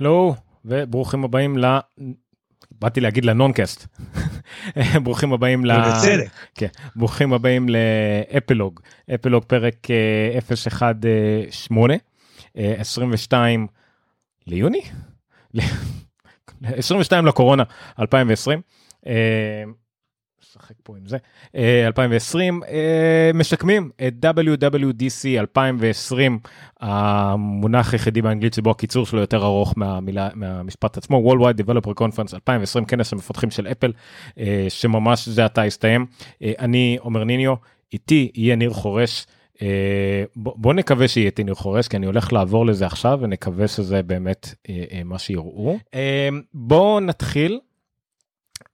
הלו, וברוכים הבאים ל... באתי להגיד לנונקאסט. ברוכים הבאים ל... ובצדק. כן, ברוכים הבאים לאפלוג, אפלוג פרק אה, 018, אה, 22 ליוני? 22 לקורונה 2020. אה, נשחק פה עם זה, אה, 2020, אה, משקמים את WWDC 2020, המונח היחידי באנגלית שבו הקיצור שלו יותר ארוך מהמילה, מהמשפט עצמו, Worldwide Developer Conference 2020, כנס המפתחים של אפל, אה, שממש זה עתה הסתיים. אה, אני עומר ניניו, איתי יהיה ניר חורש. אה, בוא, בוא נקווה שיהיה איתי ניר חורש כי אני הולך לעבור לזה עכשיו ונקווה שזה באמת אה, אה, מה שיראו. אה, בואו נתחיל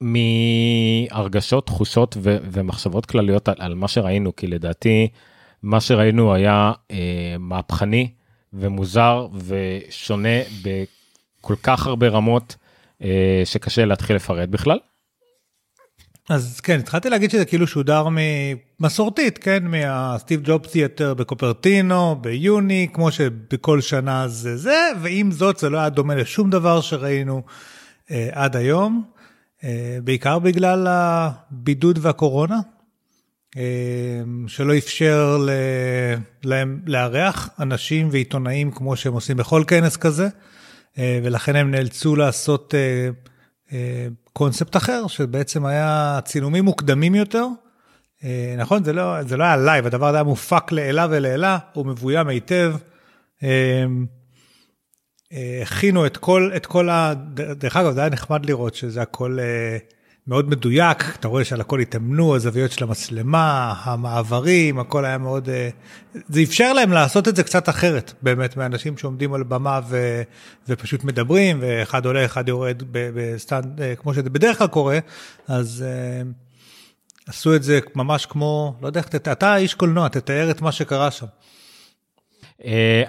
מהרגשות, תחושות ו- ומחשבות כלליות על, על מה שראינו, כי לדעתי מה שראינו היה אה, מהפכני ומוזר ושונה בכל כך הרבה רמות אה, שקשה להתחיל לפרט בכלל. אז כן, התחלתי להגיד שזה כאילו שודר מסורתית, כן, מהסטיב ג'ובסי יותר בקופרטינו, ביוני, כמו שבכל שנה זה זה, ועם זאת זה לא היה דומה לשום דבר שראינו אה, עד היום, בעיקר בגלל הבידוד והקורונה, אה, שלא אפשר להם לארח אנשים ועיתונאים כמו שהם עושים בכל כנס כזה, אה, ולכן הם נאלצו לעשות... אה, אה, קונספט אחר שבעצם היה צילומים מוקדמים יותר. אה, נכון זה לא זה לא היה live הדבר הזה היה מופק לעילא ולעילא הוא מבוים היטב. אה, הכינו את כל את כל ה... דרך אגב זה היה נחמד לראות שזה הכל מאוד מדויק אתה רואה שעל הכל התאמנו הזוויות של המצלמה המעברים הכל היה מאוד זה אפשר להם לעשות את זה קצת אחרת באמת מאנשים שעומדים על במה ו, ופשוט מדברים ואחד עולה אחד יורד ב stand כמו שזה בדרך כלל קורה אז עשו את זה ממש כמו לא יודע איך אתה איש קולנוע תתאר את מה שקרה שם.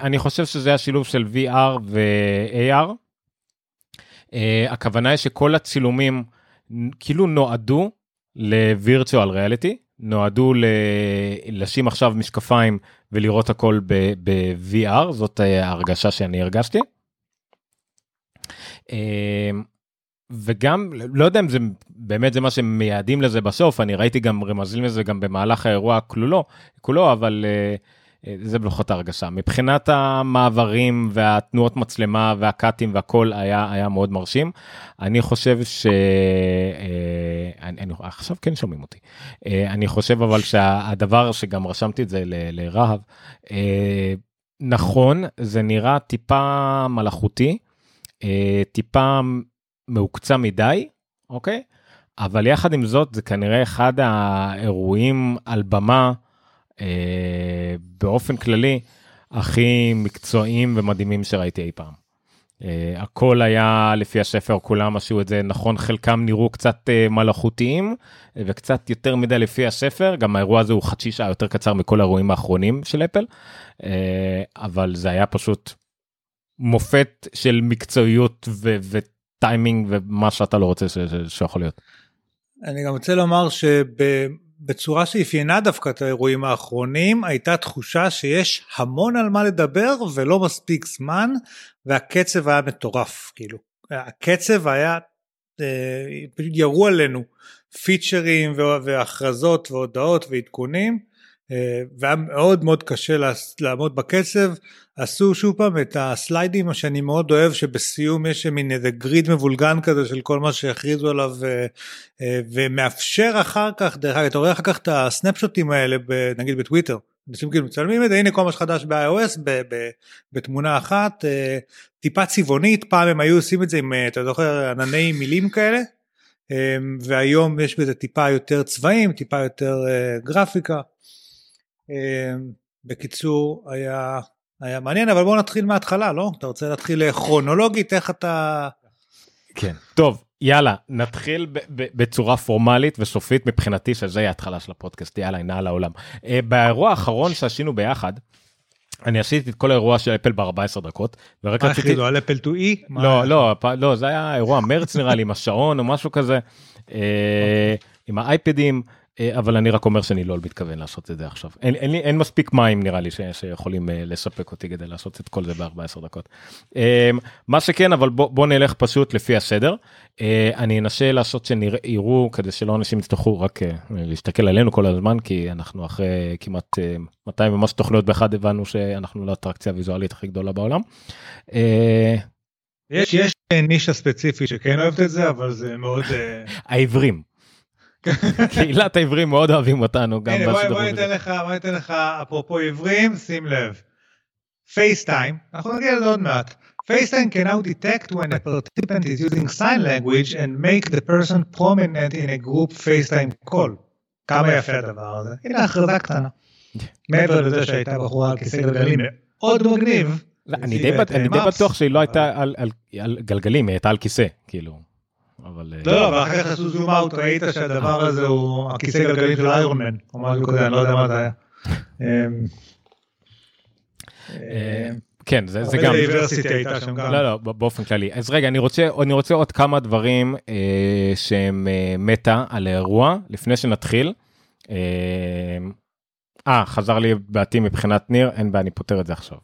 אני חושב שזה השילוב של VR ו-AR. הכוונה היא שכל הצילומים. כאילו נועדו לווירטואל ריאליטי, נועדו. לשים עכשיו משקפיים ולראות הכל ב-VR, זאת ההרגשה שאני הרגשתי. וגם לא יודע אם זה באמת זה מה שמייעדים לזה בסוף אני ראיתי גם רמזים לזה גם במהלך האירוע כולו כולו אבל זה בלוחות ההרגשה. מבחינת המעברים והתנועות מצלמה והקאטים והכל היה היה מאוד מרשים. אני חושב ש... אני, עכשיו כן שומעים אותי. אני חושב אבל שהדבר שגם רשמתי את זה לרהב נכון זה נראה טיפה מלאכותי טיפה מעוקצה מדי אוקיי? אבל יחד עם זאת זה כנראה אחד האירועים על במה. אה, באופן כללי הכי מקצועיים ומדהימים שראיתי אי פעם. אה, הכל היה לפי השפר כולם עשו את זה נכון חלקם נראו קצת אה, מלאכותיים וקצת יותר מדי לפי הספר גם האירוע הזה הוא חצי שעה יותר קצר מכל האירועים האחרונים של אפל אבל זה היה פשוט מופת של מקצועיות ו- וטיימינג ומה שאתה לא רוצה שיכול להיות. אני גם רוצה לומר שב... בצורה שאפיינה דווקא את האירועים האחרונים הייתה תחושה שיש המון על מה לדבר ולא מספיק זמן והקצב היה מטורף כאילו. הקצב היה אה, ירו עלינו פיצ'רים והכרזות והודעות ועדכונים והיה מאוד מאוד קשה לעמוד בקצב. עשו שוב פעם את הסליידים שאני מאוד אוהב שבסיום יש מין איזה גריד מבולגן כזה של כל מה שהכריזו עליו אה, אה, ומאפשר אחר כך דרך אגב אתה רואה אחר כך את הסנפשוטים האלה נגיד בטוויטר. אנשים כאילו מצלמים את זה הנה כל מה שחדש ב-iOS בתמונה אחת טיפה צבעונית פעם הם היו עושים את זה עם אתה זוכר ענני מילים כאלה? והיום יש בזה טיפה יותר צבעים טיפה יותר גרפיקה. בקיצור היה היה מעניין אבל בוא נתחיל מההתחלה לא אתה רוצה להתחיל כרונולוגית איך אתה. כן טוב יאללה נתחיל בצורה פורמלית וסופית מבחינתי שזה יהיה ההתחלה של הפודקאסט יאללה הנה על העולם. אה, באירוע האחרון שעשינו ביחד. אני עשיתי את כל האירוע של אפל ב-14 דקות. ורק רציתי... על אפל 2 e? לא לא לא זה היה אירוע מרץ נראה לי עם השעון או משהו כזה. אה, עם האייפדים אה, אבל אני רק אומר שאני לא מתכוון לעשות את זה עכשיו. אין, אין, אין מספיק מים נראה לי ש, שיכולים uh, לספק אותי כדי לעשות את כל זה ב-14 דקות. Uh, מה שכן, אבל בוא, בוא נלך פשוט לפי הסדר. Uh, אני אנסה לעשות שיראו כדי שלא אנשים יצטרכו רק להסתכל עלינו כל הזמן, כי אנחנו אחרי כמעט uh, 200 ומשהו תוכניות באחד הבנו שאנחנו לאטרקציה הוויזואלית הכי גדולה בעולם. יש יש נישה ספציפית שכן אוהבת את זה אבל זה מאוד העברים. קהילת העברים מאוד אוהבים אותנו גם הנה, בוא, ניתן לך בוא ניתן לך אפרופו עברים שים לב. פייסטיים אנחנו נגיע לזה עוד מעט. FaceTime can now detect when a participant is using sign language and make the person prominent in a group FaceTime call. כמה יפה הדבר הזה. הנה הכרזה קטנה. מעבר לזה שהייתה בחורה על כיסא גלגלים מאוד מגניב. אני די בטוח שהיא לא הייתה על גלגלים, היא הייתה על כיסא, כאילו. אבל... לא, לא, ואחר כך עשו זום אאוט, ראית שהדבר הזה הוא הכיסא גלגלים של איירון או משהו כזה, אני לא יודע מה זה היה. אמ, אה, כן זה זה גם לא לא באופן כללי אז רגע אני רוצה אני רוצה עוד כמה דברים אה, שהם אה, מטה על האירוע לפני שנתחיל. אה חזר לי בעתי מבחינת ניר אין בעיה אני פותר את זה עכשיו.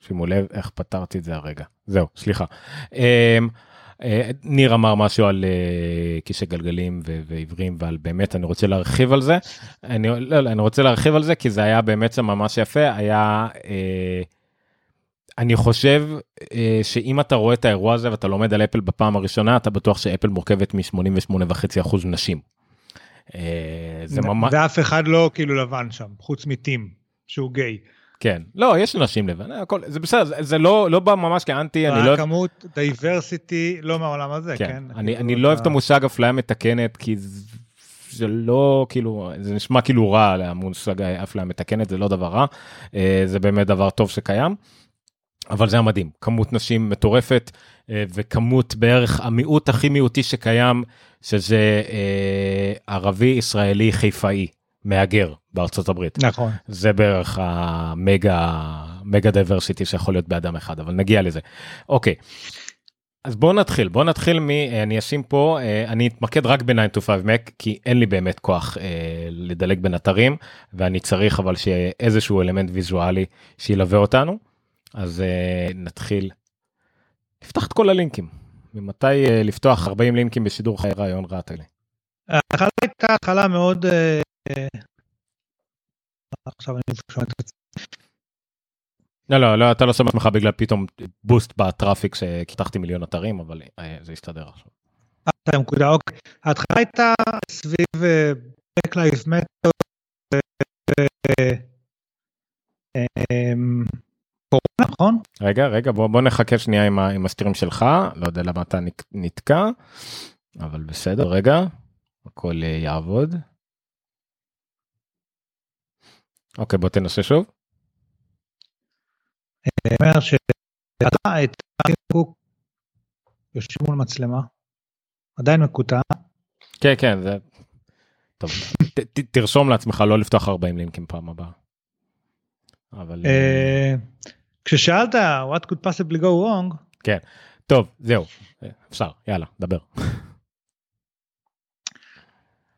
שימו לב איך פתרתי את זה הרגע זהו סליחה. אה, ניר אמר משהו על uh, כיסא גלגלים ועיוורים ועל באמת אני רוצה להרחיב על זה אני לא, לא אני רוצה להרחיב על זה כי זה היה באמת שם ממש יפה היה uh, אני חושב uh, שאם אתה רואה את האירוע הזה ואתה לומד על אפל בפעם הראשונה אתה בטוח שאפל מורכבת מ-88.5% נשים. אה, זה ממש ואף אחד לא כאילו לבן שם חוץ מטים שהוא גיי. כן לא יש אנשים לבן הכל זה בסדר זה, זה לא לא בא ממש כאנטי אני לא כמות diversity לא מהעולם הזה כן, כן? אני אני לא אוהב את המושג אפליה מתקנת כי זה לא כאילו זה נשמע כאילו רע המושג אפליה מתקנת זה לא דבר רע אה, זה באמת דבר טוב שקיים. אבל זה היה מדהים כמות נשים מטורפת אה, וכמות בערך המיעוט הכי מיעוטי שקיים שזה אה, ערבי ישראלי חיפאי מהגר בארצות הברית. נכון. זה בערך ה mega mega diversity שיכול להיות באדם אחד אבל נגיע לזה. אוקיי. אז בוא נתחיל בוא נתחיל מ... אני אשים פה אה, אני אתמקד רק ב-9 to 5 Mac כי אין לי באמת כוח אה, לדלג בין אתרים ואני צריך אבל שיהיה איזשהו אלמנט ויזואלי שילווה אותנו אז אה, נתחיל. נפתח את כל הלינקים ממתי אה, לפתוח 40 לינקים בשידור חיי רעיון רעת לי. ההתחלה הייתה התחלה מאוד עכשיו אני שומע את. לא לא לא אתה לא שם עצמך בגלל פתאום בוסט בטראפיק שקיתחתי מיליון אתרים אבל אה, זה יסתדר עכשיו. נקודה אוקיי ההתחלה הייתה סביב אה, Black Lives Matter אמ, קורונה נכון? רגע רגע בוא בוא נחכה שנייה עם, עם הסטירים שלך לא יודע למה אתה נתקע אבל בסדר רגע הכל אה, יעבוד. אוקיי בוא תנסה שוב. אומר שאתה את קוק יושב מול מצלמה עדיין מקוטע. כן כן זה טוב תרשום לעצמך לא לפתוח 40 לינקים פעם הבאה. אבל אה, כששאלת what could possibly go wrong כן טוב זהו אפשר יאללה דבר.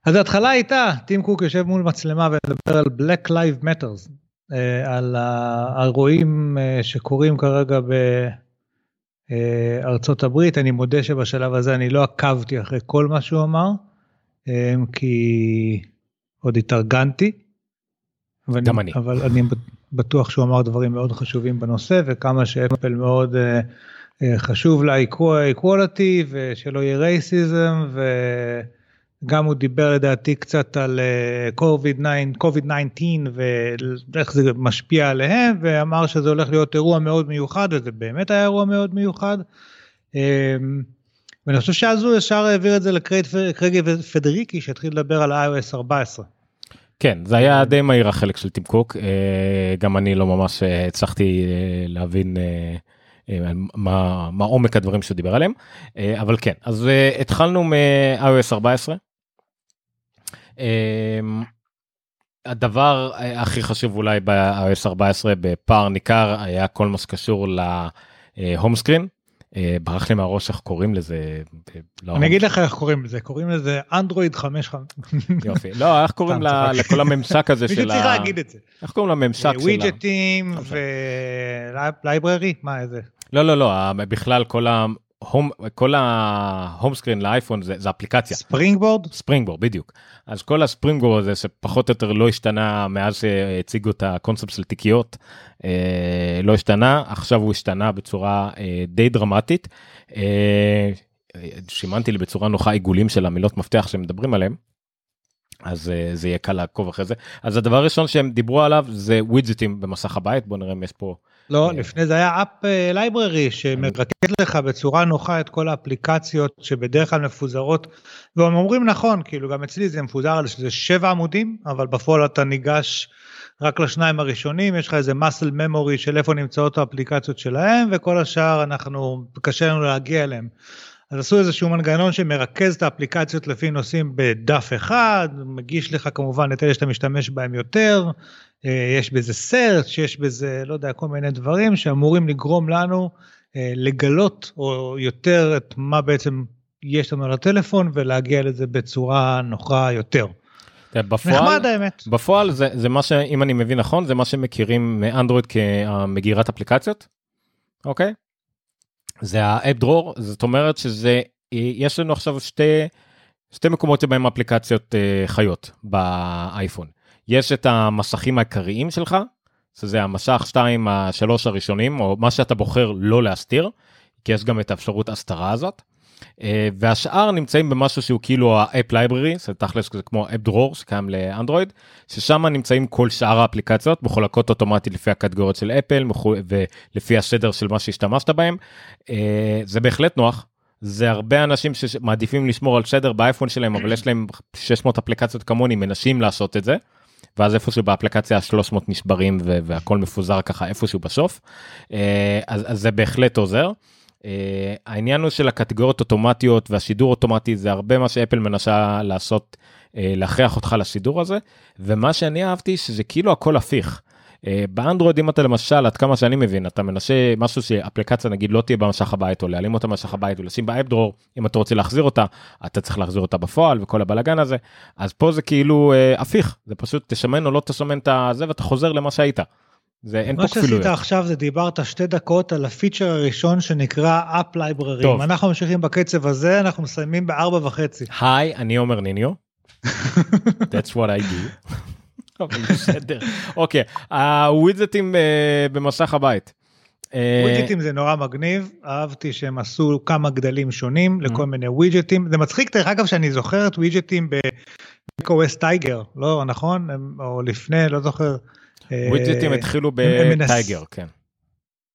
אז ההתחלה הייתה, טים קוק יושב מול מצלמה ומדבר על Black Lives Matters, אה, על האירועים אה, שקורים כרגע בארצות הברית. אני מודה שבשלב הזה אני לא עקבתי אחרי כל מה שהוא אמר, אה, כי עוד התארגנתי. גם אני. אבל אני בטוח שהוא אמר דברים מאוד חשובים בנושא, וכמה שאפל מאוד חשוב לה equality ושלא יהיה רייסיזם, ו... גם הוא דיבר לדעתי קצת על COVID-19 ואיך זה משפיע עליהם ואמר שזה הולך להיות אירוע מאוד מיוחד וזה באמת היה אירוע מאוד מיוחד. אמ, ואני חושב שאז הוא ישר העביר את זה לקרגי פדריקי שהתחיל לדבר על iOS 14. כן זה היה די מהיר החלק של טים קוק אה, גם אני לא ממש אה, הצלחתי אה, להבין. מה, מה עומק הדברים שהוא דיבר עליהם אבל כן אז התחלנו מ-iOS 14 אמ, הדבר הכי חשוב אולי ב-iOS 14 בפער ניכר היה כל מה שקשור להום סקרין. אה, ברח לי מהראש איך קוראים לזה. לא, אני אגיד לך איך קוראים לזה, קוראים לזה אנדרואיד 5. יופי. לא, איך קוראים. לכל הממשק הזה מישהו של צריך ה... להגיד את זה. איך קוראים לממשק של ה... ווידג'טים אוקיי. ולייבררי? מה איזה? לא, לא, לא, בכלל כל ה... home, כל ה home screen לאייפון זה, זה אפליקציה Springboard? Springboard בדיוק אז כל ה Springboard הזה שפחות או יותר לא השתנה מאז שהציגו את הקונספט של תיקיות אה, לא השתנה עכשיו הוא השתנה בצורה אה, די דרמטית. אה, סימנתי לי בצורה נוחה עיגולים של המילות מפתח שמדברים עליהם. אז אה, זה יהיה קל לעקוב אחרי זה אז הדבר הראשון שהם דיברו עליו זה ווידג'טים במסך הבית בוא נראה אם יש פה לא, אה, לפני זה היה App Library שמרכז לך בצורה נוחה את כל האפליקציות שבדרך כלל מפוזרות. והם אומרים נכון, כאילו גם אצלי זה מפוזר על שזה שבע עמודים, אבל בפועל אתה ניגש רק לשניים הראשונים, יש לך איזה muscle memory של איפה נמצאות האפליקציות שלהם, וכל השאר אנחנו, קשה לנו להגיע אליהם. אז עשו איזשהו מנגנון שמרכז את האפליקציות לפי נושאים בדף אחד, מגיש לך כמובן את אלה שאתה משתמש בהם יותר, אה, יש בזה search, יש בזה, לא יודע, כל מיני דברים שאמורים לגרום לנו אה, לגלות או יותר את מה בעצם יש לנו על הטלפון ולהגיע לזה בצורה נוחה יותר. בפועל נחמד האמת. בפועל זה זה מה שאם אני מבין נכון זה מה שמכירים מאנדרואיד כמגירת אפליקציות. אוקיי. זה האפ דרור זאת אומרת שזה יש לנו עכשיו שתי שתי מקומות שבהם אפליקציות אה, חיות באייפון יש את המסכים העיקריים שלך שזה המשך 2 השלוש הראשונים או מה שאתה בוחר לא להסתיר כי יש גם את האפשרות הסתרה הזאת. אה, והשאר נמצאים במשהו שהוא כאילו ה App Library זה תכלס זה כמו app drawer שקיים לאנדרואיד ששם נמצאים כל שאר האפליקציות מחולקות אוטומטית לפי הקטגוריות של אפל ולפי הסדר של מה שהשתמשת בהם אה, זה בהחלט נוח. זה הרבה אנשים שמעדיפים לשמור על סדר באייפון שלהם אבל יש להם 600 אפליקציות כמוני מנסים לעשות את זה. ואז איפשהו באפליקציה 300 נשברים והכל מפוזר ככה איפשהו בסוף אה, אז, אז זה בהחלט עוזר. Uh, העניין הוא של הקטגוריות אוטומטיות והשידור אוטומטי זה הרבה מה שאפל מנסה לעשות uh, להכריח אותך לשידור הזה ומה שאני אהבתי שזה כאילו הכל הפיך. Uh, באנדרואיד אם אתה למשל עד כמה שאני מבין אתה מנסה משהו שאפליקציה נגיד לא תהיה במשך הבית או להעלים אותה במשך הבית ולשים באפ דרור אם אתה רוצה להחזיר אותה אתה צריך להחזיר אותה בפועל וכל הבלאגן הזה אז פה זה כאילו uh, הפיך זה פשוט תשמן או לא תשמן את הזה ואתה חוזר למה שהיית. זה אין מה פה שעשית כפילויות. עכשיו זה דיברת שתי דקות על הפיצ'ר הראשון שנקרא App Library. טוב. אנחנו ממשיכים בקצב הזה אנחנו מסיימים בארבע וחצי. היי אני עומר ניניו. That's what I do. בסדר. אוקיי הווידג'טים אה, במסך הבית. אה, ווידג'טים זה נורא מגניב, אהבתי שהם עשו כמה גדלים שונים לכל Mm-hmm. מיני ווידג'טים. זה מצחיק דרך אגב שאני זוכר את ווידג'טים ב-OS Tiger, לא נכון? או לפני, לא זוכר. אה, ווידג'טים התחילו בטייגר כן.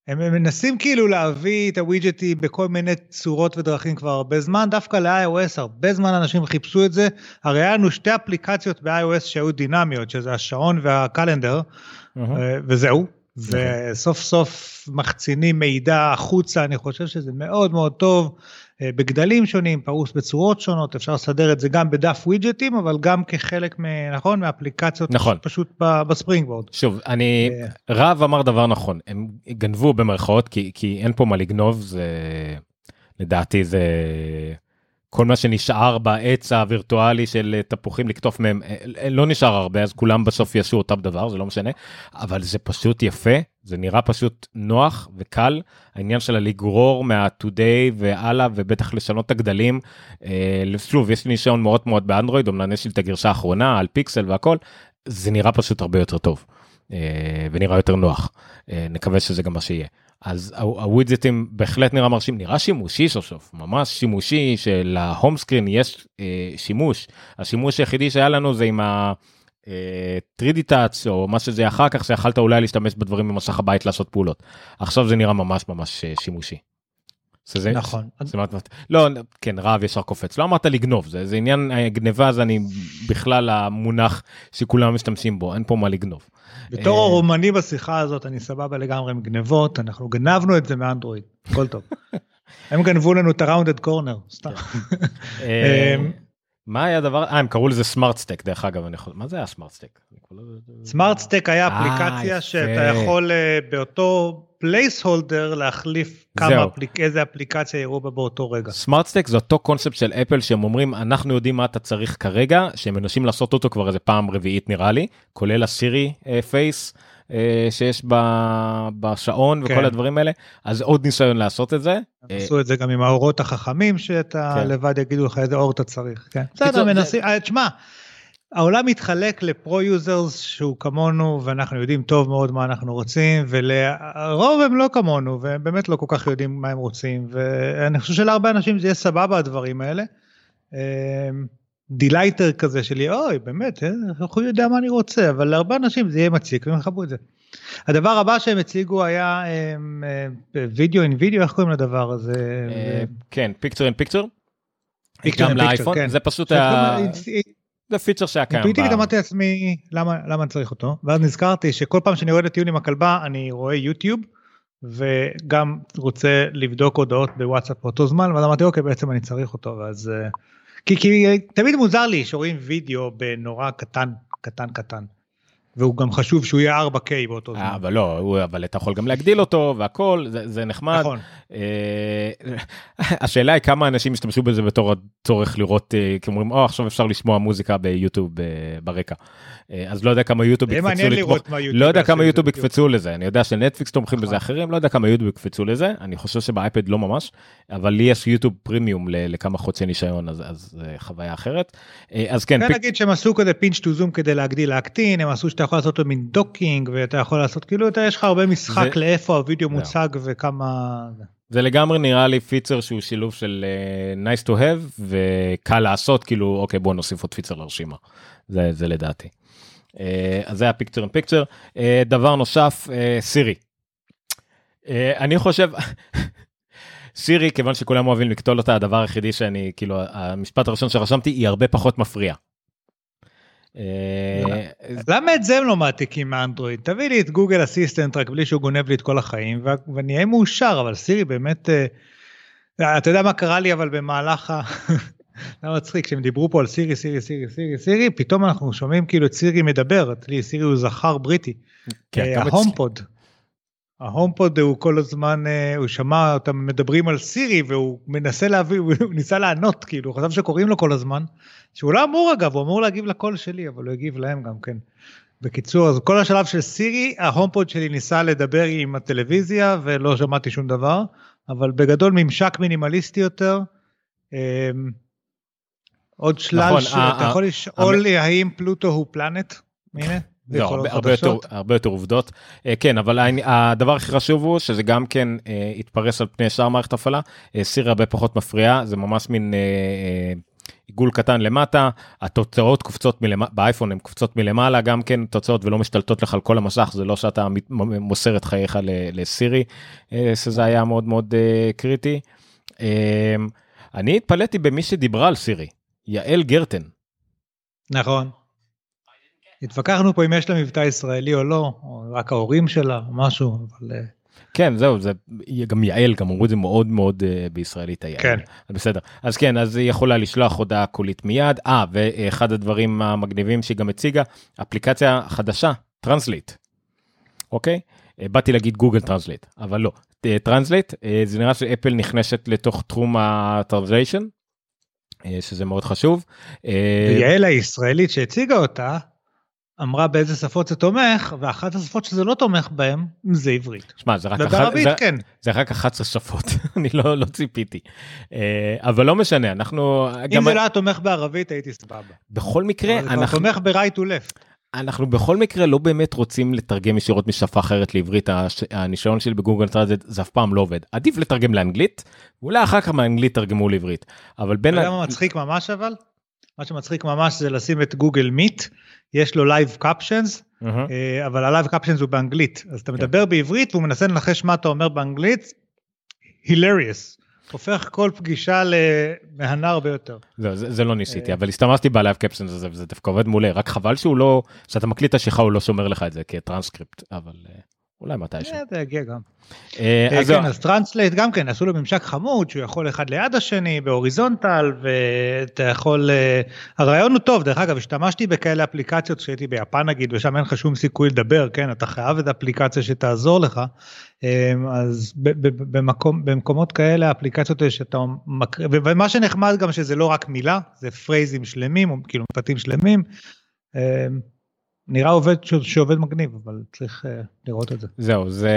הם מנסים כאילו להביא את הווידג'טים בכל מיני צורות ודרכים כבר הרבה זמן, דווקא ל-iOS הרבה זמן אנשים חיפשו את זה, הרי היה לנו שתי אפליקציות ב-iOS שהיו דינמיות, שזה השעון והקלנדר. אה, וזהו, וסוף סוף מחצינים מידע החוצה, אני חושב שזה מאוד מאוד טוב, בגדלים שונים, פרוס בצורות שונות, אפשר לסדר את זה גם בדף ווידג'טים, אבל גם כחלק, מ- נכון, מאפליקציות נכון. פשוט ב- בספרינגבורד. שוב אני אה, רב אמר דבר נכון הם גנבו במרכאות כי כי אין פה מה לגנוב זה לדעתי זה כל מה שנשאר בעץ הווירטואלי של אה, תפוחים לקטוף מהם אה, אה, לא נשאר הרבה אז כולם בסוף יעשו אותם דבר זה לא משנה אבל זה פשוט יפה זה נראה פשוט נוח וקל. העניין של הלגרור מה-today והלאה ובטח לשנות את הגדלים אה, שוב יש לי ניסיון מאוד מאוד באנדרואיד אמנם יש לי את הגרשה האחרונה על פיקסל והכל זה נראה פשוט הרבה יותר טוב אה, ונראה יותר נוח. אה, נקווה שזה גם מה שיהיה. אז הווידג'טים בהחלט נראה מרשים נראה שימושי סוף סוף ממש שימושי שלהום סקרין יש שימוש. השימוש היחידי שהיה לנו זה עם ה... 3D touch או מה שזה אחר כך שיכלת אולי להשתמש בדברים במסך הבית לעשות פעולות עכשיו זה נראה ממש ממש אה, שימושי. שזה, נכון. זה מעט- לא כן רב ישר קופץ לא אמרת לגנוב זה זה עניין אה, גניבה זה אני בכלל המונח שכולם משתמשים בו אין פה מה לגנוב. בתור אה, הרומני בשיחה הזאת, אני סבבה לגמרי עם גנבות, אנחנו גנבנו את זה מאנדרואיד, הכל טוב. הם גנבו לנו את ה rounded corner, סתם. מה היה הדבר, אה, הם קראו לזה Smart Stack, דרך אגב, אני יכול, מה זה היה Smart Stack? Smart Stack היה אה, אפליקציה. שאתה יכול אה, באותו placeholder להחליף כמה. אפליק... איזה אפליקציה יראו בה באותו רגע. Smart Stack זה אותו קונספט של אפל שהם אומרים אנחנו יודעים מה אתה צריך כרגע שהם מנסים לעשות אותו כבר איזה פעם רביעית נראה לי כולל ה Siri face שיש ב- בשעון וכל כן. הדברים האלה אז עוד ניסיון לעשות את זה. אה, עשו את זה גם עם האורות החכמים שאתה כן. לבד יגידו לך איזה אור אתה צריך. כן. בסדר, זה- מנסים, אה, תשמע, העולם מתחלק לפרו יוזרס שהוא כמונו ואנחנו יודעים טוב מאוד מה אנחנו רוצים ולרוב הם לא כמונו והם באמת לא כל כך יודעים מה הם רוצים ואני חושב שלהרבה אנשים זה יהיה סבבה הדברים האלה. דילייטר כזה שלי אוי באמת אה, איך הוא יודע מה אני רוצה אבל להרבה אנשים זה יהיה מציק והם יכבו את זה. הדבר הבא שהם הציגו היה וידאו אין וידאו איך קוראים לדבר הזה. אה, כן פיקצר אין פיקצר. גם לאייפון כן. זה פשוט גם- זה פיצ'ר שהיה קיים. ב- אמרתי לעצמי למה למה אני צריך אותו ואז נזכרתי שכל פעם שאני יורד לטיול עם הכלבה אני רואה יוטיוב וגם רוצה לבדוק הודעות בוואטסאפ באותו זמן ואז אמרתי אוקיי בעצם אני צריך אותו ואז אה, כי, כי תמיד מוזר לי שרואים וידאו בנורא קטן קטן קטן והוא גם חשוב שהוא יהיה 4K באותו אה, זמן. אבל לא, הוא- אבל אתה יכול גם להגדיל אותו והכל, זה, זה נחמד. נכון. אה, השאלה היא כמה אנשים ישתמשו בזה בתור הצורך לראות, אה, כי אומרים, או עכשיו אפשר לשמוע מוזיקה ביוטיוב אה, ברקע. אה, אז לא יודע כמה יוטיוב יקפצו לתמוך, לא יודע כמה יוטיוב. יקפצו לזה, אני יודע שנטפליקס תומכים בזה נכון. אחרים, לא יודע כמה יוטיוב יקפצו לזה, אני חושב שבאייפד לא ממש, אבל לי יש YouTube Premium לכמה חודשי ניסיון, אז חוויה אחרת. אה, אז כן, פיק- נגיד שהם עשו כזה pinch to zoom כדי להגדיל להקטין הם עשו שאתה יכול לעשות מין docking ואתה יכול לעשות כאילו יש לך הרבה משחק לאיפה הוידאו זהו. מוצג וכמה. זה לגמרי נראה לי פיצר שהוא שילוב של uh, nice to have וקל לעשות כאילו אוקיי בוא נוסיף עוד פיצר לרשימה זה זה לדעתי. Uh, אז זה עם פיקצר uh, דבר נוסף uh, סירי. Uh, אני חושב סירי כיוון שכולם אוהבים לקטול אותה הדבר היחידי שאני כאילו המשפט הראשון שרשמתי היא הרבה פחות מפריע. אה, למה את זה הם לא מעתיקים מאנדרואיד? תביא לי את גוגל אסיסטנט רק בלי שהוא גונב לי את כל החיים ואני אהיה מאושר אבל סירי באמת אה, אתה יודע מה קרה לי אבל במהלך ה... זה מצחיק כשהם דיברו פה על סירי סירי סירי סירי סירי פתאום אנחנו שומעים כאילו את סירי מדבר אצלי סירי הוא זכר בריטי. כן, אה, גם אצלי. ה HomePod. ה HomePod הוא כל הזמן אה, הוא שמע אותם מדברים על סירי והוא מנסה להביא הוא ניסה לענות כאילו הוא חשב שקוראים לו כל הזמן. שהוא לא אמור אגב הוא אמור להגיב לקול שלי אבל הוא הגיב להם גם כן. בקיצור אז כל השלב של סירי ההומפוד שלי ניסה לדבר עם הטלוויזיה ולא שמעתי שום דבר אבל בגדול ממשק מינימליסטי יותר. אה, עוד שלל נכון, שאתה יכול לשאול האם פלוטו הוא פלנט. הנה. לא, הרבה, הרבה, יותר. הרבה יותר עובדות. אה, כן, אבל הדבר הכי חשוב הוא שזה גם כן אה, יתפרס על פני שאר מערכת הפעלה. אה, סיר הרבה פחות מפריע, זה ממש מין אה, אה, עיגול קטן למטה, התוצאות קופצות מלמעלה, באייפון הן קופצות מלמעלה גם כן תוצאות ולא משתלטות לך על כל המסך, זה לא שאתה מוסר את חייך ל- לסירי, אה, שזה היה מאוד מאוד אה, קריטי. אה, אני התפלאתי במי שדיברה על סירי, יעל גרטן. נכון. התווכחנו פה אם יש לה מבטא ישראלי או לא, או רק ההורים שלה, או משהו, אבל... אה, כן זהו זה גם יעל גם אמרו את זה מאוד מאוד uh, בישראלית היעל. כן. בסדר אז כן אז היא יכולה לשלוח הודעה קולית מיד אה ואחד הדברים המגניבים שהיא גם הציגה אפליקציה חדשה Translate. אוקיי אה, באתי להגיד Google Translate אבל לא Translate זה נראה שאפל נכנסת לתוך תחום ה translation שזה מאוד חשוב. אה, ויעל הישראלית שהציגה אותה, אמרה באיזה שפות זה תומך, ואחת השפות שזה לא תומך בהן, זה עברית. שמע זה רק ובערבית זה- כן. זה רק 11 שפות אני לא לא ציפיתי אה, אבל לא משנה אנחנו אם גם זה לא היה תומך בערבית הייתי סבבה. בכל מקרה אבל זה אנחנו תומך ב-right to left. אנחנו בכל מקרה לא באמת רוצים לתרגם ישירות משפה אחרת לעברית הש- הניסיון שלי ב Google Translate זה אף פעם לא עובד עדיף לתרגם לאנגלית אולי אחר כך מאנגלית תרגמו לעברית אבל בין אתה יודע מה מצחיק ממש אבל? מה שמצחיק ממש זה לשים את Google Meet, יש לו live captions, מהמם. אבל ה live captions הוא באנגלית, אז כן. אתה מדבר בעברית והוא מנסה לנחש מה אתה אומר באנגלית, hilarious. הופך כל פגישה למהנה הרבה יותר. זהו, זה, זה לא ניסיתי אה. אבל הסתמסתי ב live caption הזה וזה דווקא עובד מעולה רק חבל שהוא לא שאתה מקליט את השיחה הוא לא שומר לך את זה כטרנסקריפט אבל אה, אולי מתישהו. זה יגיע גם. אה, אה, אז כן, זהו. אז Translate גם כן, עשו לו ממשק חמוד שהוא יכול אחד ליד השני ב horizontal ואתה יכול, אה, הרעיון הוא טוב, דרך אגב, השתמשתי בכאלה אפליקציות כשהייתי ביפן נגיד ושם אין לך שום סיכוי לדבר, כן, אתה חייב איזו אפליקציה שתעזור לך, אז במקום, במקומות כאלה האפליקציות האלה שאתה מקריא, ומה שנחמד גם שזה לא רק מילה, זה phrase-ים שלמים, או כאילו משפטים שלמים. אה, נראה עובד ש- שעובד מגניב אבל צריך אה, לראות את זה. זהו זה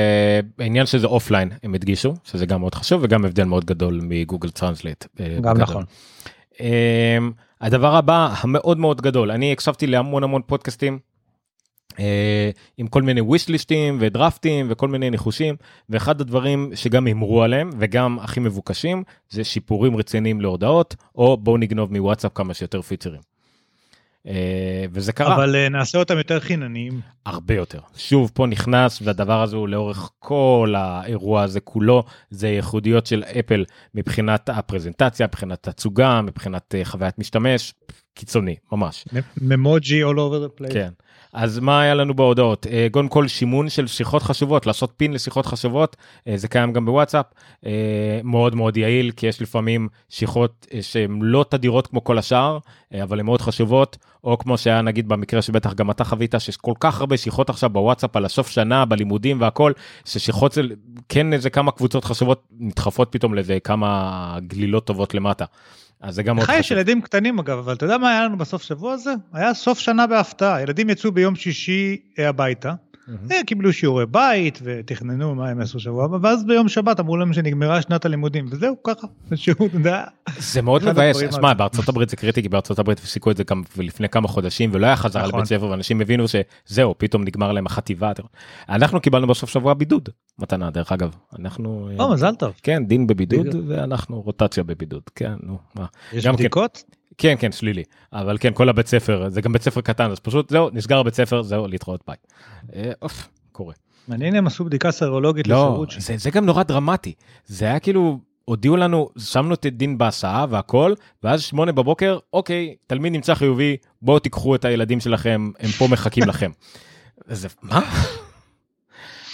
העניין שזה offline הם הדגישו שזה גם מאוד חשוב וגם הבדל מאוד גדול מ Google Translate. אה, גם בגדול. נכון. אמ, הדבר הבא המאוד מאוד גדול אני הקשבתי להמון המון פודקאסטים. אה, עם כל מיני wish ליסטים ודרפטים וכל מיני ניחושים ואחד הדברים שגם הימרו עליהם וגם הכי מבוקשים זה שיפורים רציניים להודעות או בואו נגנוב מוואטסאפ כמה שיותר פיצ'רים. אה, וזה קרה. אבל אה, נעשה אותם יותר חינניים. הרבה יותר. שוב פה נכנס והדבר הזה הוא לאורך כל האירוע הזה כולו. זה ייחודיות של אפל מבחינת הפרזנטציה מבחינת תצוגה מבחינת אה, חוויית משתמש. קיצוני ממש. ממוג'י all over the place. כן אז מה היה לנו בהודעות אה, קודם כל שימון של שיחות חשובות לעשות פין לשיחות חשובות אה, זה קיים גם בוואטסאפ אה, מאוד מאוד יעיל כי יש לפעמים שיחות אה, שהן לא תדירות כמו כל השאר אה, אבל הן מאוד חשובות או כמו שהיה נגיד במקרה שבטח גם אתה חווית שיש כל כך הרבה שיחות עכשיו בוואטסאפ על הסוף שנה בלימודים והכל ששיחות זה כן איזה כמה קבוצות חשובות נדחפות פתאום לאיזה כמה גלילות טובות למטה. אז זה גם מאוד לך יש. ילדים קטנים אגב, אבל אתה יודע מה היה לנו בסוף שבוע הזה? היה סוף שנה בהפתעה, ילדים יצאו ביום שישי אה, הביתה, אה, קיבלו שיעורי בית ותכננו מה הם יעשו שבוע הבא, ואז ביום שבת אמרו להם שנגמרה שנת הלימודים, וזהו ככה, שהוא, אתה יודע, זה מאוד מבאס, שמע. בארצות הברית זה קריטי כי בארצות הברית הפסיקו את זה גם לפני כמה חודשים ולא היה חזרה נכון. לבית ספר ואנשים הבינו שזהו פתאום נגמר להם החטיבה. אנחנו קיבלנו בסוף שבוע בידוד מתנה דרך אגב אנחנו אה, או מזל טוב, כן דין בבידוד. ואנחנו רוטציה בבידוד כן נו מה יש כן. בדיקות? כן כן שלילי אבל כן כל הבית ספר זה גם בית ספר קטן אז פשוט זהו נסגר הבית ספר זהו להתראות ביי. אה, אוף קורה. מעניין אם עשו בדיקה סרולוגית לא, לשירות שם. זה, זה גם נורא דרמטי. זה היה כאילו, הודיעו לנו, שמנו את דין בהסעה והכל, ואז שמונה בבוקר, אוקיי, תלמיד נמצא חיובי, בואו תיקחו את הילדים שלכם, הם פה מחכים לכם. זה, מה?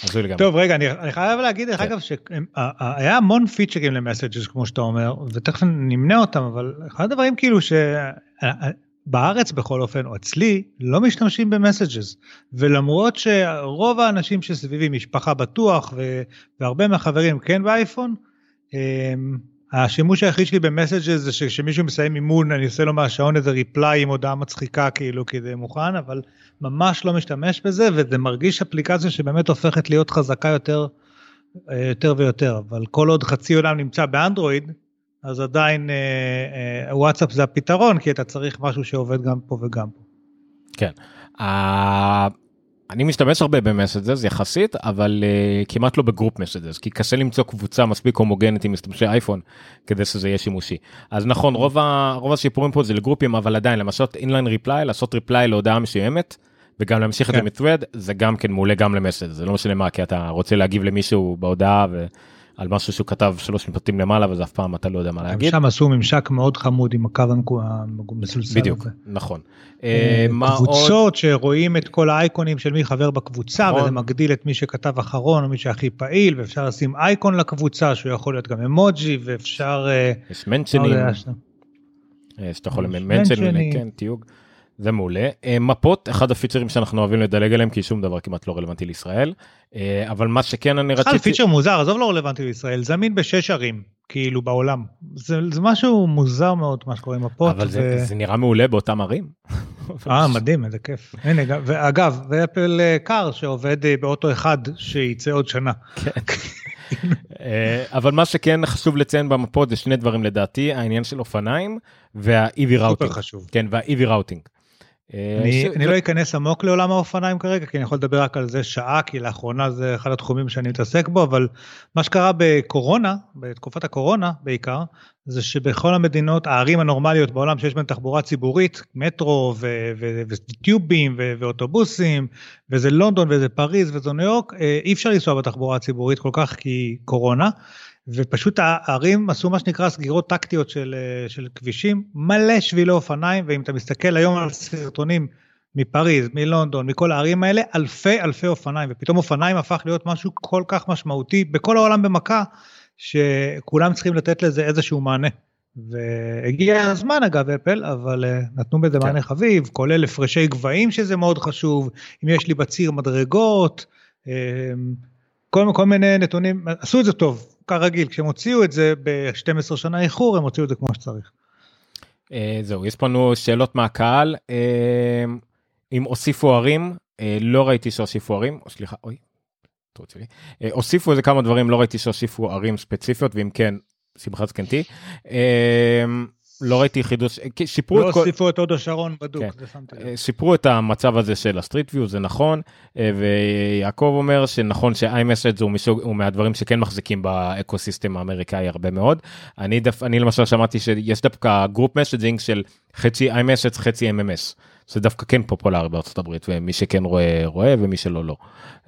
הזוי לגמרי. טוב רגע אני, אני חייב להגיד דרך כן. אגב שהיה המון פיצ'רים למסג'ס כמו שאתה אומר ותכף נמנה אותם אבל אחד הדברים כאילו שבארץ בכל אופן או אצלי לא משתמשים במסג'ס ולמרות שרוב האנשים שסביבי משפחה בטוח ו, והרבה מהחברים כן באייפון. השימוש היחיד שלי ב-Messages זה שכשמישהו מסיים אימון אני עושה לו מהשעון איזה reply עם הודעה מצחיקה כאילו כי זה מוכן אבל ממש לא משתמש בזה וזה מרגיש אפליקציה שבאמת הופכת להיות חזקה יותר אה, יותר ויותר אבל כל עוד חצי עולם נמצא ב-Android אז עדיין אה, אה, וואטסאפ זה הפתרון כי אתה צריך משהו שעובד גם פה וגם פה. אה, אני משתמש הרבה ב-Messages יחסית, אבל אה, כמעט לא ב-group messages, כי קשה למצוא קבוצה מספיק הומוגנית עם משתמשי אייפון כדי שזה יהיה שימושי. אז נכון, רוב, ה, רוב השיפורים פה זה ל-group-ים, אבל עדיין, למשל inline reply, לעשות reply להודעה מסוימת, וגם להמשיך את זה כן. מ-thread, זה גם כן מעולה גם ל-message, זה לא משנה מה, כי אתה רוצה להגיב למישהו בהודעה ועל משהו שהוא כתב שלוש משפטים למעלה, וזה אף פעם אתה לא יודע מה להגיד. שם עשו ממשק מאוד חמוד עם הקו המסולסל. בדיוק, הזה. נכון. אה, אה? קבוצות שרואים את כל האייקונים של מי חבר בקבוצה נכון. וזה מגדיל את מי שכתב אחרון או מי שהכי פעיל ואפשר לשים אייקון לקבוצה שהוא יכול להיות גם אמוג'י ואפשר. אה, יש? אה, שאתה יכול מנשנים. כן, תיוג. זה מעולה. אה, מפות, אחד הפיצ'רים שאנחנו אוהבים לדלג עליהם, כי שום דבר כמעט לא רלוונטי לישראל. אה, אבל מה שכן אני בכלל רציתי... פיצ'ר מוזר עזוב לא רלוונטי לישראל זמין בשש ערים כאילו בעולם זה, זה משהו מוזר מאוד מה שקורה עם מפות. אבל זה, זה נראה מעולה באותם ערים. אה מדהים איזה כיף. הנה ואגב ואפל אה, קאר שעובד באוטו אחד שייצא עוד שנה. אה, אבל מה שכן חשוב לציין במפות זה שני דברים לדעתי, העניין של אופניים וה-EV סופר routing. חשוב. כן, וה-EV routing. אה, אני, ש- אני לא אכנס עמוק לעולם האופניים כרגע, כי אני יכול לדבר רק על זה שעה, כי לאחרונה זה אחד התחומים שאני מתעסק בו, אבל מה שקרה בקורונה, בתקופת הקורונה בעיקר, זה שבכל המדינות, הערים הנורמליות בעולם שיש בהן תחבורה ציבורית, מטרו ו- ו- ו-tube-ים ו- ואוטובוסים, וזה לונדון וזה פריז וזה ניו יורק, אה, אי אפשר לנסוע בתחבורה הציבורית כל כך כי קורונה. ופשוט הערים עשו מה שנקרא סגירות טקטיות של, אה, של כבישים, מלא שבילי אופניים, ואם אתה מסתכל היום על סרטונים מפריז, מלונדון, מכל הערים האלה, אלפי אלפי אופניים, ופתאום אופניים הפך להיות משהו כל כך משמעותי בכל העולם במכה, שכולם צריכים לתת לזה איזשהו מענה. והגיע הזמן אגב אפל, אבל uh, נתנו בזה כן. מענה חביב, כולל הפרשי גבהים שזה מאוד חשוב, אם יש לי בציר מדרגות, um, כל, כל מיני נתונים, עשו את זה טוב, כרגיל, כשהם הוציאו את זה ב-12 שנה איחור, הם הוציאו את זה כמו שצריך. Uh, זהו, יש לנו שאלות מהקהל, uh, אם הוסיפו ערים, uh, לא ראיתי שהוסיפו ערים, או סליחה, אוי. הוסיפו איזה כמה דברים, לא ראיתי שהוסיפו ערים ספציפיות, ואם כן, שמחת זקנתי. לא ראיתי חידוש, שיפרו לא את כל... לא הוסיפו את הוד השרון בדוק, כן. זה שמתי לב. שיפרו את המצב הזה של ה-Street View, זה נכון, אה, ויעקב אומר שנכון ש-iMessage הוא, משוג, הוא מהדברים שכן מחזיקים ב-ecosystem האמריקאי הרבה מאוד. אני, דף, אני למשל שמעתי שיש דווקא group messaging של חצי iMessage חצי MMS. זה דווקא כן פופולרי בארצות הברית ומי שכן רואה רואה ומי שלא לא.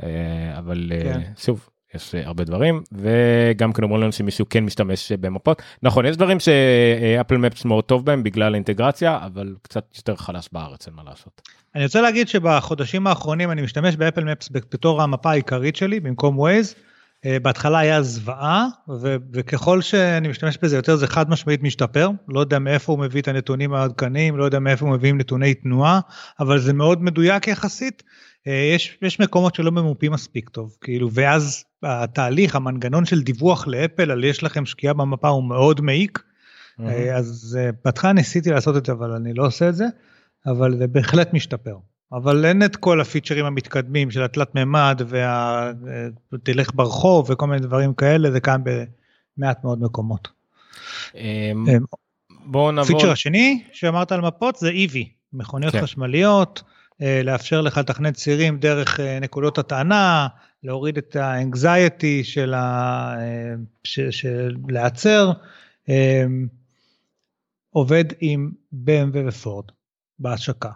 אה, אבל אה, כן. שוב יש אה, הרבה דברים וגם כן אומרים לנו שמישהו כן משתמש אה, במפות נכון יש דברים ש-Apple Maps מאוד טוב בהם בגלל האינטגרציה אבל קצת יותר חלש בארץ אין מה לעשות. אני רוצה להגיד שבחודשים האחרונים אני משתמש באפל מפס בתור המפה העיקרית שלי במקום ווייז. אה, בהתחלה היה זוועה ו- וככל שאני משתמש בזה יותר זה חד משמעית משתפר לא יודע מאיפה הוא מביא את הנתונים העדכניים לא יודע מאיפה הוא מביא נתוני תנועה אבל זה מאוד מדויק יחסית יש, יש מקומות שלא ממופים מספיק טוב, כאילו, ואז התהליך, המנגנון של דיווח לאפל על יש לכם שקיעה במפה הוא מאוד מעיק, mm-hmm. אז אה, בהתחלה ניסיתי לעשות את זה, אבל אני לא עושה את זה, אבל זה בהחלט משתפר. אבל אין את כל הפיצ'רים המתקדמים של התלת מימד ותלך ברחוב וכל מיני דברים כאלה, זה קיים במעט מאוד מקומות. אמ, בואו נעבור. פיצ'ר השני שאמרת על מפות זה EV, מכוניות כן. חשמליות. אה, לאפשר לך לתכנן צירים דרך אה, נקודות הטענה, להוריד את האנגזייטי של, ה... אה, של, של להיעצר, עובד עם BMW ופורד. בהשקה.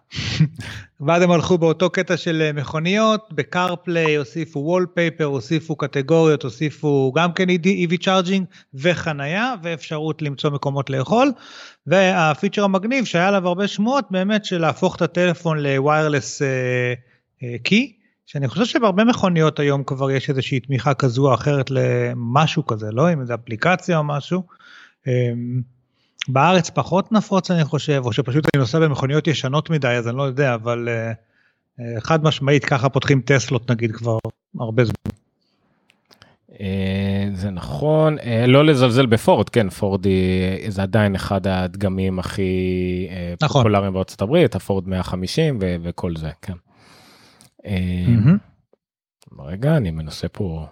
ואז הם הלכו באותו קטע של אה, מכוניות, ב-CarPlay הוסיפו wallpaper, הוסיפו קטגוריות, הוסיפו גם כן EV charging וחנייה ואפשרות למצוא מקומות לאכול. וה-feature המגניב שהיה עליו הרבה שמועות באמת של להפוך את הטלפון ל-wireless key. Uh, שאני חושב שבהרבה מכוניות היום כבר יש איזושהי תמיכה כזו או אחרת למשהו כזה, לא? עם איזה אפליקציה או משהו. בארץ פחות נפוץ אני חושב, או שפשוט אני נוסע במכוניות ישנות מדי אז אני לא יודע, אבל uh, חד משמעית ככה פותחים טסלות נגיד כבר הרבה זמן. זה נכון לא לזלזל בפורד כן פורד היא זה עדיין אחד הדגמים הכי נכון. פופולריים בארצות הברית הפורד 150 ו- וכל זה כן. Mm-hmm. רגע אני מנסה פה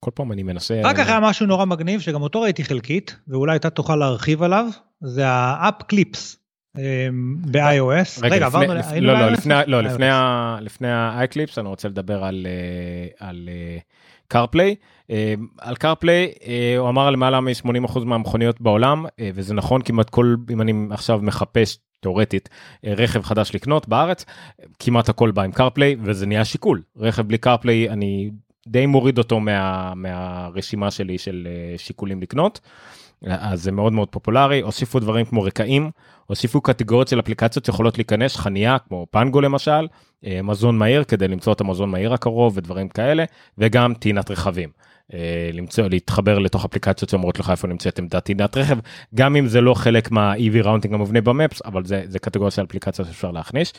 כל פעם אני מנסה רק אחרי משהו נורא מגניב שגם אותו ראיתי חלקית ואולי אתה תוכל להרחיב עליו זה האפ קליפס ב-iOS. רגע, עברנו ל... לא, לא, לפני, לא, ה-iClips אני רוצה לדבר על, אה, על CarPlay. אה, אה, על CarPlay הוא אמר למעלה מ-80% מהמכוניות בעולם, וזה נכון כמעט כל, אם אני עכשיו מחפש תאורטית רכב חדש לקנות בארץ, כמעט הכל בא עם CarPlay וזה נהיה שיקול. רכב בלי CarPlay אני די מוריד אותו מה, מהרשימה שלי של שיקולים לקנות. אז זה מאוד מאוד פופולרי הוסיפו דברים כמו רקעים הוסיפו קטגוריות של אפליקציות שיכולות להיכנס חנייה כמו פנגו למשל אה, מזון מהיר כדי למצוא את המזון מהיר הקרוב ודברים כאלה וגם טעינת רכבים. אה, למצוא להתחבר לתוך אפליקציות שאומרות לך איפה נמצאת עמדת טעינת רכב גם אם זה לא חלק מה-EV routing המובנה ב-Maps אבל זה, זה קטגוריה של אפליקציות שאפשר להכניס.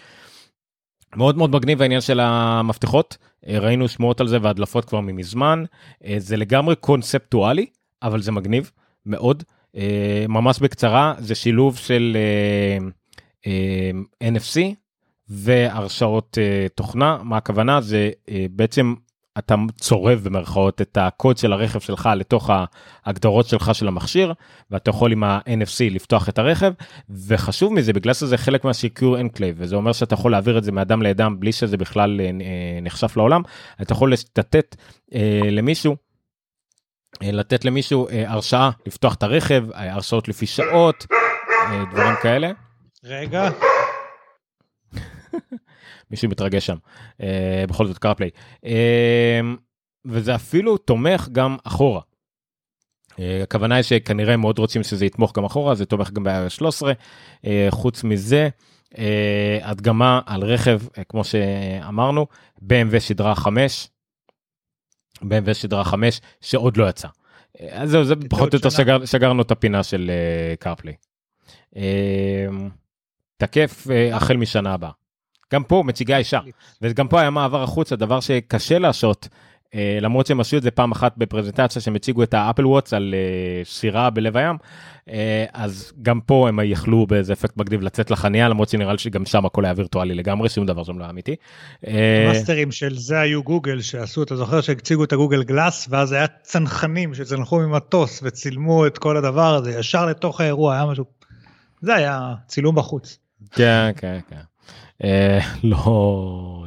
מאוד מאוד מגניב העניין של המפתחות אה, ראינו שמועות על זה והדלפות כבר מזמן זה לגמרי קונספטואלי אבל זה מגניב. מאוד. אה, ממש בקצרה, זה שילוב של אה, אה, NFC והרשאות תוכנה. מה הכוונה? זה בעצם אתה צורב במרכאות את הקוד של הרכב שלך לתוך ההגדרות שלך של המכשיר ואתה יכול עם ה-NFC לפתוח את הרכב וחשוב מזה בגלל שזה חלק מה-Secure Enclave וזה אומר שאתה יכול להעביר את זה מאדם לאדם בלי שזה בכלל נחשף לעולם אתה יכול לתת למישהו אה, לתת למישהו אה, הרשאה לפתוח את הרכב, אה, הרשאות לפי שעות, דברים כאלה. רגע. מישהו מתרגש שם, בכל זאת קרפליי. וזה אפילו תומך גם אחורה. הכוונה היא שכנראה מאוד רוצים שזה יתמוך גם אחורה, זה תומך גם ב-13. חוץ מזה, אה, הדגמה על רכב, אה, כמו שאמרנו, BMW שדרה 5, BMW שדרה 5 שעוד לא יצא. אז זהו, זה פחות או יותר שגר, שגרנו את הפינה של קרפליי. Uh, תקף uh, החל משנה הבאה. גם פה מציגה אישה, וגם פה היה מעבר החוצה, דבר שקשה להשעות למרות שהם עשו את זה פעם אחת בפרזנטציה שהם הציגו את האפל וואטס על אה, סירה בלב הים, אה, אז גם פה הם יכלו באיזה אפקט מגניב לצאת לחניה, למרות שנראה לי שגם שם הכל היה וירטואלי לגמרי, שום דבר שם לא אמיתי. המאסטרים של זה היו גוגל שעשו, אתה זוכר שהציגו את ה-Google Glass, ואז היה צנחנים שצנחו ממטוס וצילמו את כל הדבר הזה ישר לתוך האירוע, היה משהו, זה היה צילום בחוץ. כן, כן, כן. לא...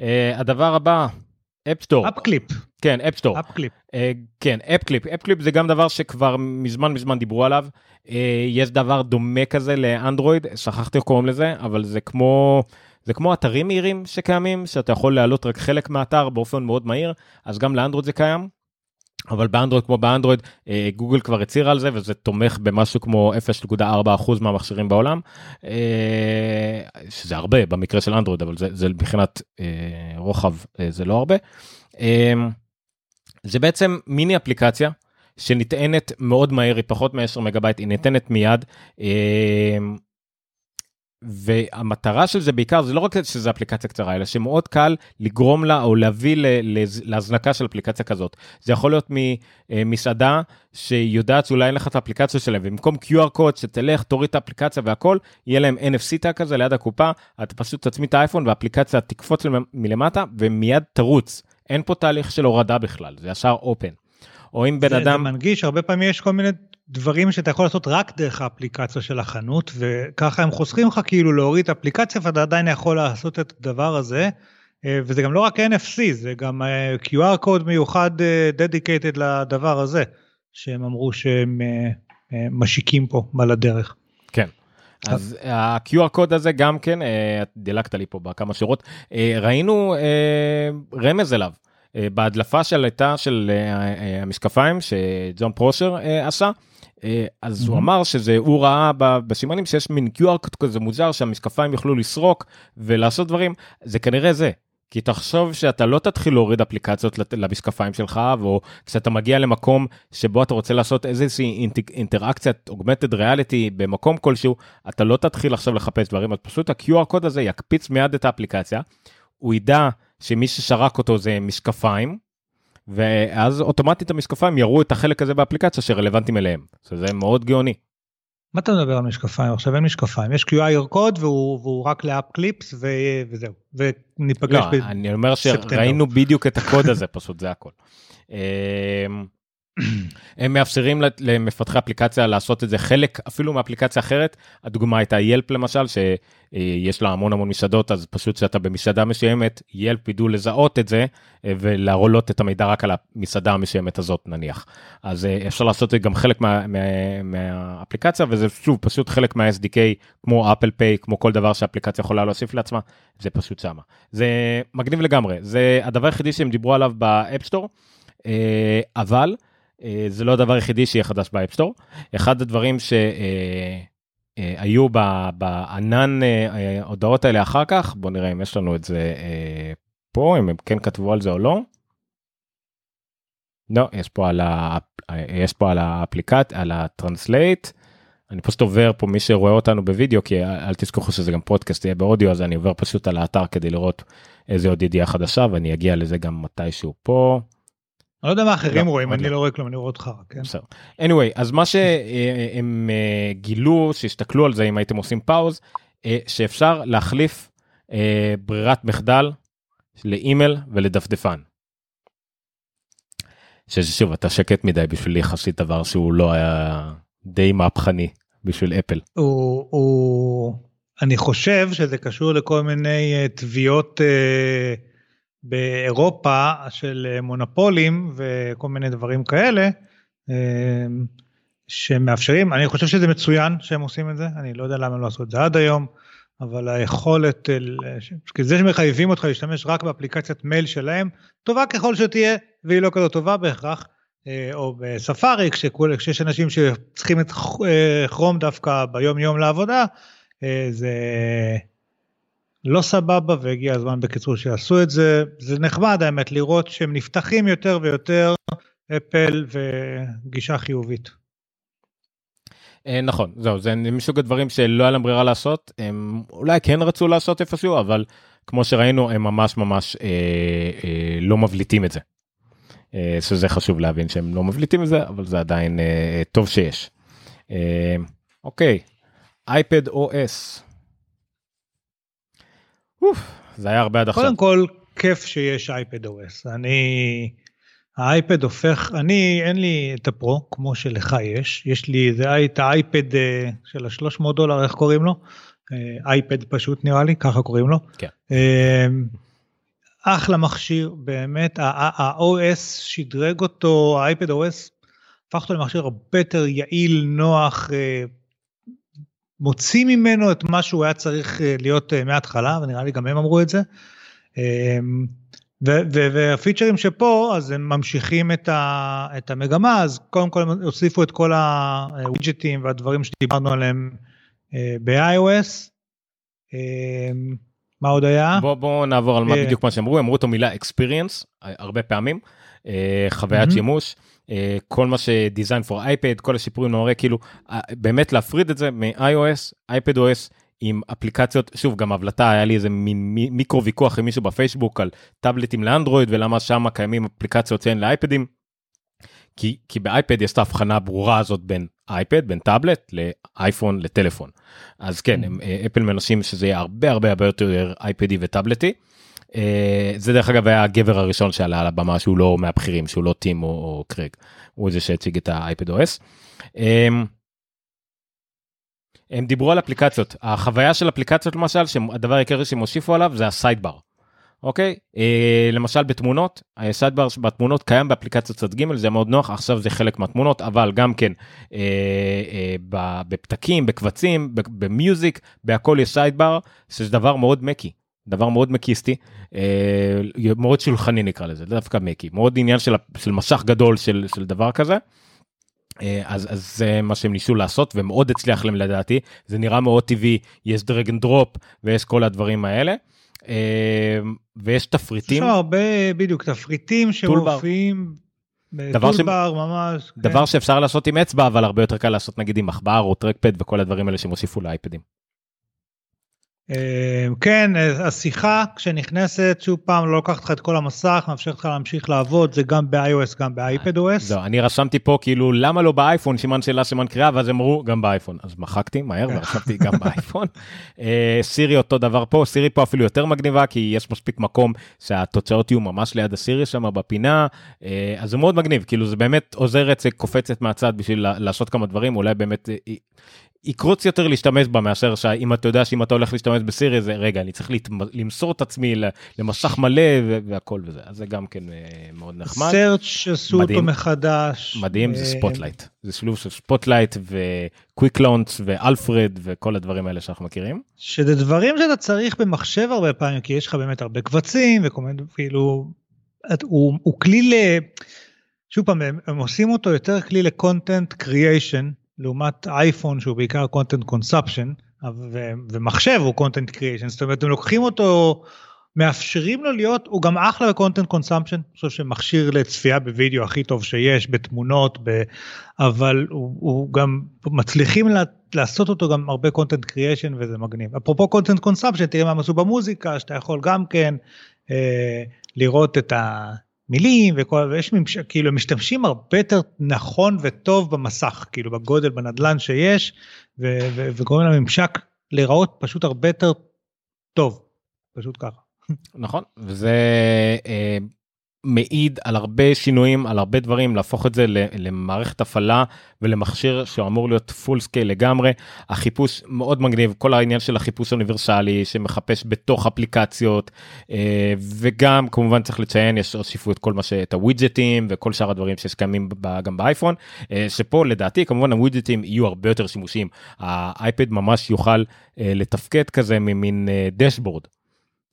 Uh, הדבר הבא, App Store. App Clip. כן, App Store. App Clip. Uh, כן, App Clip. App Clip זה גם דבר שכבר מזמן מזמן דיברו עליו. Uh, יש דבר דומה כזה לאנדרואיד, שכחתי איך קוראים לזה, אבל זה כמו... זה כמו אתרים מהירים שקיימים, שאתה יכול להעלות רק חלק מהאתר באופן מאוד מהיר, אז גם לאנדרואיד זה קיים. אבל באנדרואיד כמו באנדרואיד אה, גוגל כבר הצהירה על זה וזה תומך במשהו כמו 0.4% מהמכשירים בעולם אה, שזה הרבה במקרה של אנדרואיד אבל זה, זה מבחינת אה, רוחב זה לא הרבה. זה בעצם מיני אפליקציה שנטענת מאוד מהר היא פחות מ-10 מגבייט היא ניתנת מיד והמטרה של זה בעיקר זה לא רק שזה אפליקציה קצרה אלא שמאוד קל לגרום לה או להביא להזנקה של אפליקציה כזאת. זה יכול להיות ממסעדה שיודעת שאולי אין לך את האפליקציה שלהם ובמקום QR קוד שתלך תוריד את האפליקציה והכל יהיה להם NFC תא כזה ליד הקופה אתה פשוט תצמיד את האייפון והאפליקציה תקפוץ מלמטה ומיד תרוץ אין פה תהליך של הורדה בכלל זה ישר אופן. או אם בן זה, אדם... זה מנגיש, הרבה פעמים יש כל מיני דברים שאתה יכול לעשות רק דרך האפליקציה של החנות, וככה הם חוסכים לך כאילו להוריד את האפליקציה ואתה עדיין יכול לעשות את הדבר הזה. אה, וזה גם לא רק NFC, זה גם אה, QR קוד מיוחד אה, לדבר הזה, שהם אמרו שהם משיקים פה על הדרך. כן. אז ה-QR קוד הזה גם כן, דילגת לי פה בכמה שורות, ראינו רמז אליו. בהדלפה של הייתה של המשקפיים שג'ון פרושר עשה, אז mm-hmm. הוא אמר שזה הוא ראה בסימנים שיש מין QR כזה מוזר שהמשקפיים יוכלו לסרוק ולעשות דברים זה כנראה זה. כי תחשוב שאתה לא תתחיל להוריד אפליקציות למשקפיים שלך או כשאתה מגיע למקום שבו אתה רוצה לעשות איזושהי אינטראקציית אוגמנטד ריאליטי במקום כלשהו אתה לא תתחיל עכשיו לחפש דברים אז פשוט ה-QR קוד הזה יקפיץ מיד את האפליקציה. הוא ידע שמי ששרק אותו זה משקפיים ואז אוטומטית המשקפיים יראו את החלק הזה באפליקציה שרלוונטיים אליהם. זה מאוד גאוני. מה אתה מדבר על משקפיים? עכשיו אין משקפיים, יש QR קוד והוא, והוא רק לאפ קליפס ו... וזהו, וניפגש לא, ב... אני אומר שראינו בדיוק את הקוד הזה פשוט, זה הכל. הם מאפשרים למפתחי אפליקציה לעשות את זה. חלק אפילו מאפליקציה אחרת הדוגמה הייתה ילפ למשל שיש לה המון המון מסעדות אז פשוט שאתה במסעדה מסוימת ילפ ידעו לזהות את זה אה, ולהראות את המידע רק על המסעדה המסוימת הזאת נניח. אז אה, אפשר לעשות את זה גם חלק מה, מה, מהאפליקציה וזה שוב פשוט חלק מה-SDK כמו אפל פיי כמו כל דבר שאפליקציה יכולה להוסיף לעצמה זה פשוט שמה. זה מגניב לגמרי. זה הדבר היחידי שהם דיברו עליו ב-App Store אה, אבל. אה, זה לא הדבר היחידי שיהיה חדש ב-App Store. אחד הדברים שהיו אה, בענן אה, הודעות האלה אחר כך, בוא נראה אם יש לנו את זה פה, אם הם כן כתבו על זה או לא. לא, יש פה על, ה... יש פה על האפליקט, על ה-Translate. אני פשוט עובר פה מי שרואה אותנו בווידאו כי אל תזכחו שזה גם פודקאסט יהיה באודיו אז אני עובר פשוט על האתר כדי לראות איזה עוד ידיעה חדשה ואני אגיע לזה גם מתישהו פה. אני לא יודע מה אחרים לא, רואים, אני לא. לא רואה כלום, אני רואה אותך. כן? בסדר. anyway, אז מה שהם אה, גילו, שהסתכלו על זה אם הייתם עושים פאוז, אה, שאפשר להחליף אה, ברירת מחדל לאימייל ולדפדפן. ששוב, אתה שקט מדי בשביל יחסית דבר שהוא לא היה די מהפכני בשביל אפל. הוא, הוא, אני חושב שזה קשור לכל מיני תביעות... Uh, באירופה של אה, מונופולים וכל מיני דברים כאלה אה, שמאפשרים, אני חושב שזה מצוין שהם עושים את זה, אני לא יודע למה הם לא עשו את זה עד היום, אבל היכולת, אה, זה שמחייבים אותך להשתמש רק באפליקציית מייל שלהם, טובה ככל שתהיה, והיא לא כזאת טובה בהכרח, או בספארי, כשיש אנשים שצריכים את כרום דווקא ביום יום לעבודה, זה לא סבבה והגיע הזמן בקיצור שיעשו את זה. זה נחמד האמת לראות שהם נפתחים יותר ויותר, אפל וגישה חיובית. אה, נכון, זהו, זה מסוג הדברים שלא היה להם ברירה לעשות, הם אולי כן רצו לעשות איפשהו, אבל כמו שראינו, הם ממש ממש אה, אה, לא מבליטים את זה. אה, שזה חשוב להבין שהם לא מבליטים את זה, אבל זה עדיין אה, טוב שיש. אה, אוקיי, אייפד OS. אוף, זה היה הרבה עד עכשיו. קודם כל, כיף שיש אייפד OS. אני... האייפד הופך, אני, אין לי את הפרו, כמו שלך יש, יש לי זה, את האייפד אה, של ה-300 דולר, איך קוראים לו? אה, אייפד פשוט נראה לי, ככה קוראים לו. כן. אה, אחלה מכשיר, באמת, ה-OS שדרג אותו, האייפד OS, הפך אותו למכשיר הרבה יותר יעיל, נוח, מוציא ממנו את מה שהוא היה צריך להיות מההתחלה, ונראה לי גם הם אמרו את זה. והפיצ'רים שפה אז הם ממשיכים את, ה, את המגמה אז קודם כל הם הוסיפו את כל הווידג'טים והדברים שדיברנו עליהם אה, ב-iOS. אה, מה עוד היה? בוא, בוא נעבור על מה אה, בדיוק מה שאמרו אמרו את המילה experience הרבה פעמים חוויית. שימוש כל מה שדיזיין פור אייפד כל השיפורים נורא כאילו באמת להפריד את זה מ-iOS אייפד OS. עם אפליקציות שוב גם הבלטה היה לי איזה מין מיקרו ויכוח עם מישהו בפייסבוק על טאבלטים לאנדרואיד ולמה שם קיימים אפליקציות שאין לאייפדים. כי, כי באייפד יש את ההבחנה הברורה הזאת בין אייפד בין טאבלט לאייפון לטלפון אז כן הם, אה, אפל מנסים שזה יהיה הרבה הרבה הרבה יותר אייפדי וטאבלטי. אה, זה דרך אגב היה הגבר הראשון שעלה על הבמה שהוא לא מהבכירים שהוא לא טים או, או קרג הוא זה שהציג את האייפד אוס. הם דיברו על אפליקציות החוויה של אפליקציות למשל שהדבר העיקרי שהם הוסיפו עליו זה הסיידבר. אוקיי אה, למשל בתמונות הסיידבר בתמונות קיים באפליקציות צד ג' זה מאוד נוח עכשיו זה חלק מהתמונות אבל גם כן אה, אה, בפתקים בקבצים ב-Music בהכל יש sidebar שזה דבר מאוד Mac-י דבר מאוד Mac-יסטי אה, מאוד שולחני נקרא לזה דווקא Mac-י מאוד עניין של, של מסך גדול של, של דבר כזה. אה, אז, אז זה מה שהם ניסו לעשות ומאוד הצליח להם לדעתי זה נראה מאוד טבעי יש drag and drop ויש כל הדברים האלה. אה, ויש תפריטים. יש הרבה בדיוק תפריטים שמופיעים. דבר, ש... ממש. דבר כן. שאפשר לעשות עם אצבע אבל הרבה יותר קל לעשות נגיד עם עכבר או טרקפד וכל הדברים האלה שהם הוסיפו לאייפדים. אמ, כן, השיחה כשנכנסת, שוב פעם, לא לוקחת לך את כל המסך, מאפשרת לך להמשיך לעבוד, זה גם ב-iOS, גם ב-iPad OS. זהו, אני רשמתי פה כאילו, למה לא באייפון, סימן שאלה, סימן קריאה, ואז אמרו, גם באייפון. אז מחקתי מהר ורשמתי גם באייפון. אה, סירי אותו דבר פה, סירי פה אפילו יותר מגניבה, כי יש מספיק מקום שהתוצאות יהיו ממש ליד הסירי שם בפינה, אה, אז זה מאוד מגניב, כאילו זה באמת עוזרת, זה קופצת מהצד בשביל לעשות כמה דברים, אולי באמת אה, יקרוץ יותר להשתמש בה מאשר שאם אתה יודע שאם אתה הולך להשתמש בסירי זה רגע אני צריך למסור את עצמי למשך מלא והכל וזה אז זה גם כן אה, מאוד נחמד. Search עשו אותו מחדש. מדהים זה Spotlight אה, זה שילוב של Spotlight וקוויק לונץ ו-Alfred וכל הדברים האלה שאנחנו מכירים. שזה דברים שאתה צריך במחשב הרבה פעמים כי יש לך באמת הרבה קבצים וכל מיני כאילו הוא, הוא כלי ל... שוב פעם הם, הם עושים אותו יותר כלי לקונטנט קריאיישן. לעומת אייפון שהוא בעיקר content consumption ומחשב הוא content creation זאת אומרת הם לוקחים אותו מאפשרים לו להיות הוא גם אחלה ב-content consumption אני חושב שמכשיר לצפייה בווידאו הכי טוב שיש בתמונות ב... אבל הוא, הוא גם מצליחים לה, לעשות אותו גם הרבה content creation וזה מגניב. אפרופו content consumption תראה מה הם עשו במוזיקה שאתה יכול גם כן אה, לראות את ה... מילים וכל ויש ממשק כאילו משתמשים הרבה יותר נכון וטוב במסך כאילו בגודל בנדלן שיש וגורם לממשק להיראות פשוט הרבה יותר טוב פשוט ככה. נכון וזה אה, מעיד על הרבה שינויים על הרבה דברים להפוך את זה למערכת הפעלה ולמכשיר שאמור להיות full scale לגמרי. החיפוש מאוד מגניב כל העניין של החיפוש אוניברסלי שמחפש בתוך אפליקציות אה, וגם כמובן צריך לציין יש הוסיפו את כל מה שאת הווידג'טים וכל שאר הדברים שיש קיימים גם באייפון אה, שפה לדעתי כמובן הווידג'טים יהיו הרבה יותר שימושיים. האייפד ממש יוכל אה, לתפקד כזה ממין dashboard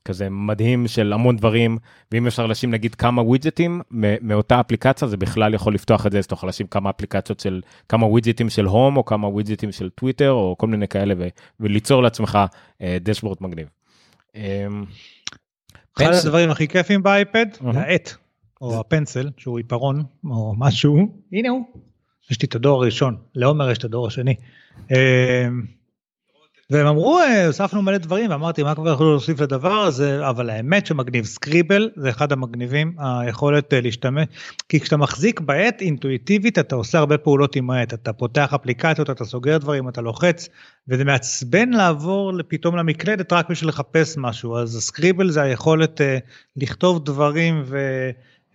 כזה מדהים של המון דברים ואם אפשר לשים נגיד כמה ווידג'טים מאותה אפליקציה זה בכלל יכול לפתוח את זה אז אתה יכול לשים כמה אפליקציות של כמה ווידג'טים של הום או כמה ווידג'טים של טוויטר או כל מיני כאלה ו- וליצור לעצמך דשבורד מגניב. אחד הדברים הכי כיפים באייפד זה העט או הפנסל שהוא עיפרון או משהו הנה הוא יש לי את הדור הראשון לעומר יש את הדור השני. והם אמרו הוספנו מלא דברים ואמרתי מה כבר יכולו להוסיף לדבר הזה אבל האמת שמגניב סקריבל זה אחד המגניבים היכולת להשתמש כי כשאתה מחזיק בעט אינטואיטיבית אתה עושה הרבה פעולות עם העט אתה פותח אפליקציות אתה סוגר דברים אתה לוחץ וזה מעצבן לעבור פתאום למקלדת רק בשביל לחפש משהו אז סקריבל זה היכולת לכתוב דברים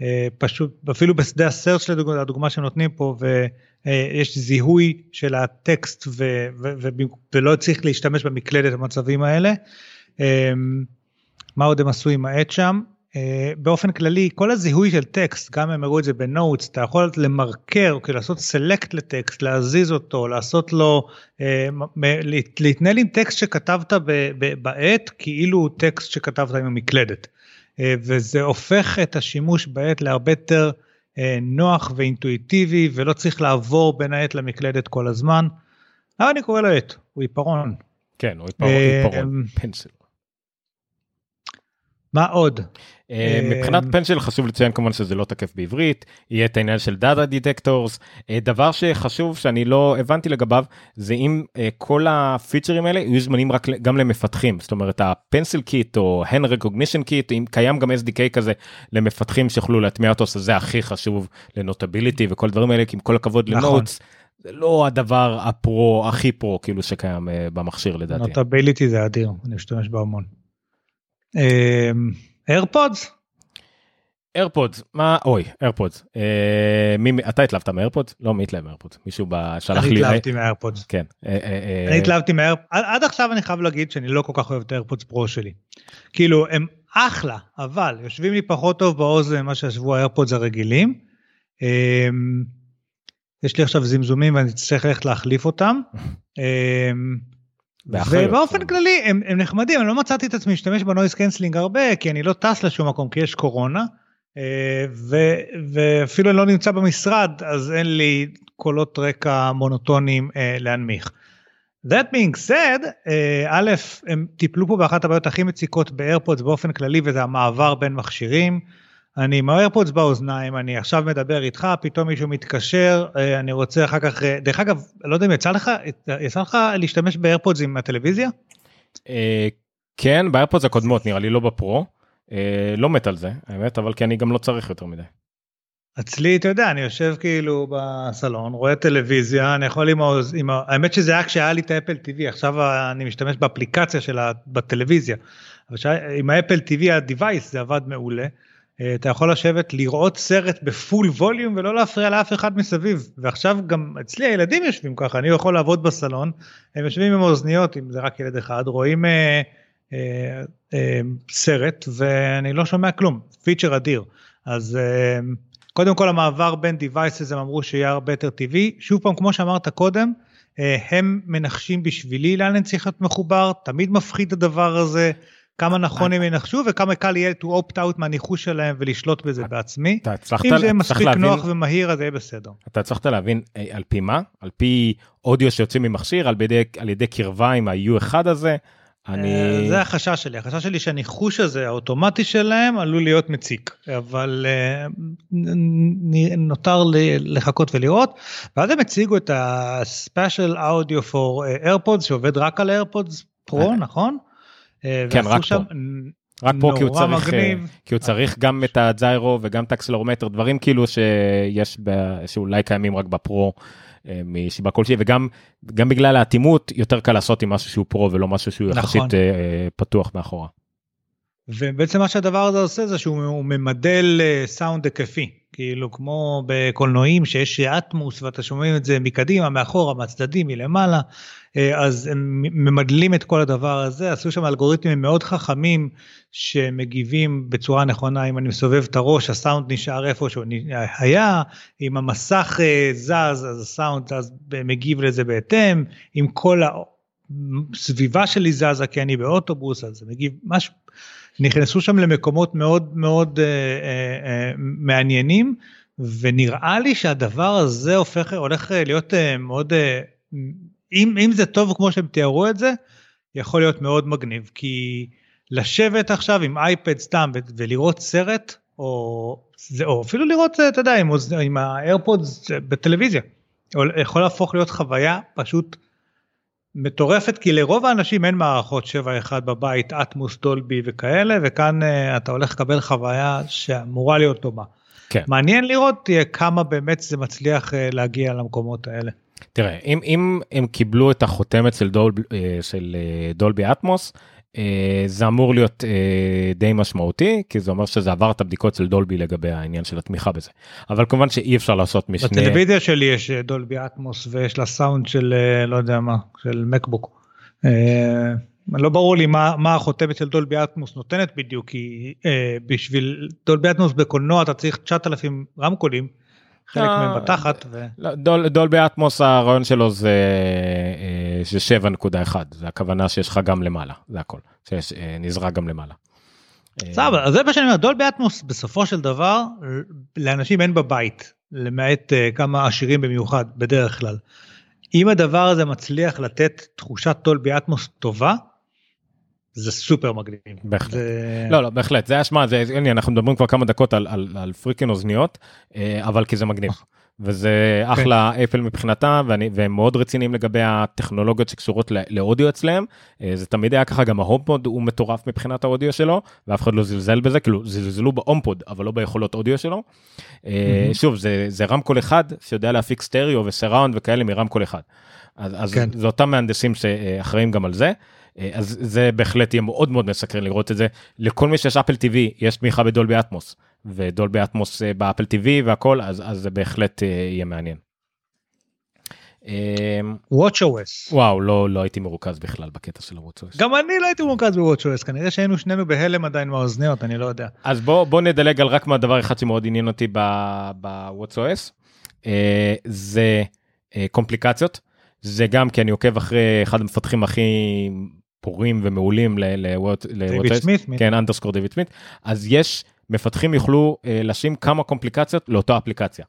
ופשוט אפילו בשדה הסרט לדוגמה שנותנים פה. ו... יש זיהוי של הטקסט ו- ו- ו- ולא צריך להשתמש במקלדת במצבים האלה. מה עוד הם עשו עם העט שם? באופן כללי כל הזיהוי של טקסט גם הם הראו את זה בנוטס אתה יכול למרקר כאילו לעשות סלקט לטקסט להזיז אותו לעשות לו להתנהל עם טקסט שכתבת בעט כאילו הוא טקסט שכתבת עם המקלדת וזה הופך את השימוש בעט להרבה יותר. נוח ואינטואיטיבי ולא צריך לעבור בין העט למקלדת כל הזמן. אבל אני קורא לו עט, הוא עיפרון. כן, הוא עיפרון, עיפרון, pencil. מה עוד? מבחינת pencil חשוב לציין כמובן שזה לא תקף בעברית, יהיה את העניין של data detectors, דבר שחשוב שאני לא הבנתי לגביו זה אם כל הפיצ'רים האלה יהיו זמינים רק גם למפתחים, זאת אומרת ה pencil kit או hand recognition kit, אם קיים גם SDK כזה למפתחים שיוכלו להטמיע אותו, זה הכי חשוב לנוטביליטי וכל דברים האלה, כי עם כל הכבוד לנוטס. זה לא הדבר ה pro הכי pro כאילו שקיים במכשיר לדעתי. נוטביליטי זה אדיר, אני משתמש בהמון. איירפודס? איירפודס מה אוי איירפודס אה, מי אתה התלהבת מאיירפודס לא מי התלהב מאיירפודס מישהו שלח לי אני התלהבתי מאיירפודס כן אה, אה, אני התלהבתי מאיירפודס עד עכשיו אני חייב להגיד שאני לא כל כך אוהב את האיירפודס פרו שלי כאילו הם אחלה אבל יושבים לי פחות טוב באוזן ממה שישבו האיירפודס הרגילים. יש לי עכשיו זמזומים ואני צריך ללכת להחליף אותם. ובאופן כללי הם, הם נחמדים, אני לא מצאתי את עצמי להשתמש ב noise cancelling הרבה, כי אני לא טס לשום מקום, כי יש קורונה, ו, ואפילו אני לא נמצא במשרד, אז אין לי קולות רקע מונוטונים להנמיך. That being said, א', הם טיפלו פה באחת הבעיות הכי מציקות באיירפודס באופן כללי, וזה המעבר בין מכשירים. אני עם האיירפודס באוזניים, אני עכשיו מדבר איתך, פתאום מישהו מתקשר, אני רוצה אחר כך, דרך אגב, לא יודע אם יצא לך, יצא לך להשתמש באיירפודס עם הטלוויזיה? כן, באיירפודס הקודמות נראה לי לא בפרו, לא מת על זה, האמת, אבל כי אני גם לא צריך יותר מדי. אצלי, אתה יודע, אני יושב כאילו בסלון, רואה טלוויזיה, אני יכול עם האוז... עם ה... האמת שזה היה כשהיה לי את האפל TV, עכשיו אני משתמש באפליקציה שלה בטלוויזיה. אבל עם האפל TV ה-Device זה עבד מעולה. אתה יכול לשבת לראות סרט בפול ווליום ולא להפריע לאף אחד מסביב. ועכשיו גם אצלי הילדים יושבים ככה אני יכול לעבוד בסלון הם יושבים עם אוזניות אם זה רק ילד אחד רואים אה, אה, אה, סרט ואני לא שומע כלום. פיצ'ר אדיר. אז אה, קודם כל המעבר בין devices הם אמרו שיהיה הרבה יותר טבעי. שוב פעם כמו שאמרת קודם אה, הם מנחשים בשבילי לאן אני צריך להיות מחובר תמיד מפחיד הדבר הזה. כמה נכון הם ינחשו וכמה קל יהיה to opt out מהניחוש שלהם ולשלוט בזה בעצמי. אם זה מספיק נוח ומהיר אז יהיה בסדר. אתה הצלחת להבין על פי מה? על פי אודיו שיוצאים ממכשיר, על ידי, על ידי קרבה עם ה-U1 הזה? אני... זה החשש שלי, החשש שלי שהניחוש הזה האוטומטי שלהם עלול להיות מציק, אבל נותר לחכות ולראות. ואז הם הציגו את ה-Special Audio for AirPods שעובד רק על AirPods Pro, נכון? כן, רק פה. רק פה כי הוא צריך, מגניב. כי הוא צריך גם את הג'יירו וגם את האקסלרומטר, דברים כאילו שיש, שאולי קיימים רק בפרו מסיבה כלשהי, וגם גם בגלל האטימות יותר קל לעשות עם משהו שהוא פרו ולא משהו שהוא נכון. יחסית פתוח מאחורה. ובעצם מה שהדבר הזה עושה זה שהוא ממדל סאונד היקפי, כאילו כמו בקולנועים שיש אטמוס ואתה שומעים את זה מקדימה, מאחורה, מהצדדים, מלמעלה, אז הם ממדלים את כל הדבר הזה, עשו שם אלגוריתמים מאוד חכמים שמגיבים בצורה נכונה, אם אני מסובב את הראש הסאונד נשאר איפה שהוא היה, אם המסך זז אז הסאונד אז מגיב לזה בהתאם, אם כל הסביבה שלי זזה כי אני באוטובוס אז זה מגיב משהו. נכנסו שם למקומות מאוד מאוד אה, אה, אה, מעניינים, ונראה לי שהדבר הזה הופך, הולך להיות אה, מאוד, אה, אם, אם זה טוב כמו שהם תיארו את זה, יכול להיות מאוד מגניב, כי לשבת עכשיו עם אייפד סתם ולראות סרט, או, או אפילו לראות, אתה יודע, עם, עם האיירפודס בטלוויזיה, יכול להפוך להיות חוויה פשוט מטורפת, כי לרוב האנשים אין מערכות 7.1 בבית, אטמוס, דולבי וכאלה, וכאן uh, אתה הולך לקבל חוויה שאמורה להיות דומה. כן. מעניין לראות כמה באמת זה מצליח uh, להגיע למקומות האלה. תראה, אם, אם הם קיבלו את החותמת של, דול, אה, של דולבי אטמוס, אה, זה אמור להיות אה, די משמעותי כי זה אומר שזה עבר את הבדיקות של דולבי לגבי העניין של התמיכה בזה אבל כמובן שאי אפשר לעשות משנה. בטלוויזיה שלי יש אה, דולבי אטמוס ויש לה סאונד של לא יודע מה של מקבוק. לא ברור לי מה, מה החותמת של דולבי אטמוס נותנת בדיוק כי בשביל דולבי אטמוס בקולנוע אתה צריך 9,000 רמקולים. חלק מהם אה, בתחת. ו... לא, דול, דולבי אטמוס הרעיון שלו זה, אה, זה 7.1 זה הכוונה שיש לך גם למעלה זה הכל שיש אה, גם למעלה. סבבה אז זה מה שאני אומר דולבי אטמוס בסופו של דבר לאנשים אין בבית למעט כמה עשירים במיוחד בדרך כלל. אם הדבר הזה מצליח לתת תחושת דולבי אטמוס טובה זה סופר מגניב. בהחלט. זה... לא לא בהחלט זה אשמה זה הנה אנחנו מדברים כבר כמה דקות על, על, על פריקין אוזניות אה, אבל כי זה מגניב. וזה כן. אחלה אפל מבחינתם ואני והם מאוד רציניים לגבי הטכנולוגיות שקשורות לאודיו אצלם אה, זה תמיד היה ככה גם ההומפוד הוא מטורף מבחינת האודיו שלו ואף אחד לא זלזל בזה כאילו זלזלו בהומפוד אבל לא ביכולות אודיו שלו. Mm-hmm. שוב זה זה רמקול אחד שיודע להפיק סטריאו ו surround וכאלה מרמקול אחד. אז, אז כן. זה אותם מהנדסים שאחראים גם על זה. אה, אז זה בהחלט יהיה מאוד מאוד מסקרן לראות את זה. לכל מי שיש אפל TV יש תמיכה בדולבי אטמוס, ודולבי אטמוס אה, באפל TV והכל, אז, אז זה בהחלט אה, יהיה מעניין. WatchOS. וואו, לא, לא הייתי מרוכז בכלל בקטע של WatchOS. גם אני לא הייתי מרוכז ב-WatchOS, כנראה שהיינו שנינו בהלם עדיין מהאוזניות, אני לא יודע. אז בוא, בוא נדלג על רק מהדבר אחד שמאוד עניין אותי ב-WatchOS, זה קומפליקציות. זה גם כי אני עוקב אחרי אחד המפתחים הכי פורים ומעולים לווטס, כן אנדרסקור דיוויד סמית, אז יש מפתחים יוכלו אה, לשים כמה קומפליקציות לאותה אפליקציה.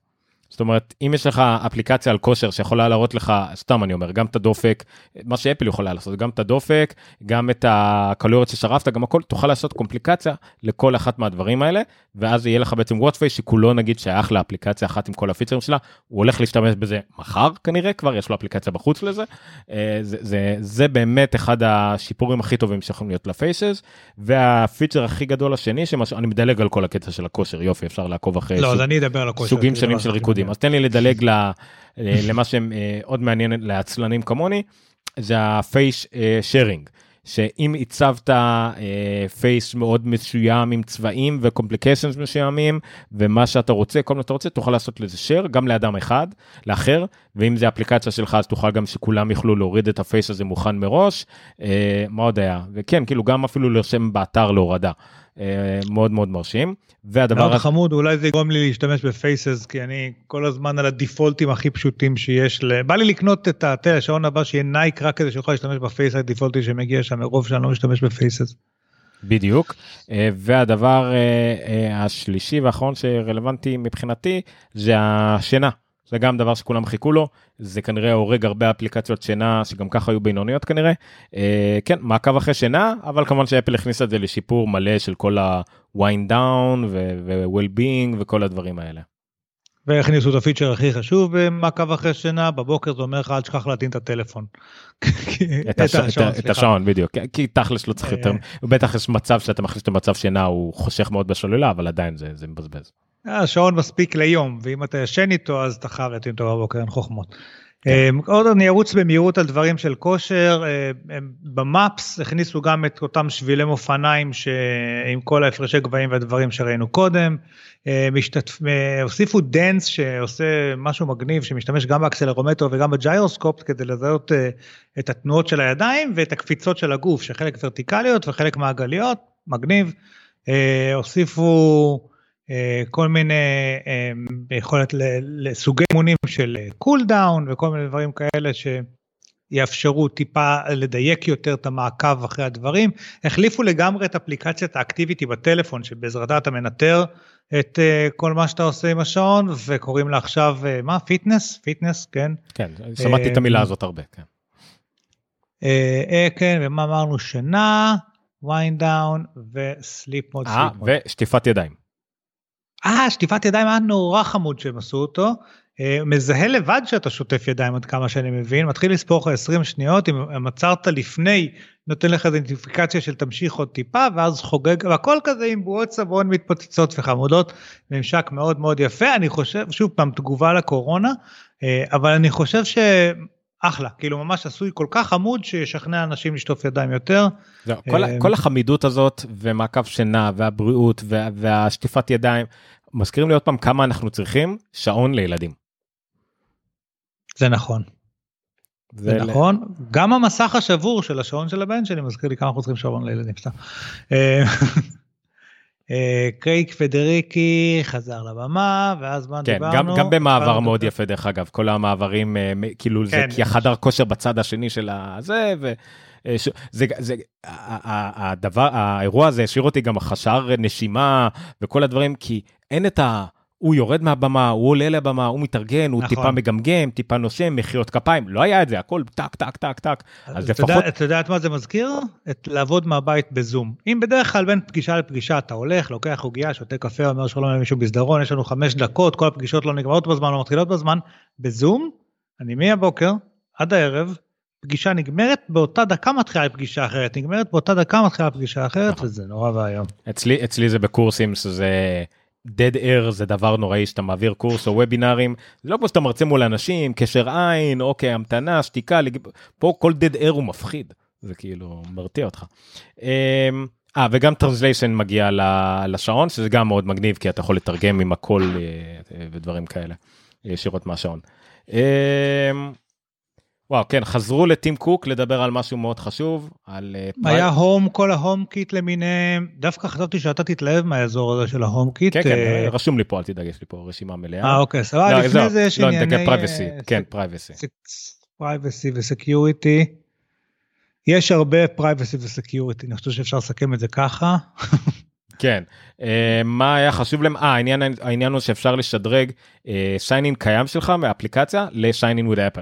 זאת אומרת אם יש לך אפליקציה על כושר שיכולה להראות לך סתם אני אומר גם את הדופק מה שאפל יכולה לעשות גם את הדופק גם את הקלוריות ששרפת גם הכל תוכל לעשות complication לכל אחת מהדברים האלה ואז יהיה לך בעצם watch face שכולו נגיד שייך לאפליקציה אחת עם כל הפיצרים שלה הוא הולך להשתמש בזה מחר כנראה כבר יש לו אפליקציה בחוץ לזה. אה, זה, זה, זה באמת אחד השיפורים הכי טובים שיכולים להיות ל faces והפיצר הכי גדול השני שאני מדלג על כל הקטע של הכושר יופי אפשר לעקוב אחרי לא, סוג, סוגים שונים של ריקודים. אז תן לי לדלג למה שמאוד אה, מעניין לעצלנים כמוני, זה ה face sharing. שאם הצבת face uh, מאוד מסוים עם צבעים ו complications מסוימים ומה שאתה רוצה כל מה שאתה רוצה תוכל לעשות לזה share גם לאדם אחד לאחר ואם זה אפליקציה שלך אז תוכל גם שכולם יוכלו להוריד את ה face הזה מוכן מראש uh, מה עוד היה וכן כאילו גם אפילו לשים באתר להורדה. אה, מאוד מאוד מרשים והדבר מאוד חמוד אולי זה יגרום לי להשתמש ב faces כי אני כל הזמן על ה defaultים הכי פשוטים שיש ל... בא לי לקנות את השעון הבא שיהיה נייק רק כדי שיוכל להשתמש ב face ה defaultי שמגיע שם מרוב שאני לא משתמש ב faces. בדיוק אה, והדבר אה, השלישי והאחרון שרלוונטי מבחינתי זה השינה. זה גם דבר שכולם חיכו לו, זה כנראה הורג הרבה אפליקציות שינה שגם ככה היו בינוניות כנראה. אה, כן, מעקב אחרי שינה, אבל כמובן שאפל הכניסה את זה לשיפור מלא של כל ה-wind down ו-well-being וכל הדברים האלה. והכניסו את הפיצ'ר הכי חשוב במעקב אחרי שינה, בבוקר זה אומר לך אל תשכח להטעין את הטלפון. את השעון, את השעון בדיוק, כי תכלס לא צריך יותר, אה. בטח יש מצב שאתה מכניס אותו במצב שינה הוא חושך מאוד בשוללה, אבל עדיין זה מבזבז. השעון מספיק ליום, ואם אתה ישן איתו אז אתה חייב להטעין אותו בבוקר, אין חוכמות. כן. עוד אני ארוץ במהירות על דברים של כושר, ב Maps הכניסו גם את אותם שבילי אופניים עם כל ההפרשי גבהים והדברים שראינו קודם, משתתף, הוסיפו dance שעושה משהו מגניב שמשתמש גם ב accelerometer וגם ב gyroscope כדי לזהות את התנועות של הידיים ואת הקפיצות של הגוף שחלק ורטיקליות וחלק מעגליות, מגניב, הוסיפו אה, כל מיני אה, יכולת לסוגי אימונים של cool down וכל מיני דברים כאלה יאפשרו טיפה לדייק יותר את המעקב אחרי הדברים. החליפו לגמרי את אפליקציית ה Activity בטלפון שבעזרתה אתה מנטר את כל מה שאתה עושה עם השעון וקוראים לה עכשיו מה Fitness Fitness כן כן שמעתי את המילה הזאת הרבה כן. כן ומה אמרנו שינה wind down וסליפ מוד. אה ושטיפת ידיים. אה שטיפת ידיים היה נורא חמוד שהם עשו אותו. מזהה לבד שאתה שוטף ידיים עד כמה שאני מבין מתחיל לספור לך 20 שניות אם עצרת לפני נותן לך אידנטיפיקציה של תמשיך עוד טיפה ואז חוגג והכל כזה עם בועות סבון מתפוצצות וחמודות ממשק מאוד מאוד יפה אני חושב שוב פעם תגובה לקורונה אבל אני חושב שאחלה כאילו ממש עשוי כל כך עמוד שישכנע אנשים לשטוף ידיים יותר. כל, כל החמידות הזאת ומעקב שינה והבריאות וה, והשטיפת ידיים מזכירים לי עוד פעם כמה אנחנו צריכים שעון לילדים. זה נכון. זה נכון, גם המסך השבור של השעון של הבן שלי מזכיר לי כמה אנחנו צריכים שעון לילדים סתם. אה, אה, קרייק פדריקי חזר לבמה ואז מה כן, דיברנו. גם במעבר מאוד יפה דרך אגב כל המעברים אה, כאילו זה כן. כי החדר כושר בצד השני של הזה וזה זה הדבר האירוע הזה השאיר אותי גם חשר נשימה וכל הדברים כי אין את ה... הוא יורד מהבמה, הוא עולה לבמה, הוא מתארגן, הוא נכון. טיפה מגמגם, טיפה נושם, מחיאות כפיים, לא היה את זה, הכל טק, טק, טק, טק. אז לפחות... יודע, אתה יודע את מה זה מזכיר? את לעבוד מהבית בזום. אם בדרך כלל בין פגישה לפגישה אתה הולך, לוקח עוגיה, שותה קפה, אומר שלום למישהו בסדרון, יש לנו חמש דקות, כל הפגישות לא נגמרות בזמן, לא מתחילות בזמן, בזום, אני מהבוקר עד הערב, פגישה נגמרת, באותה דקה מתחילה פגישה אחרת, נגמרת באותה דקה מתחילה פגישה אחרת, נכון. וזה נורא ואיום. אצלי, אצלי זה בקורסים שזה... dead air זה דבר נוראי שאתה מעביר קורס או וובינארים לא כמו שאתה מרצה מול אנשים קשר עין אוקיי המתנה שתיקה פה כל dead air הוא מפחיד זה כאילו מרתיע אותך. אמ, אה וגם translation מגיע לשעון שזה גם מאוד מגניב כי אתה יכול לתרגם עם הכל אה, ודברים כאלה ישירות מהשעון. וואו כן חזרו לטים קוק לדבר על משהו מאוד חשוב על אה, היה הום כל ההום קיט למיניהם דווקא חשבתי שאתה תתלהב מהאזור הזה של ה HomeKit. כן, כן אה, רשום לי פה אל תדאג יש לי פה רשימה מלאה. אה אוקיי סבבה לא, לפני זה יש לא, ענייני פרייבסי כן פרייבסי. פרייבסי וסקיוריטי. יש הרבה privacy ו security אני חושב שאפשר לסכם את זה ככה. כן אה, מה היה חשוב להם אה העניין העניין הוא שאפשר לשדרג שיינין קיים שלך מאפליקציה לשיינין וויד אפל.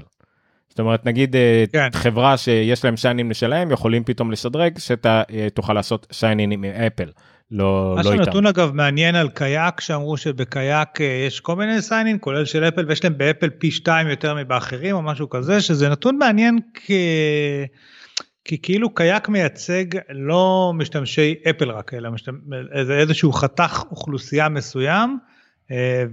זאת אומרת נגיד אה, כן. חברה שיש להם שיינים לשלם יכולים פתאום לשדרג שאתה אה, תוכל לעשות שיינים עם אפל. לא, לא איתם. יש נתון אגב מעניין על קייק שאמרו שבקייק אה, יש כל מיני סיינים כולל של אפל ויש להם באפל פי שתיים יותר מבאחרים או משהו כזה שזה נתון מעניין כ... כי כאילו קייק מייצג לא משתמשי אפל רק אלא משתמש... איזשהו חתך אוכלוסייה מסוים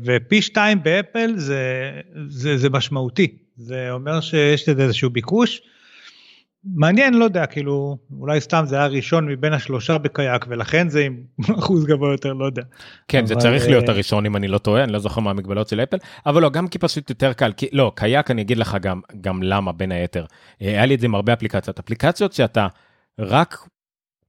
ופי שתיים באפל זה, זה, זה משמעותי זה אומר שיש לזה איזשהו ביקוש. מעניין, לא יודע, כאילו, אולי סתם זה היה ראשון מבין השלושה בקייק, ולכן זה עם אחוז גבוה יותר, לא יודע. כן, אבל... זה צריך להיות אה, הראשון אם אני לא טועה, אני לא זוכר מה המגבלות של אפל, אבל לא, גם כי פשוט יותר קל, כי לא, קייק אני אגיד לך גם, גם למה בין היתר. אה, היה לי את זה עם הרבה אפליקציות, אפליקציות שאתה רק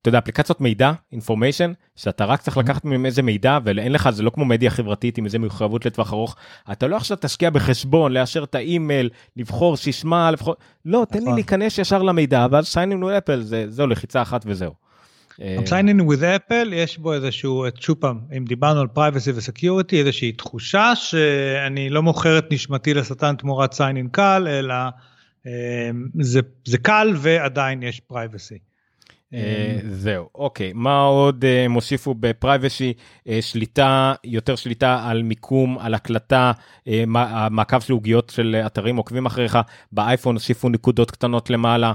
אתה יודע אפליקציות מידע information שאתה רק צריך לקחת מהם איזה מידע ואין לך זה לא כמו מדיה חברתית עם איזה מחויבות לטווח ארוך אתה לא עכשיו תשקיע בחשבון לאשר את האימייל לבחור סיסמה לבחור לא תן לי נכון. להיכנס ישר למידע ואז sign in with Apple זה זהו לחיצה אחת וזהו. sign in with Apple יש בו איזשהו שוב פעם אם דיברנו על privacy ו security איזושהי תחושה שאני לא מוכר את נשמתי לשטן תמורת sign in קל אלא אה, זה זה קל ועדיין יש privacy. אה, זהו. אוקיי מה עוד אה, הם הוסיפו ב privacy? אה, שליטה יותר שליטה על מיקום על הקלטה מעקב של עוגיות של אתרים עוקבים אחריך. באייפון הוסיפו נקודות קטנות למעלה.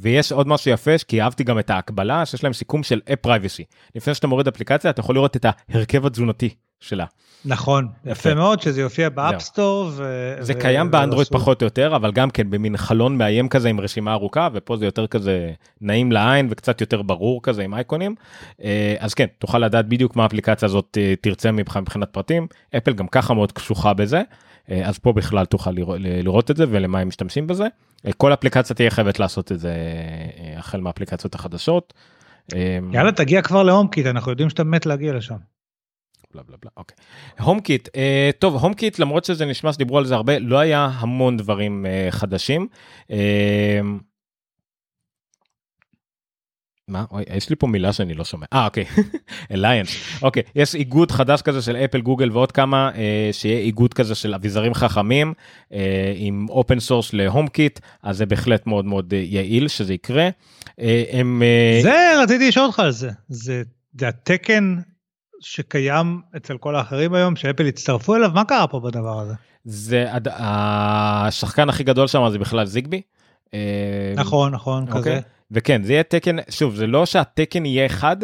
ויש עוד משהו יפה כי אהבתי גם את ההקבלה שיש להם סיכום של app privacy לפני שאתה מוריד אפליקציה אתה יכול לראות את ההרכב התזונתי שלה. נכון, יפה מאוד שזה יופיע ב App Store. זה קיים באנדרואיד פחות או יותר, אבל גם כן במין חלון מאיים כזה עם רשימה ארוכה, ופה זה יותר כזה נעים לעין וקצת יותר ברור כזה עם אייקונים. אה, אז כן, תוכל לדעת בדיוק מה האפליקציה הזאת אה, תרצה מבחינת פרטים. אפל גם ככה מאוד קשוחה בזה, אה, אז פה בכלל תוכל לראות את זה ולמה הם משתמשים בזה. כל אפליקציה תהיה חייבת לעשות את זה החל מהאפליקציות החדשות. יאללה תגיע כבר ל HomeKit אנחנו יודעים שאתה מת להגיע לשם. בלה בלה בלה, אוקיי. HomeKit, אה, טוב, HomeKit, למרות שזה נשמע שדיברו על זה הרבה, לא היה המון דברים אה, חדשים. אה, מה? אוי, יש לי פה מילה שאני לא שומע. אה, אוקיי. Alliance. אוקיי, יש איגוד חדש כזה של אפל, גוגל ועוד כמה, אה, שיהיה איגוד כזה של אביזרים חכמים, אה, עם open source ל HomeKit, אז זה בהחלט מאוד מאוד אה, יעיל שזה יקרה. אה, הם... אה, זה רציתי לשאול אותך על זה. זה, זה התקן שקיים אצל כל האחרים היום, שאפל הצטרפו אליו, מה קרה פה בדבר הזה? זה הד- השחקן הכי גדול שם זה בכלל זיגבי. אה, נכון, נכון, אוקיי. כזה. וכן זה יהיה תקן שוב זה לא שהתקן יהיה אחד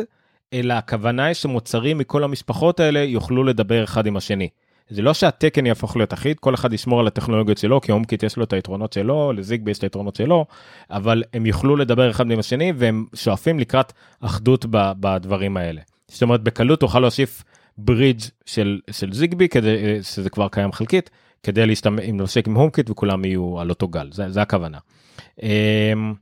אלא הכוונה היא שמוצרים מכל המשפחות האלה יוכלו לדבר אחד עם השני. זה לא שהתקן יהפוך להיות אחיד כל אחד ישמור על הטכנולוגיות שלו כי הומקיט יש לו את היתרונות שלו לזיגבי יש את היתרונות שלו אבל הם יוכלו לדבר אחד עם השני והם שואפים לקראת אחדות בדברים האלה. זאת אומרת בקלות תוכל להוסיף ברידג' של של זיגבי כדי שזה כבר קיים חלקית כדי להשתמש עם נושק עם הומקיט וכולם יהיו על אותו גל זה, זה הכוונה. אמ,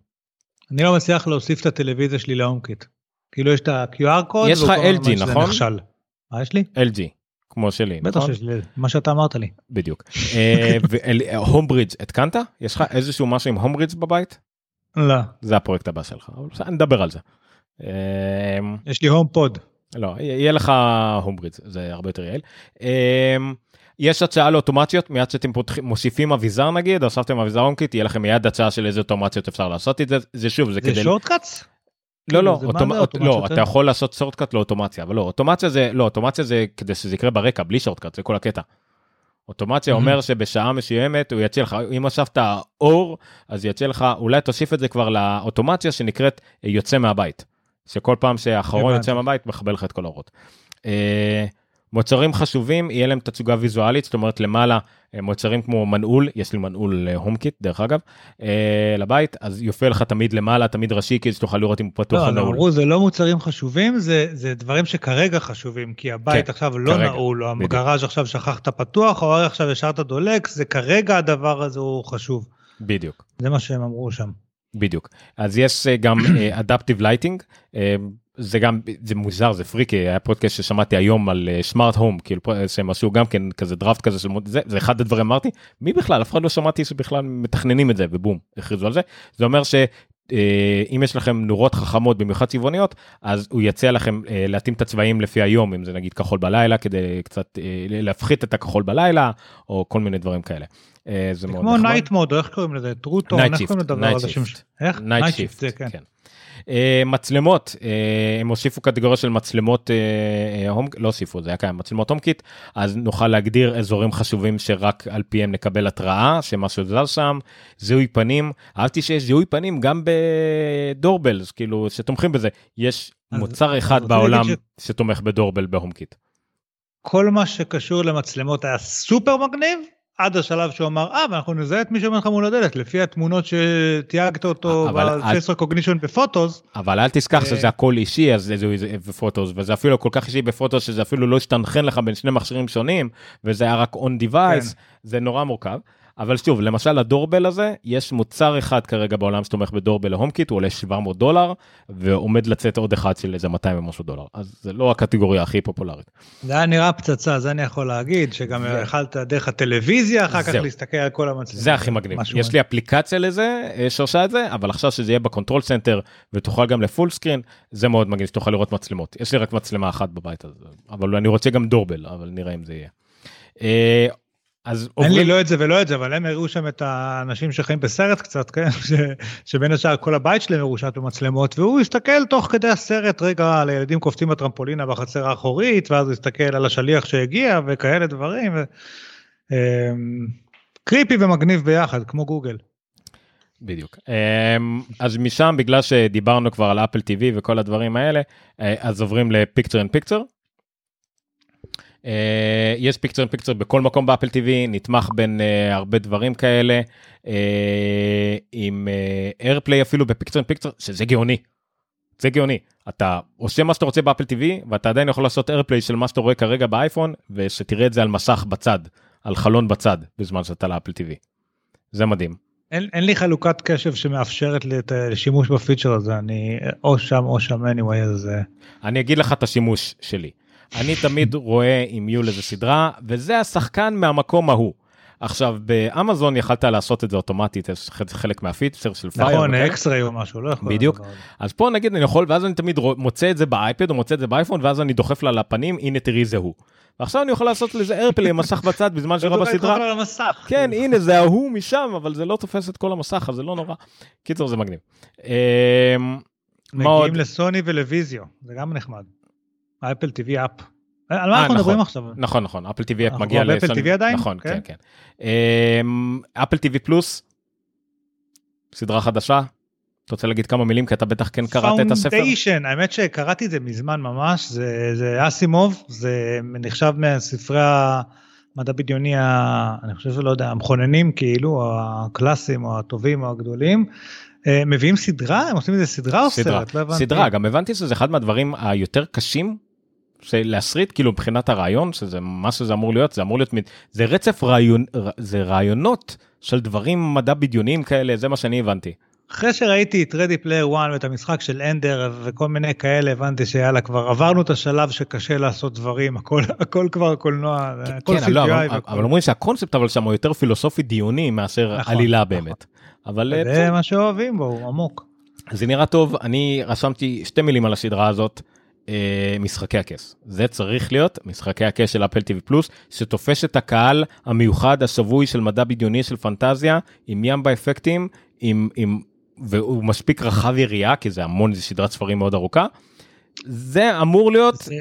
אני לא מצליח להוסיף את הטלוויזיה שלי להומקיט. כאילו יש את ה-QR קוד. יש לך LG, נכון? נכשל. מה יש לי? LG כמו שלי בטח נכון? שיש לי, מה שאתה אמרת לי. בדיוק. Homebridge התקנת? יש לך איזשהו משהו עם Homebridge בבית? לא, זה הפרויקט הבא שלך, נדבר על זה. אמ, יש לי HomePod. לא, יהיה לך Homebridge זה הרבה יותר יעיל. אמ, יש הצעה לאוטומציות מיד שאתם פותחים מוסיפים אביזר נגיד הוספתם אביזר HomeKit יהיה לכם מיד הצעה של איזה אוטומציות אפשר לעשות את זה זה שוב זה זה כדי shortcuts? לא לא כאילו, זה אוטומ... זה. לא אתה? יכול לעשות shortcut לאוטומציה אבל לא אוטומציה זה לא אוטומציה זה כדי שזה יקרה ברקע בלי shortcut זה כל הקטע. אוטומציה Mhm. אומר שבשעה מסוימת הוא יציע לך אם הוספת אור אז יציע לך אולי תוסיף את זה כבר לאוטומציה שנקראת יוצא מהבית. שכל פעם שהאחרון. יוצא מהבית מכבה לך את כל האורות. אה, מוצרים חשובים יהיה להם תצוגה ויזואלית זאת אומרת למעלה אה, מוצרים כמו מנעול יש לי מנעול הום קיט דרך אגב אה, לבית אז יופיע לך תמיד למעלה תמיד ראשי כדי שתוכל לראות אם הוא פתוח לא, או הם נעול. אמרו זה לא מוצרים חשובים, זה, זה דברים שכרגע חשובים, כי הבית כן, עכשיו לא כרגע, נעול, או. הגראז' עכשיו שכחת פתוח, או עכשיו השארת דולק, זה כרגע הדבר הזה הוא חשוב. בדיוק. זה מה שהם אמרו שם. בדיוק אז יש אה, גם adaptive lighting זה גם זה מוזר זה freaky היה פודקאסט ששמעתי היום על smart home כאילו שהם עשו גם כן כזה דראפט כזה של זה זה אחד הדברים אמרתי מי בכלל אף אחד לא שמעתי שבכלל מתכננים את זה ובום הכריזו על זה זה אומר ש. אה, אם יש לכם נורות חכמות במיוחד צבעוניות אז הוא יציע לכם אה, להתאים את הצבעים לפי היום אם זה נגיד כחול בלילה כדי קצת אה, להפחית את הכחול בלילה או כל מיני דברים כאלה. אה, זה מאוד כמו נחמד. night mode, או איך קוראים לזה? Night איך קוראים לדבר הזה? איך? Night Shift, כן. אה, מצלמות אה, הם הוסיפו קטגוריה של מצלמות Home לא הוסיפו זה היה קיים מצלמות HomeKit אז נוכל להגדיר אזורים חשובים שרק על פיהם נקבל התראה שמשהו זז שם זיהוי פנים אהבתי שיש זיהוי פנים גם ב doorbells כאילו שתומכים בזה יש מוצר אחד בעולם להגיד שתומך ב doorbell ב HomeKit. כל מה שקשור למצלמות היה סופר מגניב, עד השלב שהוא אמר, אה, ואנחנו נזהה את מי שעומד לך מול הדלת, לפי התמונות שתייגת אותו אבל אל- ב-face recognition בפוטוס, אבל אל תשכח אה, שזה הכל אישי אז זה ב Photos וזה אפילו כל כך אישי ב Photos שזה אפילו לא הסתנכרן לך בין שני מכשירים שונים וזה היה רק on device כן. זה נורא מורכב. אבל שוב למשל ה doorbell הזה יש מוצר אחד כרגע בעולם שתומך ב doorbell ל HomeKit הוא עולה 700 דולר ועומד לצאת עוד אחד של איזה 200 ומשהו דולר אז זה לא הקטגוריה הכי פופולרית. זה היה נראה פצצה, זה אני יכול להגיד, שגם זה- יכלת דרך הטלוויזיה אחר כך. להסתכל על כל המצלמות. זה הכי מגניב יש לי אפליקציה לזה אה, שעושה את זה אבל עכשיו שזה יהיה ב Control Center ותוכל גם ל full screen זה מאוד מגניב שתוכל לראות מצלמות יש לי רק מצלמה אחת בבית הזה אבל אני רוצה גם doorbell אבל נראה אם זה יהיה. אז אין עוברים לי לא את זה ולא את זה, אבל הם הראו שם את האנשים שחיים בסרט קצת, כן? ש- שבין השאר כל הבית שלהם מרושת במצלמות, והוא הסתכל תוך כדי הסרט, רגע, על הילדים קופצים בטרמפולינה בחצר האחורית, ואז הוא הסתכל על השליח שהגיע וכאלה דברים. ו... אמ, creepy ומגניב ביחד, כמו גוגל. בדיוק אמ, אז משם בגלל שדיברנו כבר על אפל TV וכל הדברים האלה אה, אז עוברים ל picture in picture. יש picture in picture בכל מקום באפל TV נתמך בין אה, הרבה דברים כאלה אה, עם AirPlay אפילו ב picture in picture שזה גאוני. זה גאוני אתה עושה מה שאתה רוצה באפל TV ואתה עדיין יכול לעשות AirPlay של מה שאתה רואה כרגע באייפון ושתראה את זה על מסך בצד על חלון בצד בזמן שאתה לאפל TV. זה מדהים. אין, אין לי חלוקת קשב שמאפשרת לי את השימוש בפיצ'ר הזה, אני או שם או שם anyway, אז... אה, אני אגיד לך את השימוש שלי. אני תמיד רואה אם יהיו לזה סדרה, וזה השחקן מהמקום ההוא. עכשיו, באמזון יכלת לעשות את זה אוטומטית, יש חלק מהפיצ'ר של פייר. נכון, אקסריי או משהו, לא יכול. בדיוק. אז פה נגיד אני יכול, ואז אני תמיד מוצא את זה באייפד או מוצא את זה באייפון, ואז אני דוחף לה לפנים, הנה תראי זה הוא. ועכשיו אני יכול לעשות לזה ארפלי עם מסך בצד בזמן שלא בסדרה. כן, הנה זה ההוא משם, אבל זה לא תופס את כל המסך, אז זה לא נורא. קיצור, זה מגניב. אמ, מגיעים לסוני ולוויזיו, זה גם נחמד. אפל TV אפ. על מה אה, אנחנו מדברים נכון. עכשיו? נכון נכון אפל TV אפ מגיע לסוני. אפל TV עדיין? נכון כן כן. אמ, אפל TV פלוס. סדרה חדשה. אתה רוצה להגיד כמה מילים כי אתה בטח כן קראת את הספר? Foundation, האמת שקראתי את זה מזמן ממש, זה, זה אסימוב, זה נחשב מספרי המדע בדיוני, ה, אני חושב שלא יודע, המכוננים כאילו, הקלאסיים או הטובים או הגדולים. אה, מביאים סדרה? הם עושים איזה סדרה או סרט? לא הבנתי. סדרה, גם הבנתי שזה אחד מהדברים היותר קשים להסריט כאילו מבחינת הרעיון שזה מה שזה אמור להיות זה אמור להיות זה רצף רעיון זה רעיונות של דברים מדע בדיוניים כאלה זה מה שאני הבנתי. אחרי שראיתי את Ready Player 1 ואת המשחק של אנדר וכל מיני כאלה הבנתי שיאללה כבר עברנו את השלב שקשה לעשות דברים הכל הכל כבר קולנוע הכל כן, לא, אבל, אבל אומרים שהקונספט אבל שם הוא יותר פילוסופי דיוני מאשר נכון, עלילה נכון. באמת. אבל זה מה שאוהבים בו הוא עמוק. זה נראה טוב אני רשמתי שתי מילים על הסדרה הזאת אה, משחקי הכס זה צריך להיות משחקי הכס של אפל TV Plus שתופס את הקהל המיוחד השבוי של מדע בדיוני של פנטזיה עם ים באפקטים עם עם והוא מספיק רחב יריעה כי זה המון זה סדרת ספרים מאוד ארוכה. זה אמור להיות זה,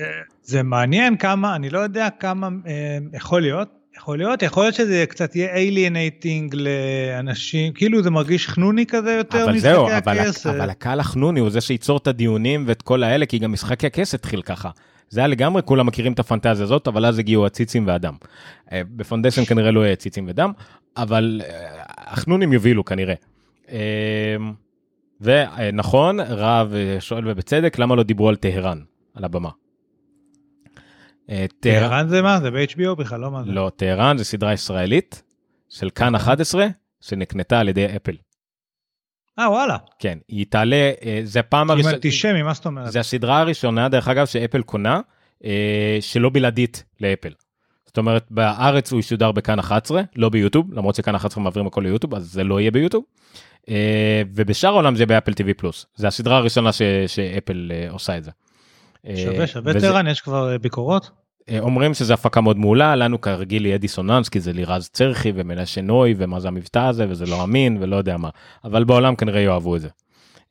זה מעניין כמה אני לא יודע כמה אה, יכול להיות יכול להיות יכול להיות שזה קצת יהיה alienating לאנשים כאילו זה מרגיש חנוני כזה יותר אבל זהו אבל, הכס. אבל הקהל החנוני הוא זה שייצור את הדיונים ואת כל האלה כי גם משחקי הכס התחיל ככה. זה היה לגמרי כולם מכירים את הפנטזיה הזאת אבל אז הגיעו הציצים והדם. אה, ב Foundation כנראה לא יהיה ציצים ודם אבל אה, החנונים יובילו כנראה. אמ, ונכון, רב שואל ובצדק, למה לא דיברו על טהרן, על הבמה? אה, טהרן זה מה? זה ב-HBO בכלל, לא מה זה? לא, טהרן זה סדרה ישראלית של כאן 11, שנקנתה על ידי אפל. אה וואלה. כן, היא תעלה, אה, זה הפעם הראשונה, אנטישמי, מה זאת אומרת? זה הסדרה הראשונה, דרך אגב, שאפל קונה, אה, שלא בלעדית לאפל. זאת אומרת, בארץ הוא ישודר בכאן 11, לא ביוטיוב, למרות שכאן 11 מעבירים הכל ליוטיוב, אז זה לא יהיה ביוטיוב. ובשאר העולם זה באפל TV Plus זה הסדרה הראשונה ש, שאפל עושה את זה. אה, שווה שווה טהרן יש כבר ביקורות. אומרים שזה הפקה מאוד מעולה לנו כרגיל יהיה דיסוננס כי זה לירז צ'רכי ומנשה נוי ומה זה המבטא הזה וזה לא אמין ולא יודע מה אבל בעולם כנראה יאהבו את זה.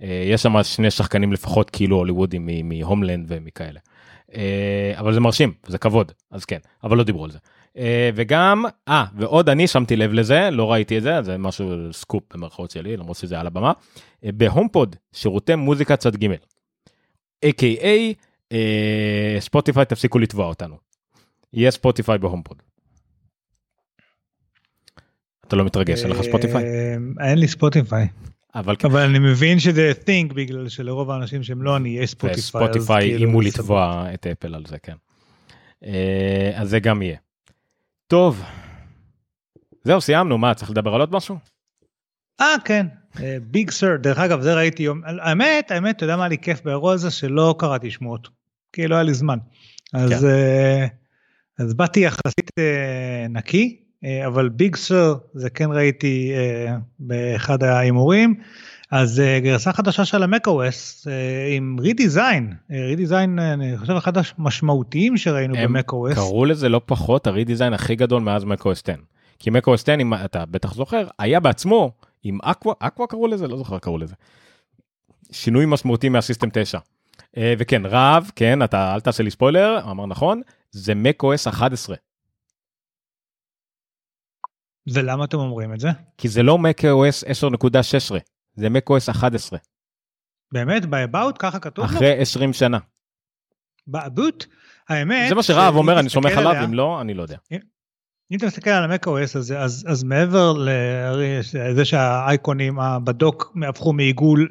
יש שם שני שחקנים לפחות כאילו הוליוודים מ Homeland ומכאלה. אבל זה מרשים זה כבוד אז כן אבל לא דיברו על זה. אה, וגם אה ועוד אני שמתי לב לזה לא ראיתי את זה זה משהו סקופ במרכאות שלי למרות שזה על הבמה אה, ב HomePod שירותי מוזיקה צד ג' a.k.a אה, ספוטיפיי תפסיקו לתבוע אותנו. יהיה ספוטיפיי ב HomePod. אתה לא מתרגש אין לך ספוטיפיי? אין לי ספוטיפיי. אבל, כן. אבל אני מבין שזה thing בגלל שלרוב האנשים שהם לא אני יש ספוטיפיי. ספוטיפיי איימו לתבוע את אפל על זה כן. אז זה גם יהיה. טוב. זהו סיימנו מה צריך לדבר על עוד משהו? אה כן Big Sur דרך אגב זה ראיתי יום האמת האמת אתה יודע מה לי כיף באירוע הזה שלא קראתי שמות כי לא היה לי זמן אז כן. אה, אז באתי יחסית אה, נקי uh, אבל ביג סר זה כן ראיתי באחד ההימורים אז גרסה חדשה של המקו-אס uh, עם רידיזיין, רידיזיין אני חושב אחד המשמעותיים שראינו במקו-אס. קראו לזה לא פחות הרידיזיין הכי גדול מאז מקו-אס 10. כי מקו-אס 10 אם אתה בטח זוכר היה בעצמו עם אקווה, אקווה קראו לזה? לא זוכר קראו לזה. שינוי משמעותי מהסיסטם 9. Uh, וכן רב כן אתה אל תעשה לי ספוילר אמר נכון זה מקו-אס 11. ולמה אתם אומרים את זה? כי זה לא מקו-אס 10.16. זה macOS 11. באמת? ב-about ככה כתוב? אחרי 20 שנה. ב-about? האמת... זה מה שרהב אומר, אני סומך עליו, אם לא, אני לא יודע. אם אתה מסתכל על ה-macOS הזה, אז, אז מעבר לזה שהאייקונים בדוק הפכו מעיגול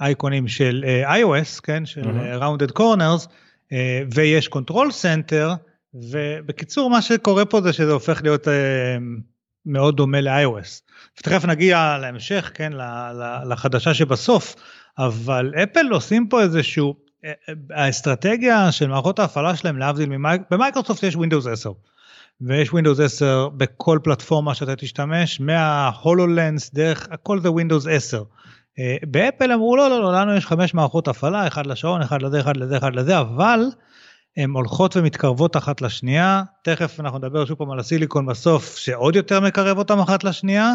לאייקונים של uh, iOS, כן, של mm-hmm. rounded corners, uh, ויש control center, ובקיצור מה שקורה פה זה שזה הופך להיות מאוד דומה ל-iOS. ותכף נגיע להמשך, כן, לחדשה שבסוף, אבל אפל עושים פה איזשהו האסטרטגיה של מערכות ההפעלה שלהם להבדיל במייקרוסופט יש Windows 10 ויש Windows 10 בכל פלטפורמה שאתה תשתמש מההולולנס דרך הכל זה Windows 10. באפל אמרו לא לא לא לנו יש חמש מערכות הפעלה אחד לשעון אחד לזה אחד לזה אחד לזה אבל הן הולכות ומתקרבות אחת לשנייה, תכף אנחנו נדבר שוב פעם על הסיליקון בסוף, שעוד יותר מקרב אותם אחת לשנייה,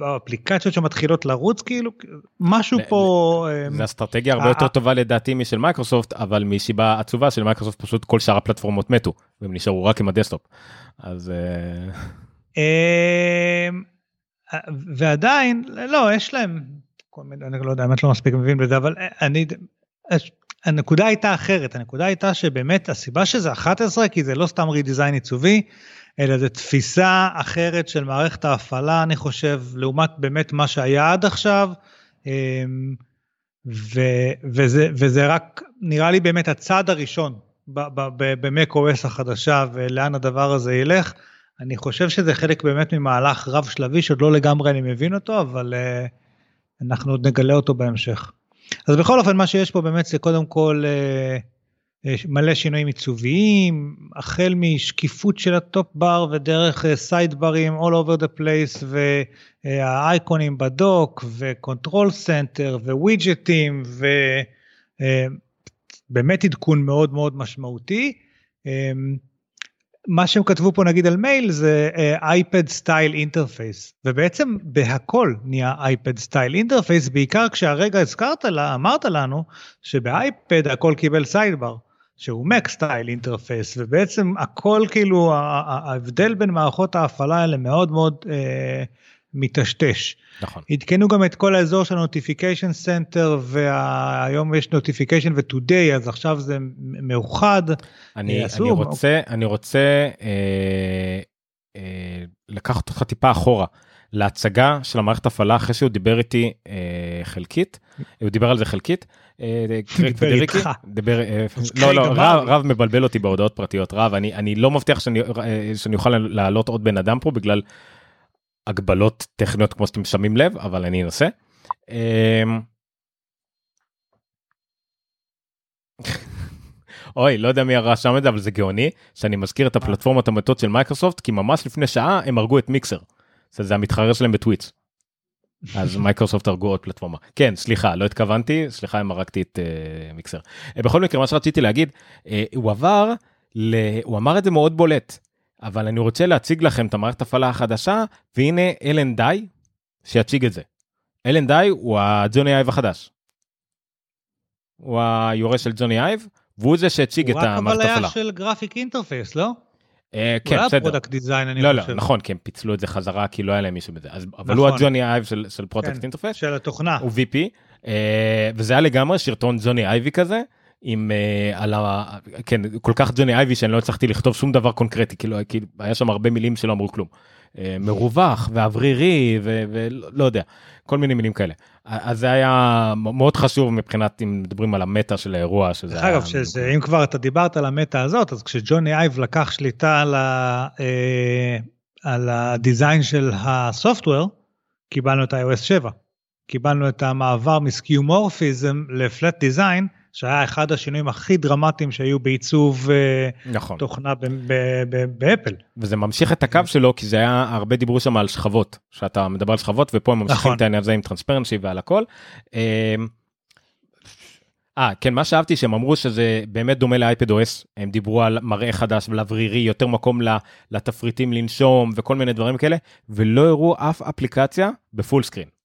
האפליקציות שמתחילות לרוץ כאילו, משהו פה... אמ, זה אסטרטגיה הרבה יותר טובה לדעתי משל מייקרוסופט, אבל מסיבה עצובה של מייקרוסופט פשוט כל שאר הפלטפורמות מתו, והם נשארו רק עם ה desktop. אז... אה, אמ, ועדיין, לא, יש להם, אני לא יודע, באמת לא מספיק מבין בזה, אבל אני, הנקודה הייתה אחרת, הנקודה הייתה שבאמת הסיבה שזה 11 כי זה לא סתם רידיזיין עיצובי, אלא זה תפיסה אחרת של מערכת ההפעלה, אני חושב, לעומת באמת מה שהיה עד עכשיו. אמ, ו, וזה, וזה רק נראה לי באמת הצעד הראשון במק OS החדשה ולאן הדבר הזה ילך. אני חושב שזה חלק באמת ממהלך רב שלבי שעוד לא לגמרי אני מבין אותו, אבל uh, אנחנו עוד נגלה אותו בהמשך. אז בכל אופן מה שיש פה באמת זה קודם כל אה, אה, מלא שינויים עיצוביים, החל משקיפות של ה top bar ודרך side bar ים all over the place והאייקונים בדוק ו Control Center ווידג'טים ובאמת עדכון מאוד מאוד משמעותי. מה שהם כתבו פה נגיד על מייל זה iPad style interface ובעצם בהכל נהיה iPad style interface בעיקר כשהרגע הזכרת לה אמרת לנו שבאייפד הכל קיבל sidebar שהוא Mac style interface ובעצם הכל כאילו ההבדל בין מערכות ההפעלה האלה מאוד מאוד אה, מטשטש. נכון. עדכנו גם את כל האזור של ה notification center והיום יש notification ו-today אז עכשיו זה מאוחד. אני, אני רוצה אני רוצה אה, אה, לקחת אותך טיפה אחורה להצגה של המערכת הפעלה אחרי שהוא דיבר איתי אה, חלקית הוא דיבר על זה חלקית. אה, דיבר איתך. דבר, אה, לא לא רב, רב מבלבל אותי בהודעות פרטיות רב אני אני לא מבטיח שאני אה, שאני אוכל להעלות עוד בן אדם פה בגלל הגבלות טכניות כמו שאתם שמים לב אבל אני אנסה. אמ, אוי לא יודע מי רשם את זה אבל זה גאוני שאני מזכיר את הפלטפורמות המתות של מייקרוסופט כי ממש לפני שעה הם הרגו את Mixer. זה המתחרה שלהם בטוויץ'. אז מייקרוסופט הרגו עוד פלטפורמה כן סליחה לא התכוונתי סליחה אם הרגתי את אה, Mixer. אה, בכל מקרה מה שרציתי להגיד אה, הוא עבר ל... הוא אמר את זה מאוד בולט אבל אני רוצה להציג לכם את המערכת הפעלה החדשה, והנה אלן דאי, שיציג את זה. אלן דאי הוא הג'וני אייב החדש. הוא היורש של ג'וני אייב, והוא זה שהציג את המערכת הפעלה. הוא רק אבל היה של graphic interface, לא? אה, כן, בסדר. הוא היה product design, אני לא, חושב. לא, נכון, כי הם פיצלו את זה חזרה, כי לא היה להם מישהו בזה. אז, נכון. אבל הוא הג'וני אייב של, של product כן, interface. של התוכנה. הוא VP, אה, וזה היה לגמרי סרטון ג'וני אייבי כזה. עם אה, על ה... כן כל כך ג'וני אייבי שאני לא הצלחתי לכתוב שום דבר קונקרטי כאילו, כאילו היה שם הרבה מילים שלא אמרו כלום. Uh, מרווח ואוורירי ולא לא יודע כל מיני מילים כאלה אז זה היה מאוד חשוב מבחינת אם מדברים על המטה של האירוע שזה היה... אגב שזה, אם כבר אתה דיברת על המטה הזאת אז כשג'וני אייב לקח שליטה על, ה, אה, על הדיזיין של הסופטוור קיבלנו את ה-iOS 7 קיבלנו את המעבר מסקיומורפיזם לפלט דיזיין. שהיה אחד השינויים הכי דרמטיים שהיו בעיצוב אה, נכון. תוכנה באפל. וזה ממשיך את הקו שלו כי זה היה הרבה דיברו שם על שכבות שאתה מדבר על שכבות ופה הם ממשיכים נכון. את העניין הזה עם transparency ועל הכל. אה, אה כן מה שאהבתי שהם אמרו שזה באמת דומה ל iPadOS הם דיברו על מראה חדש ולאוורירי יותר מקום לתפריטים לנשום וכל מיני דברים כאלה ולא הראו אף אפליקציה ב full screen.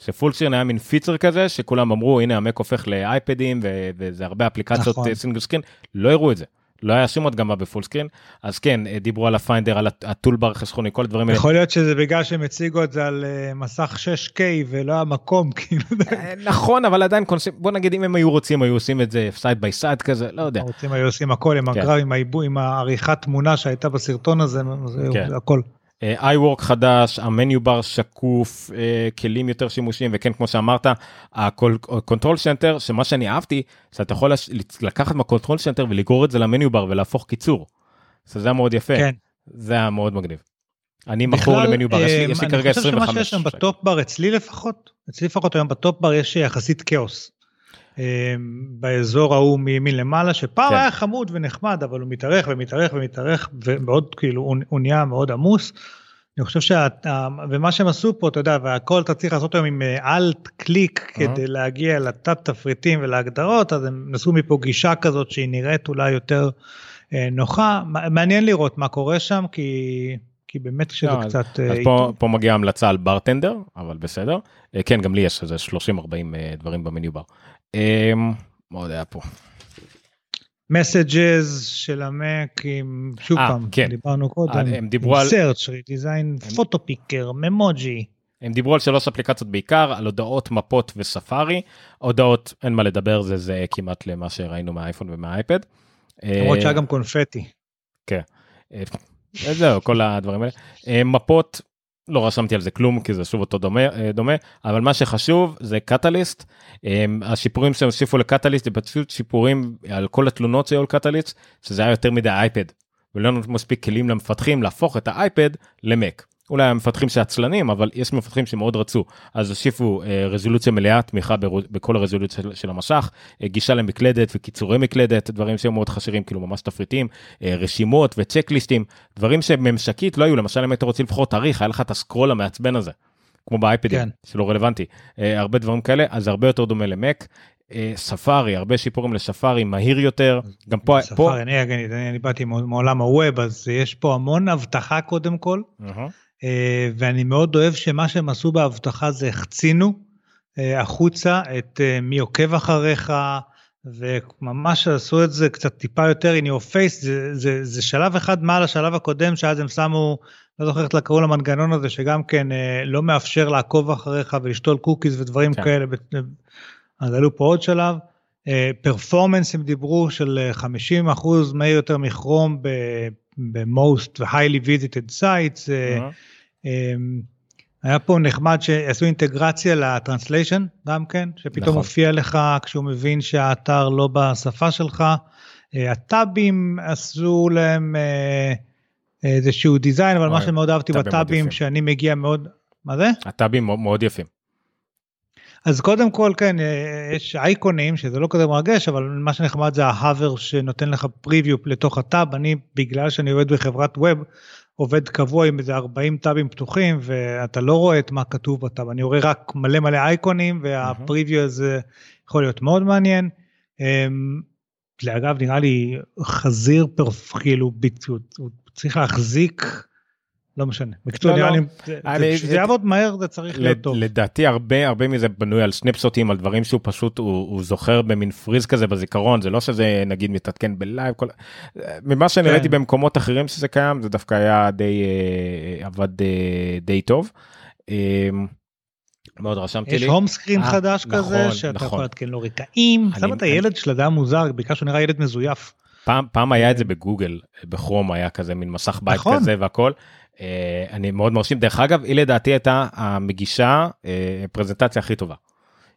ש full screen היה מין feature כזה שכולם אמרו הנה המק הופך לאייפדים וזה הרבה אפליקציות נכון. single screen לא הראו את זה. לא היה שום הדגמה ב full screen אז כן דיברו על ה Finder על ה toolbar חסכוני כל הדברים האלה. יכול להיות שזה בגלל שהם הציגו את זה על אה, מסך 6K ולא היה מקום כאילו. אה, נכון אבל עדיין קונספט בוא נגיד אם הם היו רוצים היו עושים את זה side by side כזה לא יודע. רוצים היו עושים הכל עם כן. עם העיבוי עם העריכת תמונה שהייתה בסרטון הזה כן. הכל. iWork חדש, ה menu bar שקוף, אה, כלים יותר שימושיים, וכן, כמו שאמרת, ה control center, שמה שאני אהבתי, שאתה יכול לקחת מה control center ולגרור את זה ל menu bar ולהפוך קיצור. זה היה מאוד יפה. כן. זה היה מאוד מגניב. אני מכור ל menu bar, יש לי כרגע 25. אני חושב שמה שיש שם ב top bar, אצלי לפחות, אצלי לפחות היום ב top bar יש יחסית כאוס. אה, באזור ההוא מימין למעלה, שפעם כן. היה חמוד ונחמד, אבל הוא מתארך ומתארך ומתארך, ומאוד כאילו, הוא- נהיה מאוד עמוס. אני חושב שה... ומה שהם עשו פה, אתה יודע, והכל אתה צריך לעשות היום עם אלט קליק אהה. כדי להגיע לתת תפריטים ולהגדרות, אז הם עשו מפה גישה כזאת שהיא נראית אולי יותר אה, נוחה. מעניין לראות מה קורה שם, כי, כי באמת שזה לא, אז- קצת... אה, אז פה, פה מגיעה המלצה על ברטנדר, אבל בסדר. אה, כן, גם לי יש איזה 30-40 אה, דברים במניו בר. אה, מה עוד היה פה? מסג'ז של המק עם שוב אה, פעם כן. דיברנו קודם אה, הם דיברו על- סרצ' דיזיין פוטו פיקר ממוג'י הם דיברו על שלוש אפליקציות בעיקר, על הודעות, מפות וספארי. הודעות, אין מה לדבר, זה זה כמעט למה שראינו מהאייפון ומהאייפד. למרות אה, שהיה גם קונפטי. אה, זהו, כל הדברים האלה. אה, מפות, לא רשמתי על זה כלום, כי זה שוב אותו דומה, אה, דומה אבל מה שחשוב זה קטליסט. אה, השיפורים שהם הוסיפו לקטליסט זה פשוט שיפורים על כל התלונות שהיו על קטליסט, שזה היה יותר מדי אייפד. ולא מספיק כלים למפתחים להפוך את האייפד למק. אולי המפתחים שעצלנים אבל יש מפתחים שמאוד רצו אז הוסיפו אה, רזולוציה מלאה תמיכה ברו- בכל הרזולוציה של, של המשך אה, גישה למקלדת וקיצורי מקלדת דברים שהם מאוד חסרים כאילו ממש תפריטים אה, רשימות וצ'קליסטים דברים שממשקית לא היו למשל אם היית רוצה לבחור תאריך היה לך את הסקרול המעצבן הזה. כמו באייפדים כן. שלא רלוונטי אה, הרבה דברים כאלה אז הרבה יותר דומה למק. אה, ספארי הרבה שיפורים לשפארי מהיר יותר גם פה פה ספארי, אני, אני, אני, אני באתי מעול- מעולם הווב אז יש פה המון אבטחה קודם כל אהה. אה, ואני מאוד אוהב שמה שהם עשו באבטחה זה החצינו אה, החוצה את אה, מי עוקב אחריך וממש עשו את זה קצת טיפה יותר in your face זה, זה, זה שלב אחד מעל השלב הקודם שאז הם שמו לא זוכר איך קראו למנגנון הזה שגם כן לא מאפשר לעקוב אחריך ולשתול קוקיז ודברים כן. כאלה אז עלו פה עוד שלב. performance הם דיברו של אה, 50 אחוז מהיר יותר מכרום ב-most ו-highly visited sites. אמ, היה פה נחמד שעשו אינטגרציה ל translation גם כן, שפתאום נכון. מופיע לך כשהוא מבין שהאתר לא בשפה שלך. אה, הטאבים עשו להם אה, איזשהו design, אבל מה אוי, שמאוד אהבתי בטאבים. שאני מגיע מאוד, מה זה? הטאבים מאוד- יפים. אז קודם כל כן אה, יש אייקונים שזה לא כזה מרגש אבל מה שנחמד זה ההאבר שנותן לך פריוויו לתוך הטאב אני בגלל שאני עובד בחברת ווב עובד קבוע עם איזה 40 טאבים פתוחים ואתה לא רואה את מה כתוב בטאב אני רואה רק מלא מלא אייקונים והפריוויו הזה יכול להיות מאוד מעניין. אמ, אגב נראה לי חזיר פרף כאילו הוא צריך להחזיק. לא משנה. בקיצור לא, נראה לא. לי, זה- יעבוד מהר זה צריך להיות טוב. לדעתי הרבה הרבה מזה בנוי על סנפשוטים על דברים שהוא פשוט הוא, הוא זוכר במין freeze כזה בזיכרון זה לא שזה נגיד מתעדכן ב live כל ממה שאני כן. ראיתי במקומות אחרים שזה קיים זה דווקא היה די אה, עבד אה, די טוב. אה, מאוד רשמתי יש לי. home screen חדש נכון, כזה שאתה נכון. יכול לעדכן לו רקעים, שם את הילד של אדם מוזר בעיקר שהוא נראה ילד מזויף. פעם פעם היה את זה בגוגל בכרום היה כזה מין מסך בית נכון. כזה והכל. אה, אני מאוד מרשים דרך אגב היא לדעתי הייתה המגישה אה, פרזנטציה הכי טובה.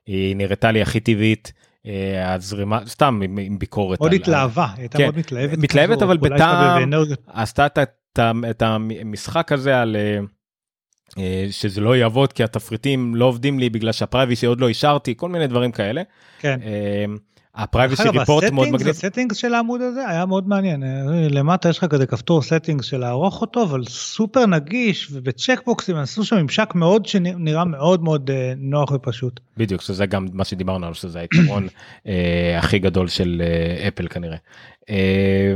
היא נראתה לי הכי טבעית. אה, הזרימה סתם עם, עם ביקורת. מאוד על- התלהבה, היא הייתה כן, מאוד מתלהבת. מתלהבת, אבל בטעם-. עשתה את, את, את המשחק הזה על שזה לא יעבוד כי התפריטים לא עובדים לי בגלל שהפרייביסי עוד לא אישרתי כל מיני דברים כאלה. כן. אגב, report מאוד מגניב. ה settings של העמוד הזה היה מאוד מעניין. אה, למטה יש לך כזה כפתור settings של לערוך אותו, אבל סופר נגיש ובצ'קבוקסים עשו שם ממשק מאוד שנראה מאוד מאוד אה, נוח ופשוט. בדיוק שזה גם מה שדיברנו עליו שזה היתרון אה, הכי גדול של אה, אפל כנראה. אה,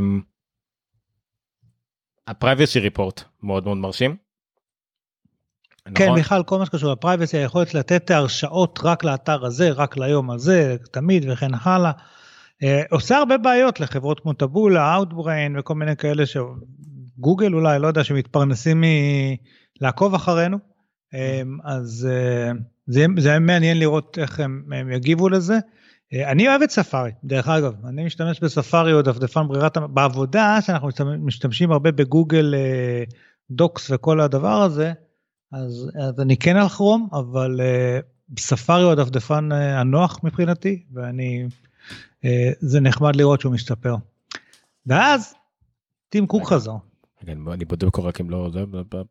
ה privacy report מאוד מאוד מרשים. כן, נכון? בכלל כל מה שקשור לפרייבסי, היכולת לתת הרשאות רק לאתר הזה, רק ליום הזה, תמיד וכן הלאה. אה, עושה הרבה בעיות לחברות כמו טבולה, Outbrain וכל מיני כאלה שגוגל אולי, לא יודע, שמתפרנסים מלעקוב אחרינו. אה, אז אה, זה, זה היה מעניין לראות איך הם, הם יגיבו לזה. אה, אני אוהב את ספארי, דרך אגב, אני משתמש בספארי או דפדפן ברירת, בעבודה שאנחנו משתמשים הרבה בגוגל דוקס וכל הדבר הזה, אז, אז אני כן על כרום, אבל uh, ספארי הוא הדפדפן uh, הנוח מבחינתי, ואני, uh, זה נחמד לראות שהוא משתפר. ואז, טים קוק חזר. אני בודק רק אם לא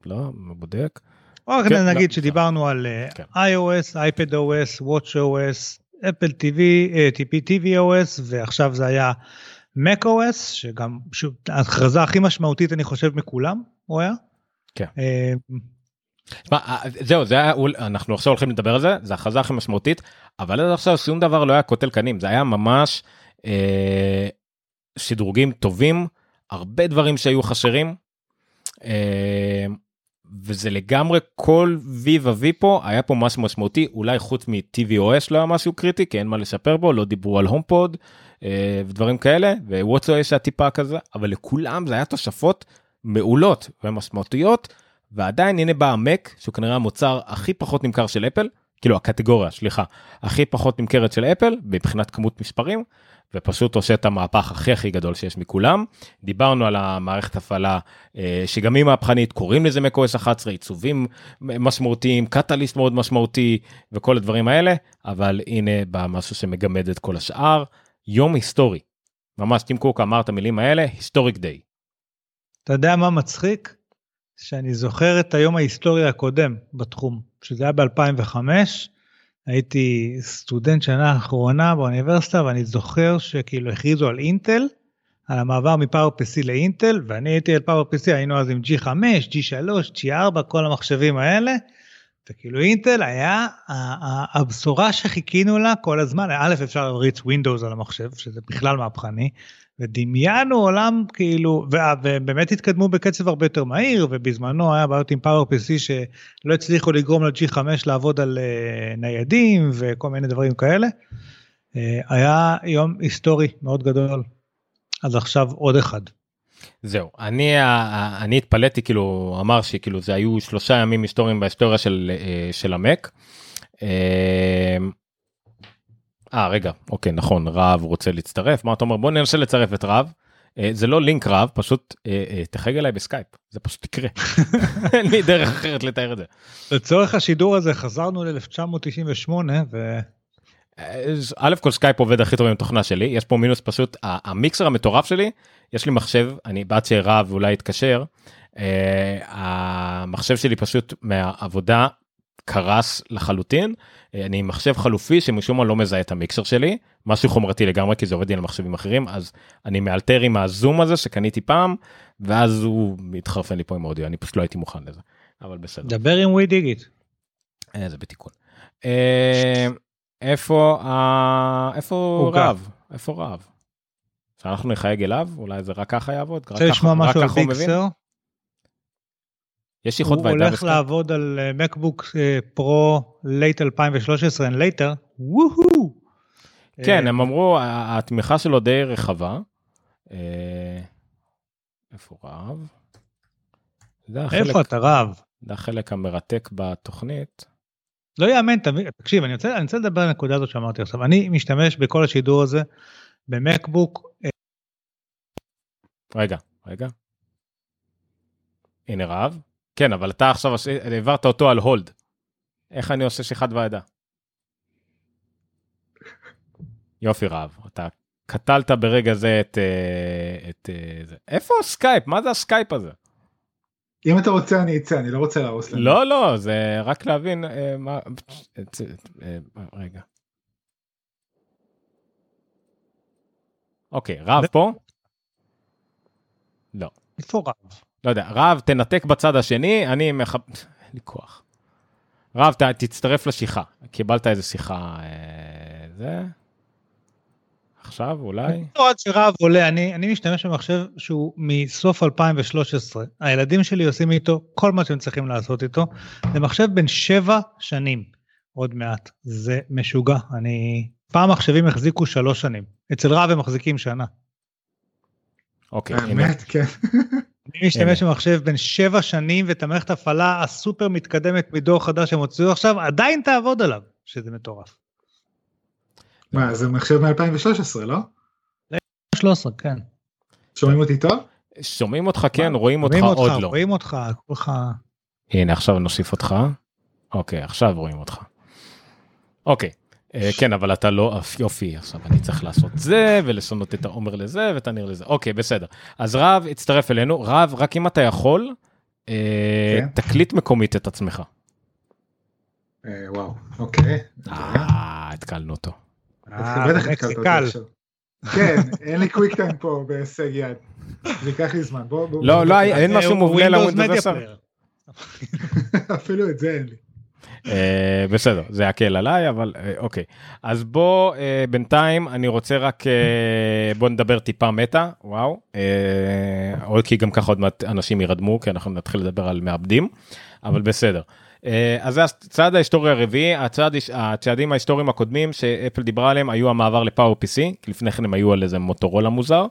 לא, בודק. או כן, כן, נגיד לא, שדיברנו על כן. iOS, iPadOS, WatchOS, אפל TV, TP TVOS ועכשיו זה היה macOS שגם ההכרזה הכי משמעותית אני חושב מכולם הוא היה. כן. שמה, זהו זה היה אנחנו עכשיו הולכים לדבר על זה זה הכרזה הכי משמעותית אבל עד עכשיו שום דבר לא היה קוטל קנים זה היה ממש אה, שדרוגים טובים הרבה דברים שהיו חסרים. אה, וזה לגמרי כל וי וווי פה היה פה משהו משמעותי אולי חוץ מ-TVOS לא היה משהו קריטי כי אין מה לשפר בו לא דיברו על הומפוד אה, ודברים כאלה ווואטסו היה טיפה כזה אבל לכולם זה היה תושפות מעולות ומשמעותיות ועדיין הנה בא המק שהוא כנראה המוצר הכי פחות נמכר של אפל כאילו הקטגוריה סליחה הכי פחות נמכרת של אפל מבחינת כמות מספרים ופשוט עושה את המהפך הכי הכי גדול שיש מכולם. דיברנו על המערכת הפעלה אה, שגם היא מהפכנית, קוראים לזה macOS 11, עיצובים משמעותיים, קטליסט מאוד משמעותי וכל הדברים האלה, אבל הנה בא משהו שמגמד את כל השאר. יום היסטורי. ממש טים קוק אמר את המילים האלה, היסטוריק דיי. אתה יודע מה מצחיק? שאני זוכר את היום ההיסטורי הקודם בתחום, שזה היה ב-2005. הייתי סטודנט שנה אחרונה באוניברסיטה ואני זוכר שכאילו הכריזו על אינטל, על המעבר מפאור PC לאינטל ואני הייתי על פאור PC היינו אז עם G5, G3, G4 כל המחשבים האלה. וכאילו אינטל היה הבשורה שחיכינו לה כל הזמן א' אפשר להריץ Windows על המחשב שזה בכלל מהפכני ודמיינו עולם כאילו ובאמת התקדמו בקצב הרבה יותר מהיר ובזמנו היה בעיות עם פאוור PC שלא הצליחו לגרום ל-G5 לעבוד על uh, ניידים וכל מיני דברים כאלה. Uh, היה יום היסטורי מאוד גדול אז עכשיו עוד אחד. זהו אני אני התפלאתי כאילו אמר שכאילו זה היו שלושה ימים היסטוריים בהיסטוריה של אה, של המק. אה רגע אוקיי נכון רב רוצה להצטרף. מה אתה אומר? בוא ננסה לצרף את רב. אה, זה לא לינק רב פשוט אה, אה, תחייג אליי בסקייפ. זה פשוט יקרה. אין לי דרך אחרת לתאר את זה. לצורך השידור הזה חזרנו ל-1998 ו... א' כל סקייפ עובד הכי טוב עם תוכנה שלי. יש פה מינוס פשוט המיקסר המטורף שלי יש לי מחשב אני בעד שרב אולי יתקשר המחשב שלי פשוט מהעבודה קרס לחלוטין אני עם מחשב חלופי שמשום מה לא מזהה את המיקסר שלי משהו חומרתי לגמרי כי זה עובד לי על מחשבים אחרים אז אני מאלתר עם הזום הזה שקניתי פעם ואז הוא מתחרפן לי פה עם אודיו אני פשוט לא הייתי מוכן לזה אבל בסדר. דבר עם ווי דיגיט. אה, זה בתיקון. אה, איפה איפה רב איפה רב. שאנחנו נחייג אליו אולי זה רק ככה יעבוד. רוצה לשמוע משהו על פיקסר? יש שיחות הוא הולך לעבוד על מקבוק פרו לייט 2013 and later, וואו. כן, הם אמרו, התמיכה שלו די רחבה. אה, איפה רב? איפה אתה רב? זה החלק המרתק בתוכנית. לא יאמן, תקשיב, אני רוצה, אני רוצה לדבר על הנקודה הזאת שאמרתי עכשיו. אני משתמש בכל השידור הזה במקבוק. אה, רגע, רגע. הנה רב. כן, אבל אתה עכשיו העברת אותו על hold. איך אני עושה שיחת ועידה? יופי רב, אתה קטלת ברגע זה את, אה, את אה, זה. איפה הסקייפ? מה זה הסקייפ הזה? אם אתה רוצה אני אצא, אני לא רוצה להרוס לנו. לא, לא, זה רק להבין אה, מה... אה, רגע. אוקיי, רב פה? לא. איפה רב? לא יודע, רב תנתק בצד השני, אני מחב... אין לי כוח. רב ת, תצטרף לשיחה, קיבלת איזה שיחה, אה, זה? עכשיו אולי? לא, עד שרב עולה, אני, אני משתמש במחשב שהוא מסוף 2013. הילדים שלי עושים איתו כל מה שהם צריכים לעשות איתו. זה מחשב בן שבע שנים, עוד מעט. זה משוגע. אני... פעם מחשבים החזיקו שלוש שנים. אצל רב הם מחזיקים שנה. אוקיי. האמת, כן. אני משתמש במחשב בין שבע שנים ואת המערכת ההפעלה הסופר מתקדמת מדור חדש שהם הוציאו עכשיו עדיין תעבוד עליו שזה מטורף. מה זה מחשב מ-2013 לא? 13 כן. שומעים אותי טוב? שומעים אותך כן רואים אותך עוד לא. רואים אותך כולך. הנה עכשיו נוסיף אותך. אוקיי עכשיו רואים אותך. אוקיי כן אבל אתה לא יופי עכשיו אני צריך לעשות זה ולשנות את העומר לזה ואת הניר לזה אוקיי בסדר אז רב הצטרף אלינו רב רק אם אתה יכול אה, כן. תקליט מקומית את עצמך. אה, וואו אוקיי. התקלנו אותו אה, בטח התקלת קל. עכשיו. כן, אין לי קוויק טיים פה בהישג יד. זה ייקח לי זמן. בוא, בוא. לא, לא, אין משהו אה, מובנה לווינדוס Media 10. Player. אפילו את זה אין לי. אה, בסדר זה יקל עליי אבל אה, אוקיי. אז בוא אה, בינתיים אני רוצה רק אה, בוא נדבר טיפה מטה וואו. או כי גם ככה עוד מעט אנשים ירדמו כי אנחנו נתחיל לדבר על מעבדים אבל בסדר. אה, אז זה הצעד ההיסטורי הרביעי הצעד הצעדים ההיסטוריים הקודמים שאפל דיברה עליהם היו המעבר לפאור PC כי לפני כן הם היו על איזה מוטורולה מוזר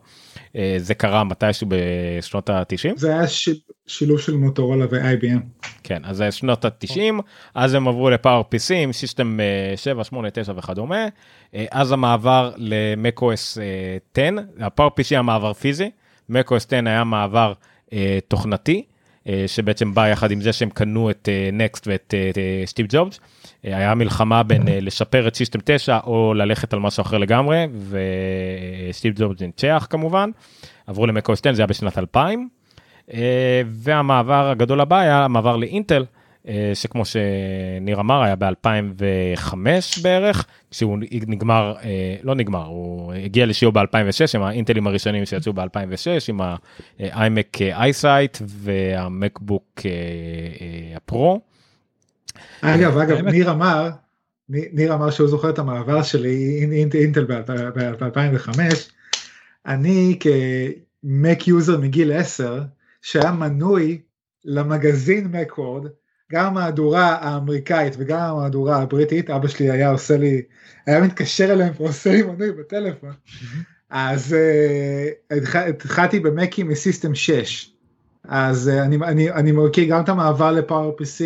זה קרה מתישהו בשנות ה-90. זה היה שיל- שילוב של מוטורולה ו-IBM. כן אז זה שנות ה-90 אז הם עברו לפאור PC עם סיסטם אה, 7 8 9 וכדומה אה, אז המעבר למקוס 10 הפאור PC היה מעבר פיזי מקוס 10 היה מעבר אה, תוכנתי אה, שבעצם בא יחד עם זה שהם קנו את נקסט ואת אה, סטיב ג'ובס. אה, היה מלחמה בין אה, לשפר את System 9 או ללכת על משהו אחר לגמרי וסטיב ג'ובס ניצח כמובן עברו ל Mac OS 10 זה היה בשנת 2000. אה, והמעבר הגדול הבא היה המעבר לאינטל אה, שכמו שניר אמר היה ב-2005 בערך כשהוא נגמר אה, לא נגמר הוא הגיע לשיאו ב-2006 עם האינטלים הראשונים שיצאו ב-2006 עם ה-iMac iSight והמקבוק הפרו. אגב, אגב, ניר אמר, ניר אמר שהוא זוכר את המעבר של אינטל ב-2005. אני כ Mac user מגיל 10, שהיה מנוי למגזין Macworld, גם המהדורה האמריקאית וגם המהדורה הבריטית, אבא שלי היה עושה לי, היה מתקשר אליהם ועושה לי מנוי בטלפון. אז uh, התחלתי במקים מ System 6. אז uh, אני, אני, אני מכיר גם את המעבר לפאור PC,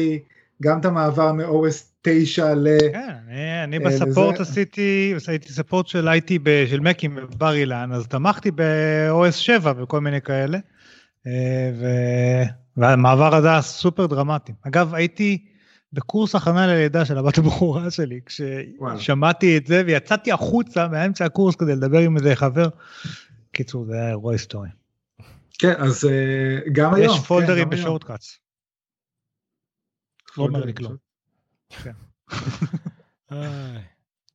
גם את המעבר מ-OS 9 ל... כן, אני- אני אה, בספורט לזה- עשיתי, עשיתי ספורט של IT ב- של מקים בבר אילן, אז תמכתי ב-OS 7 וכל מיני כאלה. אה, ו- והמעבר הזה היה סופר דרמטי. אגב, הייתי בקורס הכנה ללידה של הבת הבכורה שלי. כששמעתי את זה ויצאתי החוצה מאמצע הקורס כדי לדבר עם איזה חבר. קיצור, זה היה אירוע היסטורי. כן, אז uh, גם היום. יש כן, פולדרים היום. בשורטקאץ. לא אומר לי פולדרים כלום.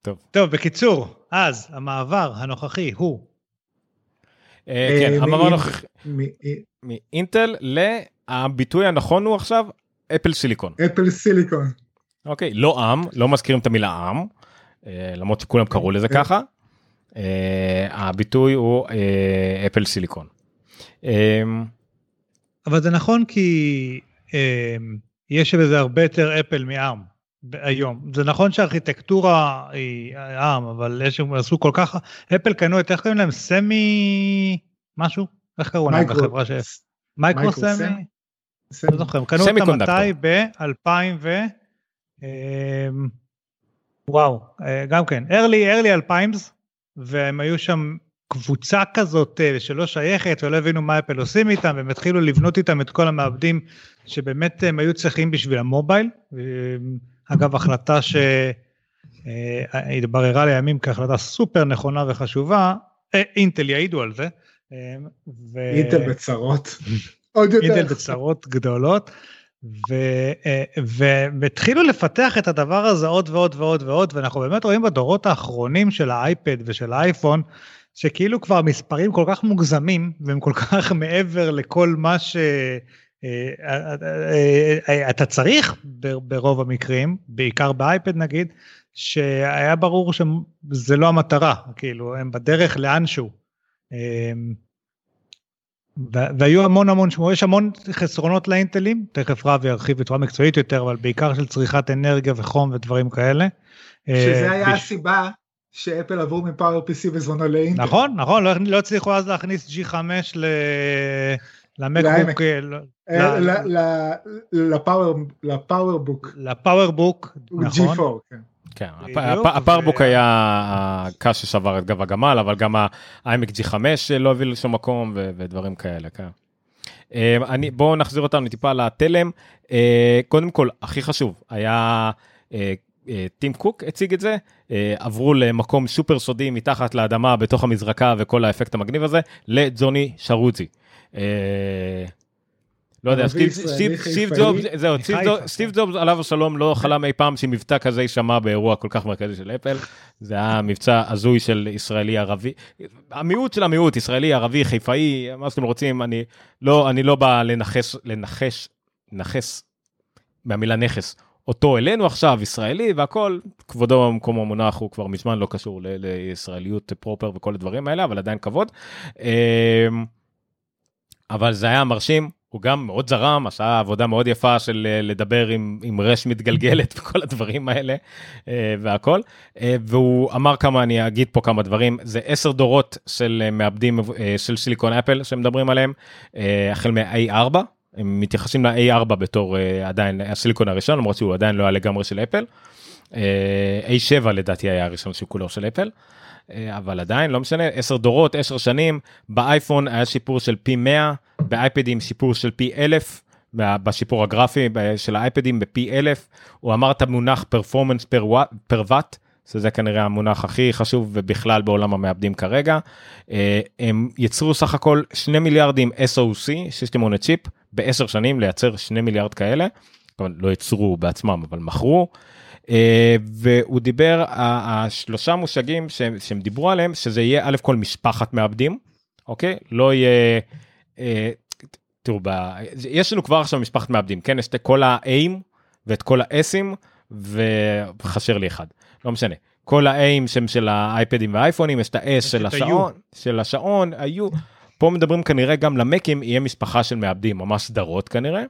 טוב טוב, בקיצור, אז המעבר הנוכחי הוא אה, כן אה, המעבר הנוכחי מאינטל לביטוי הנכון הוא עכשיו אפל סיליקון אפל סיליקון. אוקיי לא עם לא מזכירים את המילה עם אה, למרות שכולם קראו לזה כן. ככה. אה, הביטוי הוא אה, Apple Silicon. אה, אבל זה נכון כי אה, יש בזה הרבה יותר אפל ב- היום. זה נכון שהארכיטקטורה היא ארם, אבל יש, הם עשו כל כך, אפל קנו את, איך קוראים להם? סמי משהו? איך קראו להם? בחברה ש... מייקרו סמי? לא זוכר, הם קנו אותה semiconductor. מתי? ב-2000 ו... אמ, וואו, אה, גם כן, early, early 2000s, והם היו שם קבוצה כזאת אה, שלא שייכת ולא הבינו מה אפל עושים איתם, והם התחילו לבנות איתם את כל המעבדים שבאמת הם היו צריכים בשביל המובייל. אמ, אגב, החלטה שהתבררה לימים כהחלטה סופר נכונה וחשובה, אה, אינטל יעידו על זה. אמ, ו- אינטל בצרות. עוד יותר. אינטל בצרות גדולות. ו- אה, והתחילו לפתח את הדבר הזה עוד ועוד ועוד ועוד ואנחנו באמת רואים בדורות האחרונים של האייפד ושל האייפון שכאילו כבר מספרים כל כך מוגזמים והם כל כך מעבר לכל מה שאתה צריך ב- ברוב המקרים בעיקר באייפד נגיד שהיה ברור שזה לא המטרה כאילו הם בדרך לאנשהו. והיו המון המון יש המון חסרונות לאינטלים, תכף רב ירחיב בצורה מקצועית יותר, אבל בעיקר של צריכת אנרגיה וחום ודברים כאלה. שזה אה, היה בש- הסיבה שאפל עברו מ-PowerPC בזמנו לאינטל. נכון, נכון, לא, לא הצליחו אז להכניס G5 ל... למקבוק, אה, לא- אה, ל-PowerBook. ל-PowerBook, נכון, G4, כן. כן, בדיוק, הפ- הפ- ה-PowerBook ו- היה הקש ששבר את גב הגמל, אבל גם ה-iMac G5 לא הביא לשום מקום ודברים כאלה, כן. אה, אני, בואו נחזיר אותנו טיפה לתלם. אה, קודם כל, הכי חשוב, היה אה, אה, טים קוק הציג את זה, עברו למקום סופר סודי מתחת לאדמה בתוך המזרקה וכל האפקט המגניב הזה, לג'וני שרוצי. לא יודע, סטיב-. ג'ובס, זהו, סטיב ג'ובס- סטיב ג'ובס עליו השלום לא חלם אי פעם שמבטא כזה יישמע באירוע כל כך מרכזי של אפל. זה היה מבצע הזוי של ישראלי ערבי. המיעוט של המיעוט, ישראלי ערבי חיפאי, מה שאתם רוצים, אני לא, אני לא בא לנחש, לנחש, נחש, מהמילה נכס. אותו אלינו עכשיו, ישראלי והכל, כבודו במקומו מונח, הוא כבר מזמן לא קשור ל- לישראליות פרופר וכל הדברים האלה, אבל עדיין כבוד. אמ, אבל זה היה מרשים, הוא גם מאוד זרם, עשה עבודה מאוד יפה של אה, לדבר עם, עם רש מתגלגלת וכל הדברים האלה אה, והכל. אה, והוא אמר כמה, אני אגיד פה כמה דברים, זה עשר דורות של מעבדים של סיליקון אפל שמדברים עליהם, החל מ-A4, הם מתייחסים ל-A4 בתור עדיין הסיליקון הראשון, למרות שהוא עדיין לא היה לגמרי של אפל. אה, A7 לדעתי היה הראשון שהוא כולו של אפל. אבל עדיין לא משנה 10 דורות 10 שנים באייפון היה שיפור של פי 100 באייפדים שיפור של פי 1000 ב- בשיפור הגרפי של האייפדים בפי 1000 הוא אמר את המונח פרפורמנס פר וואט שזה כנראה המונח הכי חשוב ובכלל בעולם המעבדים כרגע אה, הם יצרו סך הכל 2 מיליארדים SOC System on a Chip בעשר שנים לייצר 2 מיליארד כאלה. כמובן, לא יצרו בעצמם אבל מכרו. אה, והוא דיבר השלושה מושגים שהם, שהם דיברו עליהם שזה יהיה א' כל משפחת מעבדים אוקיי לא יהיה. אה, תראו ב... יש לנו כבר עכשיו משפחת מעבדים כן? יש את כל ה-Aים ואת כל ה-S'ים וחסר לי אחד. לא משנה. כל ה-Aים שהם של האייפדים והאייפונים יש את ה-S של. השעון של השעון היו פה מדברים כנראה גם למקים יהיה משפחה של מעבדים ממש סדרות כנראה.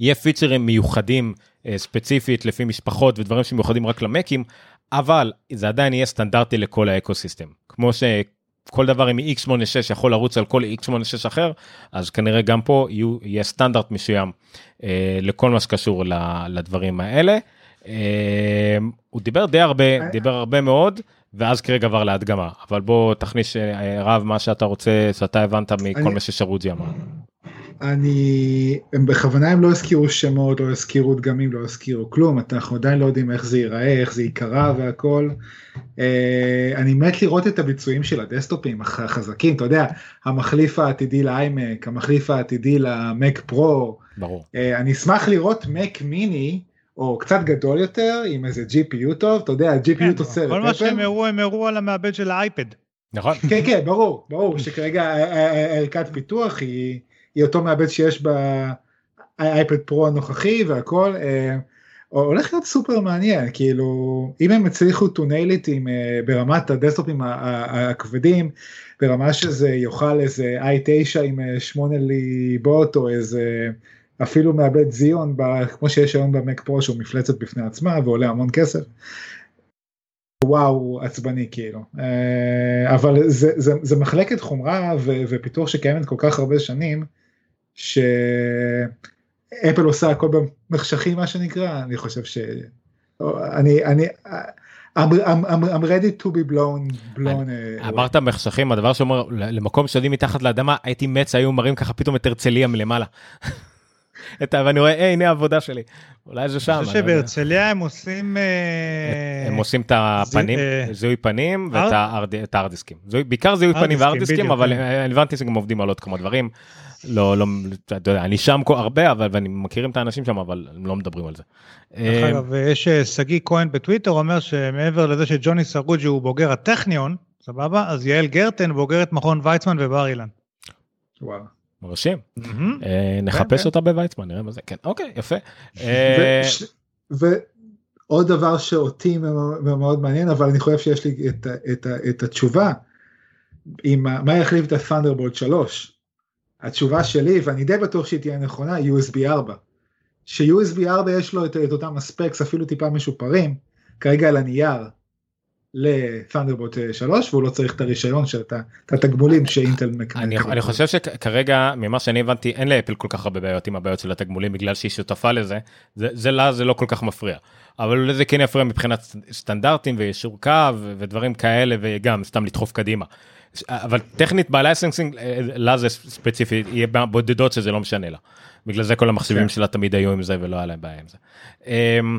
יהיה פיצ'רים מיוחדים אה, ספציפית לפי משפחות ודברים שמיוחדים רק למקים אבל זה עדיין יהיה סטנדרטי לכל האקוסיסטם. כמו שכל דבר עם x86 יכול לרוץ על כל x86 אחר אז כנראה גם פה יהיו, יהיה סטנדרט מסוים אה, לכל מה שקשור לדברים האלה. אה, הוא דיבר די הרבה דיבר הרבה מאוד ואז כרגע עבר להדגמה אבל בוא תכניס אה, רב מה שאתה רוצה שאתה הבנת מכל אני- מה ששרוג'י אמר. אני, הם בכוונה הם לא הזכירו שמות, לא הזכירו דגמים, לא הזכירו כלום, אנחנו עדיין לא יודעים איך זה ייראה, איך זה ייקרא והכל. אה, אני מת לראות את הביצועים של הדסטופים הח- החזקים, אתה יודע, המחליף העתידי לאיימק, המחליף העתידי למק פרו, ברור. אה, אני אשמח לראות מק מיני, או קצת גדול יותר, עם איזה GPU טוב, אתה יודע, כן, GPU תוצרת כל מה. שהם הראו הם הראו על המעבד של האייפד. נכון? כן כן ברור ברור שכרגע הערכת פיתוח היא, היא אותו מעבד שיש באייפד פרו הנוכחי והכל אה, הולך להיות סופר מעניין כאילו אם הם הצליחו to nail it עם, אה, ברמת הדסטופים הכבדים ברמה שזה יאכל איזה i9 עם אה, 8 ליבות או איזה אפילו מעבד זיון ב- כמו שיש היום במק פרו שהוא מפלצת בפני עצמה ועולה המון כסף. וואו עצבני כאילו אה, אבל זה, זה, זה מחלקת חומרה ו, ופיתוח שקיימת כל כך הרבה שנים שאפל עושה הכל במחשכים מה שנקרא אני חושב ש... אני אני I'm, I'm, I'm, ready to be blown blown אה, אמרת מחשכים הדבר שאומר למקום שיודעים מתחת לאדמה הייתי מת שהיו מראים ככה פתאום את הרצליה מלמעלה. ואני רואה "היי, הנה העבודה שלי אולי זה שם. אני חושב אני לא. שבהרצליה הם עושים... אה, הם עושים את הפנים אה, זיהוי פנים ואת אר- הארד- את הארד דיסקים זיהוי- בעיקר זיהוי פנים דיסקים, והארד דיסקים בדיוק, אבל כן. הבנתי שגם עובדים על עוד כמה דברים. לא לא אתה יודע, אני שם הרבה אבל ואני מכירים את האנשים שם אבל הם לא מדברים על זה. דרך אה, אגב, יש אה, שגיא כהן בטוויטר אומר שמעבר לזה שג'וני סרוג'י הוא בוגר הטכניון, סבבה? אז יעל גרטן בוגרת מכון ויצמן ובר אילן. וואו. מרשים. אה, נחפש כן. אותה בוויצמן נראה מה זה כן אוקיי יפה. אה, ועוד דבר שאותי מאוד מאוד מעניין אבל אני חושב שיש לי את, התשובה מה יחליף את ה-Thunderbolt 3. התשובה שלי ואני די בטוח שהיא תהיה נכונה USB 4. ש-USB 4 יש לו את, את אותם הספקס אפילו טיפה משופרים כרגע על הנייר ל-Thunderbolt 3 והוא לא צריך את הרישיון של את התגמולים שאינטל מקבל. אני, אני חושב שכרגע ממה שאני הבנתי אין לאפל כל כך הרבה בעיות עם הבעיות של התגמולים בגלל שהיא שותפה לזה זה, זה לה זה לא כל כך מפריע אבל לזה כן יפריע מבחינת סטנדרטים וישור קו ודברים כאלה וגם סתם לדחוף קדימה. אבל טכנית בלייסנסינג אה, לה זה ספציפי יהיה בודדות שזה לא משנה לה. בגלל זה כל המחשבים כן. שלה תמיד היו עם זה ולא היה להם בעיה עם זה. אמ,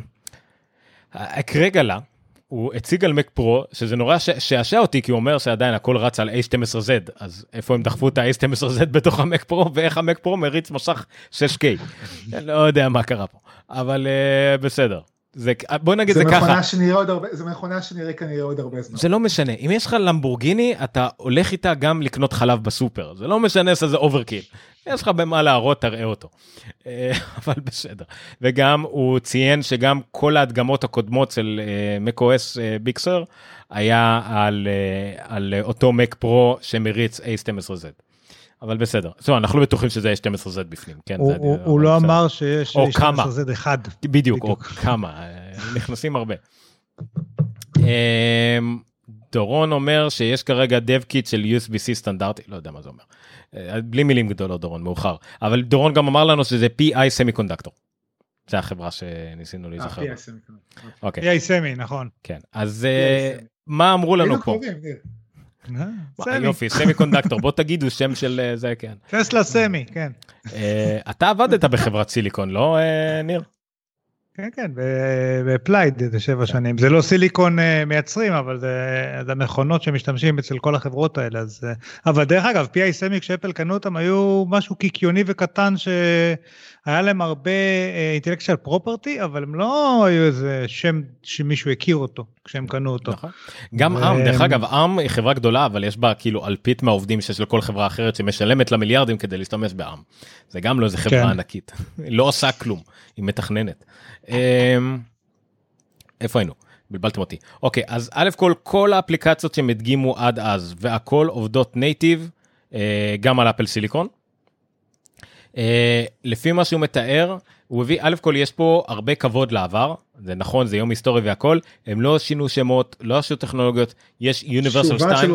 כרגע לה הוא הציג על מק פרו שזה נורא שעשע אותי כי הוא אומר שעדיין הכל רץ על A12Z אז איפה הם דחפו את ה-A12Z בתוך המק פרו ואיך המק פרו מריץ משך 6K. לא יודע מה קרה פה אבל uh, בסדר. זה בוא נגיד זה, זה ככה שנראה הרבה, זה מכונה שנראה כנראה עוד הרבה זמן. זה לא משנה אם יש לך למבורגיני אתה הולך איתה גם לקנות חלב בסופר זה לא משנה שזה אוברקיל יש לך במה להראות תראה אותו. אה, אבל בסדר וגם הוא ציין שגם כל ההדגמות הקודמות של macOS Big Sur היה על, אה, על אותו Mac Pro שמריץ A12Z. אבל בסדר, טוב, אנחנו לא בטוחים שזה A12Z בפנים, כן? הוא, הוא, הוא לא אמר שיש A12Z אחד. בדיוק, או כמה, אה, נכנסים הרבה. דורון אומר שיש כרגע dev kit של USB-C סטנדרטי, לא יודע מה זה אומר. אה, בלי מילים גדולות דורון מאוחר אבל דורון גם אמר לנו שזה PI Semiconductor. זה החברה שניסינו להיזכר. אה, אוקיי. PI סמי נכון. כן אז מה אמרו לנו פה? PA Semiconductor בוא תגידו שם של זה כן. PA Semi כן. אתה עבדת בחברת סיליקון לא ניר? כן כן בפלייד זה שבע כן. שנים זה לא סיליקון אה, מייצרים אבל זה המכונות שמשתמשים אצל כל החברות האלה אז אה, אבל דרך אגב PA Semi כשאפל קנו אותם היו משהו קיקיוני וקטן שהיה להם הרבה intellectual אה, property אבל הם לא היו איזה שם שמישהו הכיר אותו כשהם קנו אותו. נכון. גם עם דרך אגב עם היא חברה גדולה אבל יש בה כאילו אלפית מהעובדים שיש לכל חברה אחרת שמשלמת לה מיליארדים כדי להשתמש בעם. זה גם לא איזה חברה כן. ענקית לא עושה כלום היא מתכננת. אמ, איפה היינו? בלבלתם אותי. אוקיי, אז א' כל כל האפליקציות שהם הדגימו עד אז והכל עובדות נייטיב אה, גם על אפל סיליקון. אה, לפי מה שהוא מתאר הוא הביא א' כל יש פה הרבה כבוד לעבר זה נכון זה יום היסטורי והכל הם לא שינו שמות לא עשו טכנולוגיות יש Universal 2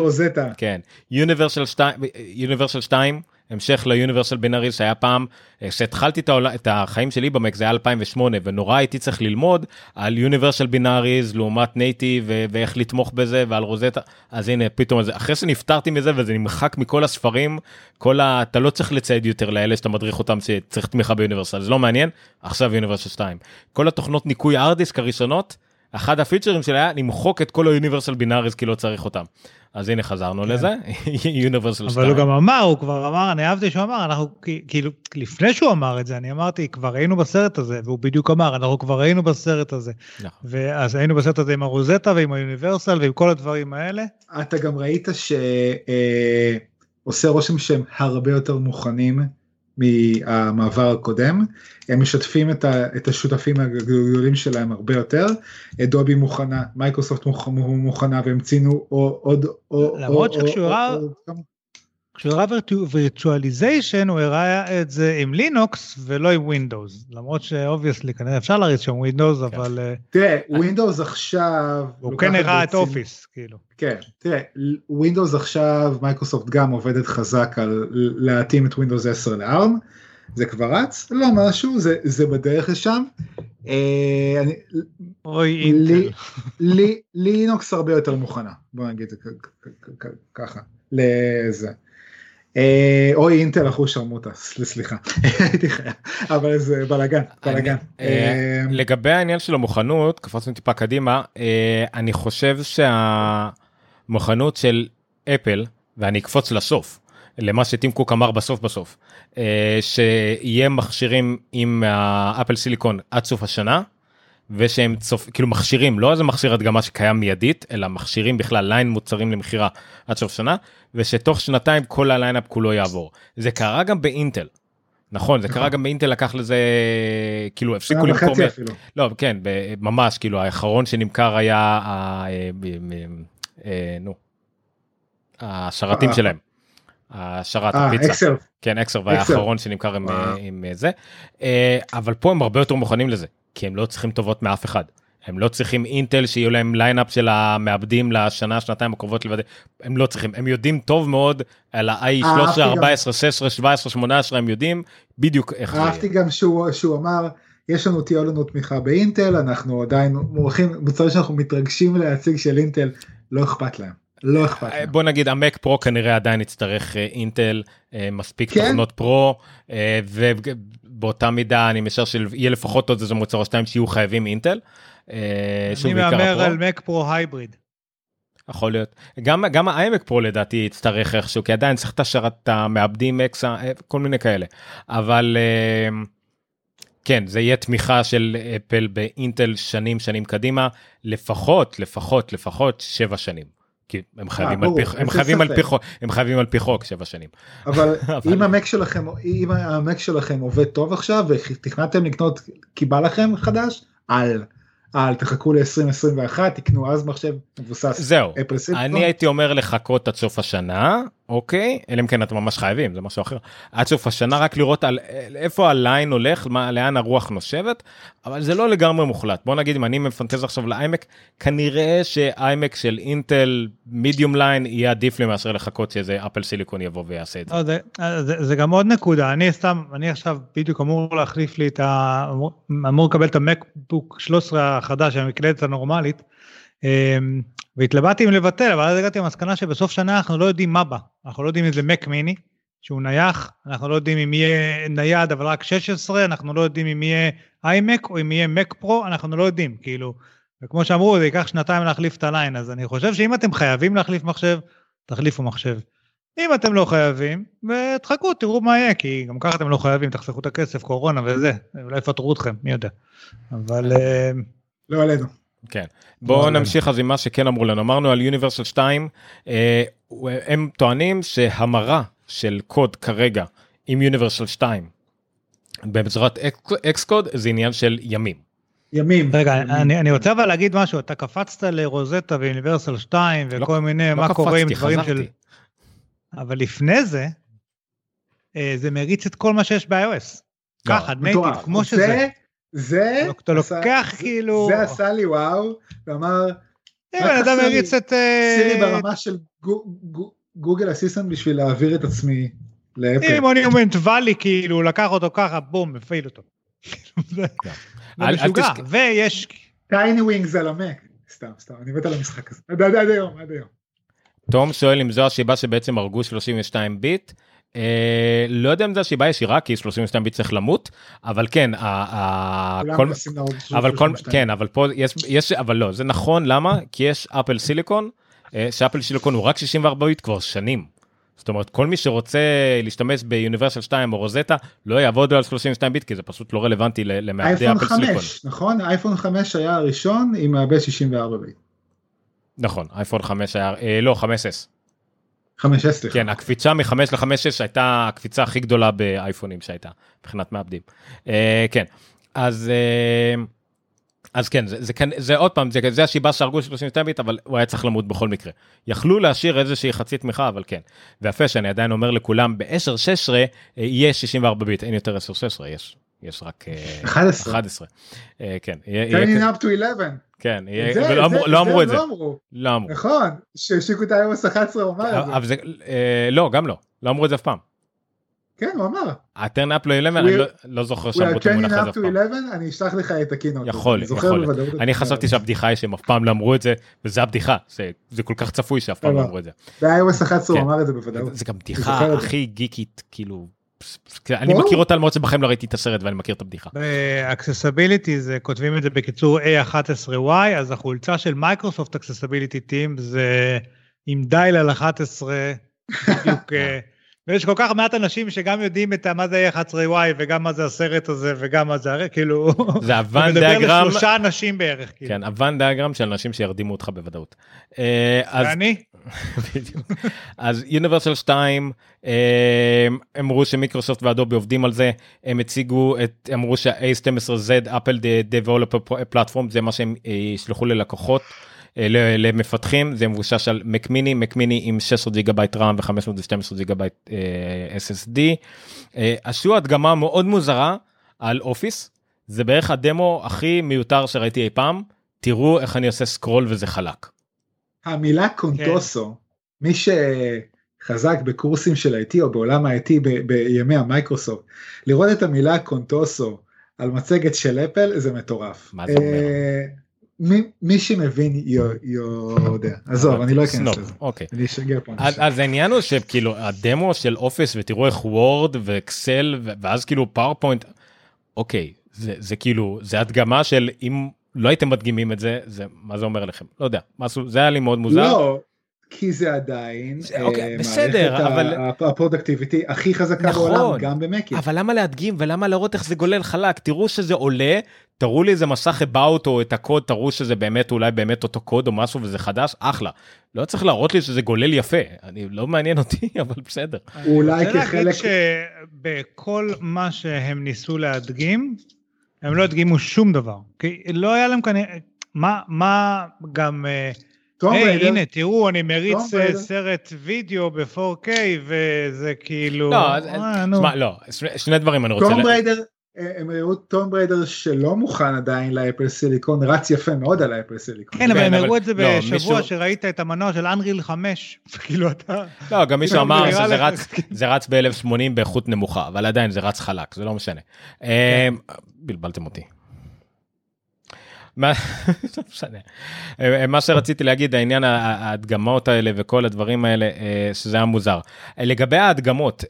כן Universal 2 Universal 2 המשך ל Universal Binaries שהיה פעם אה, כשהתחלתי את, החיים שלי במק זה היה 2008 ונורא הייתי צריך ללמוד על Universal Binaries לעומת native. ואיך לתמוך בזה ועל רוזטה אז הנה פתאום זה אחרי שנפטרתי מזה וזה נמחק מכל הספרים כל ה... אתה לא צריך לצייד יותר לאלה שאתה מדריך אותם שצריך תמיכה ב Universal זה לא מעניין עכשיו יוניברסל 2 כל התוכנות ניקוי ארדיסק הראשונות אחד הפיצ'רים שלה היה למחוק את כל היוניברסל בינאריז כי לא צריך אותם. אז הנה חזרנו כן. לזה, יוניברסל 2. אבל הוא גם אמר, הוא כבר אמר, אני אהבתי שהוא אמר, אנחנו כאילו, לפני שהוא אמר את זה, אני אמרתי, כבר היינו בסרט הזה, והוא בדיוק אמר, אנחנו כבר היינו בסרט הזה. נכון. ואז היינו בסרט הזה עם הרוזטה ועם היוניברסל ועם כל הדברים האלה. אתה גם ראית שעושה אה, רושם שהם הרבה יותר מוכנים מהמעבר הקודם, הם משתפים את, ה, את השותפים הגדולים שלהם הרבה יותר, אדובי מוכנה, מייקרוסופט מוכנה והם ציינו עוד... למרות שכשהוא ראה... כשהוא הראה virtualization הוא הראה את זה עם לינוקס ולא עם ווינדוס למרות ש obviously כנראה אפשר להריץ שם ווינדוס כן. אבל אה, תראה ווינדוס עכשיו הוא כן הראה את אופיס כאילו כן תראה ווינדוס עכשיו מייקרוסופט גם עובדת חזק על להתאים את ווינדוס 10 ל-ARM זה כבר רץ לא משהו זה זה בדרך לשם. אה, אוי אינטל. לינוקס הרבה יותר מוכנה בוא נגיד זה ככה לזה. אה, אוי אינטל אחות שרמוטה סליחה הייתי חייב אבל זה בלאגן בלאגן. אה, אה, לגבי העניין של המוכנות קפצנו טיפה קדימה אני חושב שהמוכנות של אפל ואני אקפוץ לסוף למה שטים קוק אמר בסוף בסוף שיהיה מכשירים עם ה Apple Silicon עד סוף השנה ושהם צופ... כאילו מכשירים לא איזה מכשיר הדגמה שקיים מיידית אלא מכשירים בכלל line מוצרים למכירה עד סוף שנה ושתוך שנתיים כל ה lineup כולו יעבור. זה קרה גם באינטל. נכון זה קרה גם באינטל לקח לזה כאילו הפסיקו למכור לא כן ממש כאילו האחרון שנמכר היה אה, אה, נו. השרתים אה. שלהם. השרת הפיצה. כן אקסר והאחרון שנמכר עם זה. אבל פה הם הרבה יותר מוכנים לזה כי הם לא צריכים טובות מאף אחד. הם לא צריכים אינטל שיהיו להם lineup של המעבדים לשנה שנתיים הקרובות לוודא הם לא צריכים הם יודעים טוב מאוד על ה-i 13 14 16 17 18 הם יודעים בדיוק איך זה. אהבתי גם שהוא, שהוא אמר יש לנו תהיה לנו תמיכה באינטל אנחנו עדיין מורחים בצורה שאנחנו מתרגשים להציג של אינטל לא אכפת להם. לא אכפת להם. בוא נגיד המק פרו כנראה עדיין יצטרך אה, אינטל אה, מספיק כן? תוכנות פרו אה, באותה מידה אני משער שיהיה לפחות עוד איזה מוצר או שתיים שיהיו חייבים אינטל. אה, אני מהמר. על מק פרו הייבריד. יכול להיות. גם גם האיימק פרו לדעתי יצטרך איכשהו כי עדיין צריך את השרת את המעבדים אקסה כל מיני כאלה אבל אה, כן זה יהיה תמיכה של אפל באינטל שנים שנים קדימה לפחות לפחות לפחות שבע שנים. כי הם חייבים על ברור, פי אין הם חייבים על. פי חוק הם חייבים על פי חוק שבע שנים. אבל אבל- אם המק שלכם אם המק שלכם עובד טוב עכשיו ותכננתם לקנות כי בא לכם חדש אל אל תחכו ל-2021 תקנו אז מחשב מבוסס זהו. אני הייתי אומר לחכות עד סוף השנה אוקיי? אלא אם כן אתם ממש חייבים זה משהו אחר. עד סוף השנה רק לראות על איפה הליין הולך מה לאן הרוח נושבת אבל זה לא לגמרי מוחלט. בוא נגיד אם אני מפנטז עכשיו לאיימק כנראה שאיימק של אינטל מידיום ליין יהיה עדיף לי מאשר לחכות שאיזה אפל סיליקון יבוא ויעשה את זה. לא, זה, זה, זה גם עוד נקודה, אני סתם, אני עכשיו בדיוק אמור להחליף לי את ה... אמור- לקבל את המקבוק 13 החדש, המקלדת הנורמלית, והתלבטתי אם לבטל, אבל אז הגעתי למסקנה שבסוף שנה אנחנו לא יודעים מה בא, אנחנו לא יודעים אם זה מק מיני, שהוא נייח, אנחנו לא יודעים אם יהיה נייד אבל רק 16, אנחנו לא יודעים אם יהיה איימק או אם יהיה מק פרו, אנחנו לא יודעים, כאילו, וכמו שאמרו, זה ייקח שנתיים להחליף את הליין, אז אני חושב שאם אתם חייבים להחליף מחשב, תחליפו מחשב. אם אתם לא חייבים, ותחכו, תראו מה יהיה, כי גם ככה אתם לא חייבים, תחסכו את הכסף, קורונה וזה, אולי יפטרו אתכם, מי יודע. אבל לא עלינו. כן. בואו לא, נמשיך אז עם מה שכן אמרו לנו אמרנו על יוניברסל 2 אה, הם טוענים שהמרה של קוד כרגע עם יוניברסל 2 בעזרת אקס קוד זה עניין של ימים. ימים. רגע, ימים. אני, אני רוצה אבל להגיד משהו, אתה קפצת לרוזטה ואוניברסל 2 וכל מיני, לא מה קורה עם דברים. של... אבל לפני זה, אה, זה מריץ את כל מה שיש ב-iOS. לא, ככה, native. כמו זה- שזה. זה אתה עשה- לוקח כאילו... זה עשה לי וואו ואמר אם רק בן אדם מריץ את... אה, סירי ברמה של גו- גו- Google Assistant בשביל להעביר את עצמי לאפל. אם Monument Valley כאילו לקח אותו ככה בום מפעיל אותו. תשכח- ויש Tiny Wings על המק. סתם סתם אני מת על המשחק הזה. עד היום עד היום. תום שואל אם זו הסיבה שבעצם הרגו 32 ביט. אה, לא יודע אם זו הסיבה ישירה כי 32 ביט צריך למות אבל כן ה- ה- כל- אבל כל 32. כן אבל פה יש יש אבל לא זה נכון למה כי יש אפל סיליקון אה, שאפל סיליקון הוא רק 64 ביט כבר שנים. זאת אומרת כל מי שרוצה להשתמש ביוניברסל 2 או רוזטה לא יעבוד על 32 ביט כי זה פשוט לא רלוונטי למעבדי אפל סיליקון. 5 נכון אייפון 5 היה הראשון עם מעבד 64 ביט. נכון אייפון 5 היה אה, לא 5s 5 סליחה. כן הקפיצה מ-5 ל-5 הייתה הקפיצה הכי גדולה באייפונים שהייתה מבחינת מעבדים. אה, כן אז אה, אז כן זה, זה, כן- זה עוד פעם זה, זה הסיבה שהרגו 32 ביט אבל הוא היה צריך למות בכל מקרה. יכלו להשאיר איזושהי חצי תמיכה אבל כן. ויפה שאני עדיין אומר לכולם ב-10-16 אה, יהיה 64 ביט אין יותר 10-16 יש יש רק אה, 11. 11. אה, כן turning up to 11. כן יהיה, זה- ולא זה- אמרו- לא אמרו את זה זה לא אמרו. לא אמרו. נכון שהשיקו את iOS 11 הוא אמר את זה. אבל זה אה, לא גם לא לא אמרו את זה אף פעם. כן הוא אמר. הטרן אפ ל-11 אני לא- לא זוכר שאמרו את המונח הזה up אף פעם. 11 אני אשלח לך את הקינות. יכול אני יכול להיות. בוודאות. אני חשבתי שהבדיחה היא שהם אף פעם לא אמרו את זה וזה הבדיחה זה- זה כל כך צפוי שאף פעם לא לא. אמרו את זה. ב-iOS 11 הוא כן. אמר את זה בוודאות. זה גם בדיחה זה. הכי גיקית כאילו. פס- אני. מכיר אותה למרות שבחיים לא ראיתי את הסרט ואני מכיר את הבדיחה. ב-accessibility זה כותבים את זה בקיצור A11Y אז החולצה של מייקרוסופט accessibility team זה עם dial על 11 בדיוק אה, ויש כל כך מעט אנשים שגם יודעים את מה זה A11Y וגם מה זה הסרט הזה וגם מה זה הרי כאילו זה הוואן אתה מדבר diagram לשלושה אנשים בערך כאילו. כן ה Venn diagram של אנשים שירדימו אותך בוודאות. אה, אז ואני בדיוק. אז Universal 2 הם אמרו שמיקרוסופט ואדובי עובדים על זה הם הציגו את אמרו שה-A12Z Apple developer platform זה מה שהם אה, ישלחו ללקוחות. אה, ל- למפתחים זה מבוסס על Mac mini Mac mini עם 16 ג'יגה בייט רם ו-512 ג'יגה בייט אה, SSD. אה, עשו הדגמה מאוד מוזרה על אופיס זה בערך הדמו הכי מיותר שראיתי אי פעם תראו איך אני עושה scroll וזה חלק. המילה Contoso, מי שחזק בקורסים של IT או בעולם ה-IT ב- בימי המייקרוסופט, לראות את המילה Contoso על מצגת של אפל זה מטורף. מה זה אומר? מי- מי שמבין יו- יודע. עזוב, אני לא אכנס לזה. אוקיי. אני אשגר פה. אז, העניין הוא שכאילו הדמו של Office ותראו איך Word ו Excel ואז כאילו PowerPoint אוקיי, זה, זה כאילו, זה הדגמה של אם לא הייתם מדגימים את זה, זה, מה זה אומר לכם? לא יודע, משהו, זה היה לי מאוד מוזר. לא, כי זה עדיין אוקיי, אה, בסדר, מערכת אבל- ה- הפרודקטיביטי הכי חזקה נכון. בעולם, גם במקים. אבל למה להדגים ולמה להראות איך זה גולל חלק? תראו שזה עולה, תראו לי איזה מסך about או את הקוד, תראו שזה באמת אולי באמת אותו קוד או משהו וזה חדש, אחלה. לא צריך להראות לי שזה גולל יפה, אני לא מעניין אותי, אבל בסדר. אולי אני רוצה כחלק- להגיד שבכל מה שהם ניסו להדגים, הם לא הדגימו שום דבר. כי לא היה להם כנראה, מה, מה גם, Tomb היי Raider, הנה תראו אני מריץ אה. סרט וידאו ב-4K וזה כאילו, לא, אז- אה, לא, שני- שני דברים אני רוצה... Tomb Raider, אה, הם הראו Tomb Raider שלא מוכן עדיין ל Apple Silicon, רץ יפה מאוד על ה Apple Silicon. כן, אבל כן, הם הראו את זה לא, בשבוע מישהו- שראית את המנוע של אנריל 5, כאילו אתה... לא, גם מישהו זה אמר שזה רץ, זה רץ ב-1080 באיכות נמוכה, אבל עדיין זה רץ חלק, זה לא משנה. כן. בלבלתם אותי. מה משנה. אה, מה שרציתי להגיד העניין ההדגמות האלה וכל הדברים האלה אה, שזה היה מוזר. אה, לגבי ההדגמות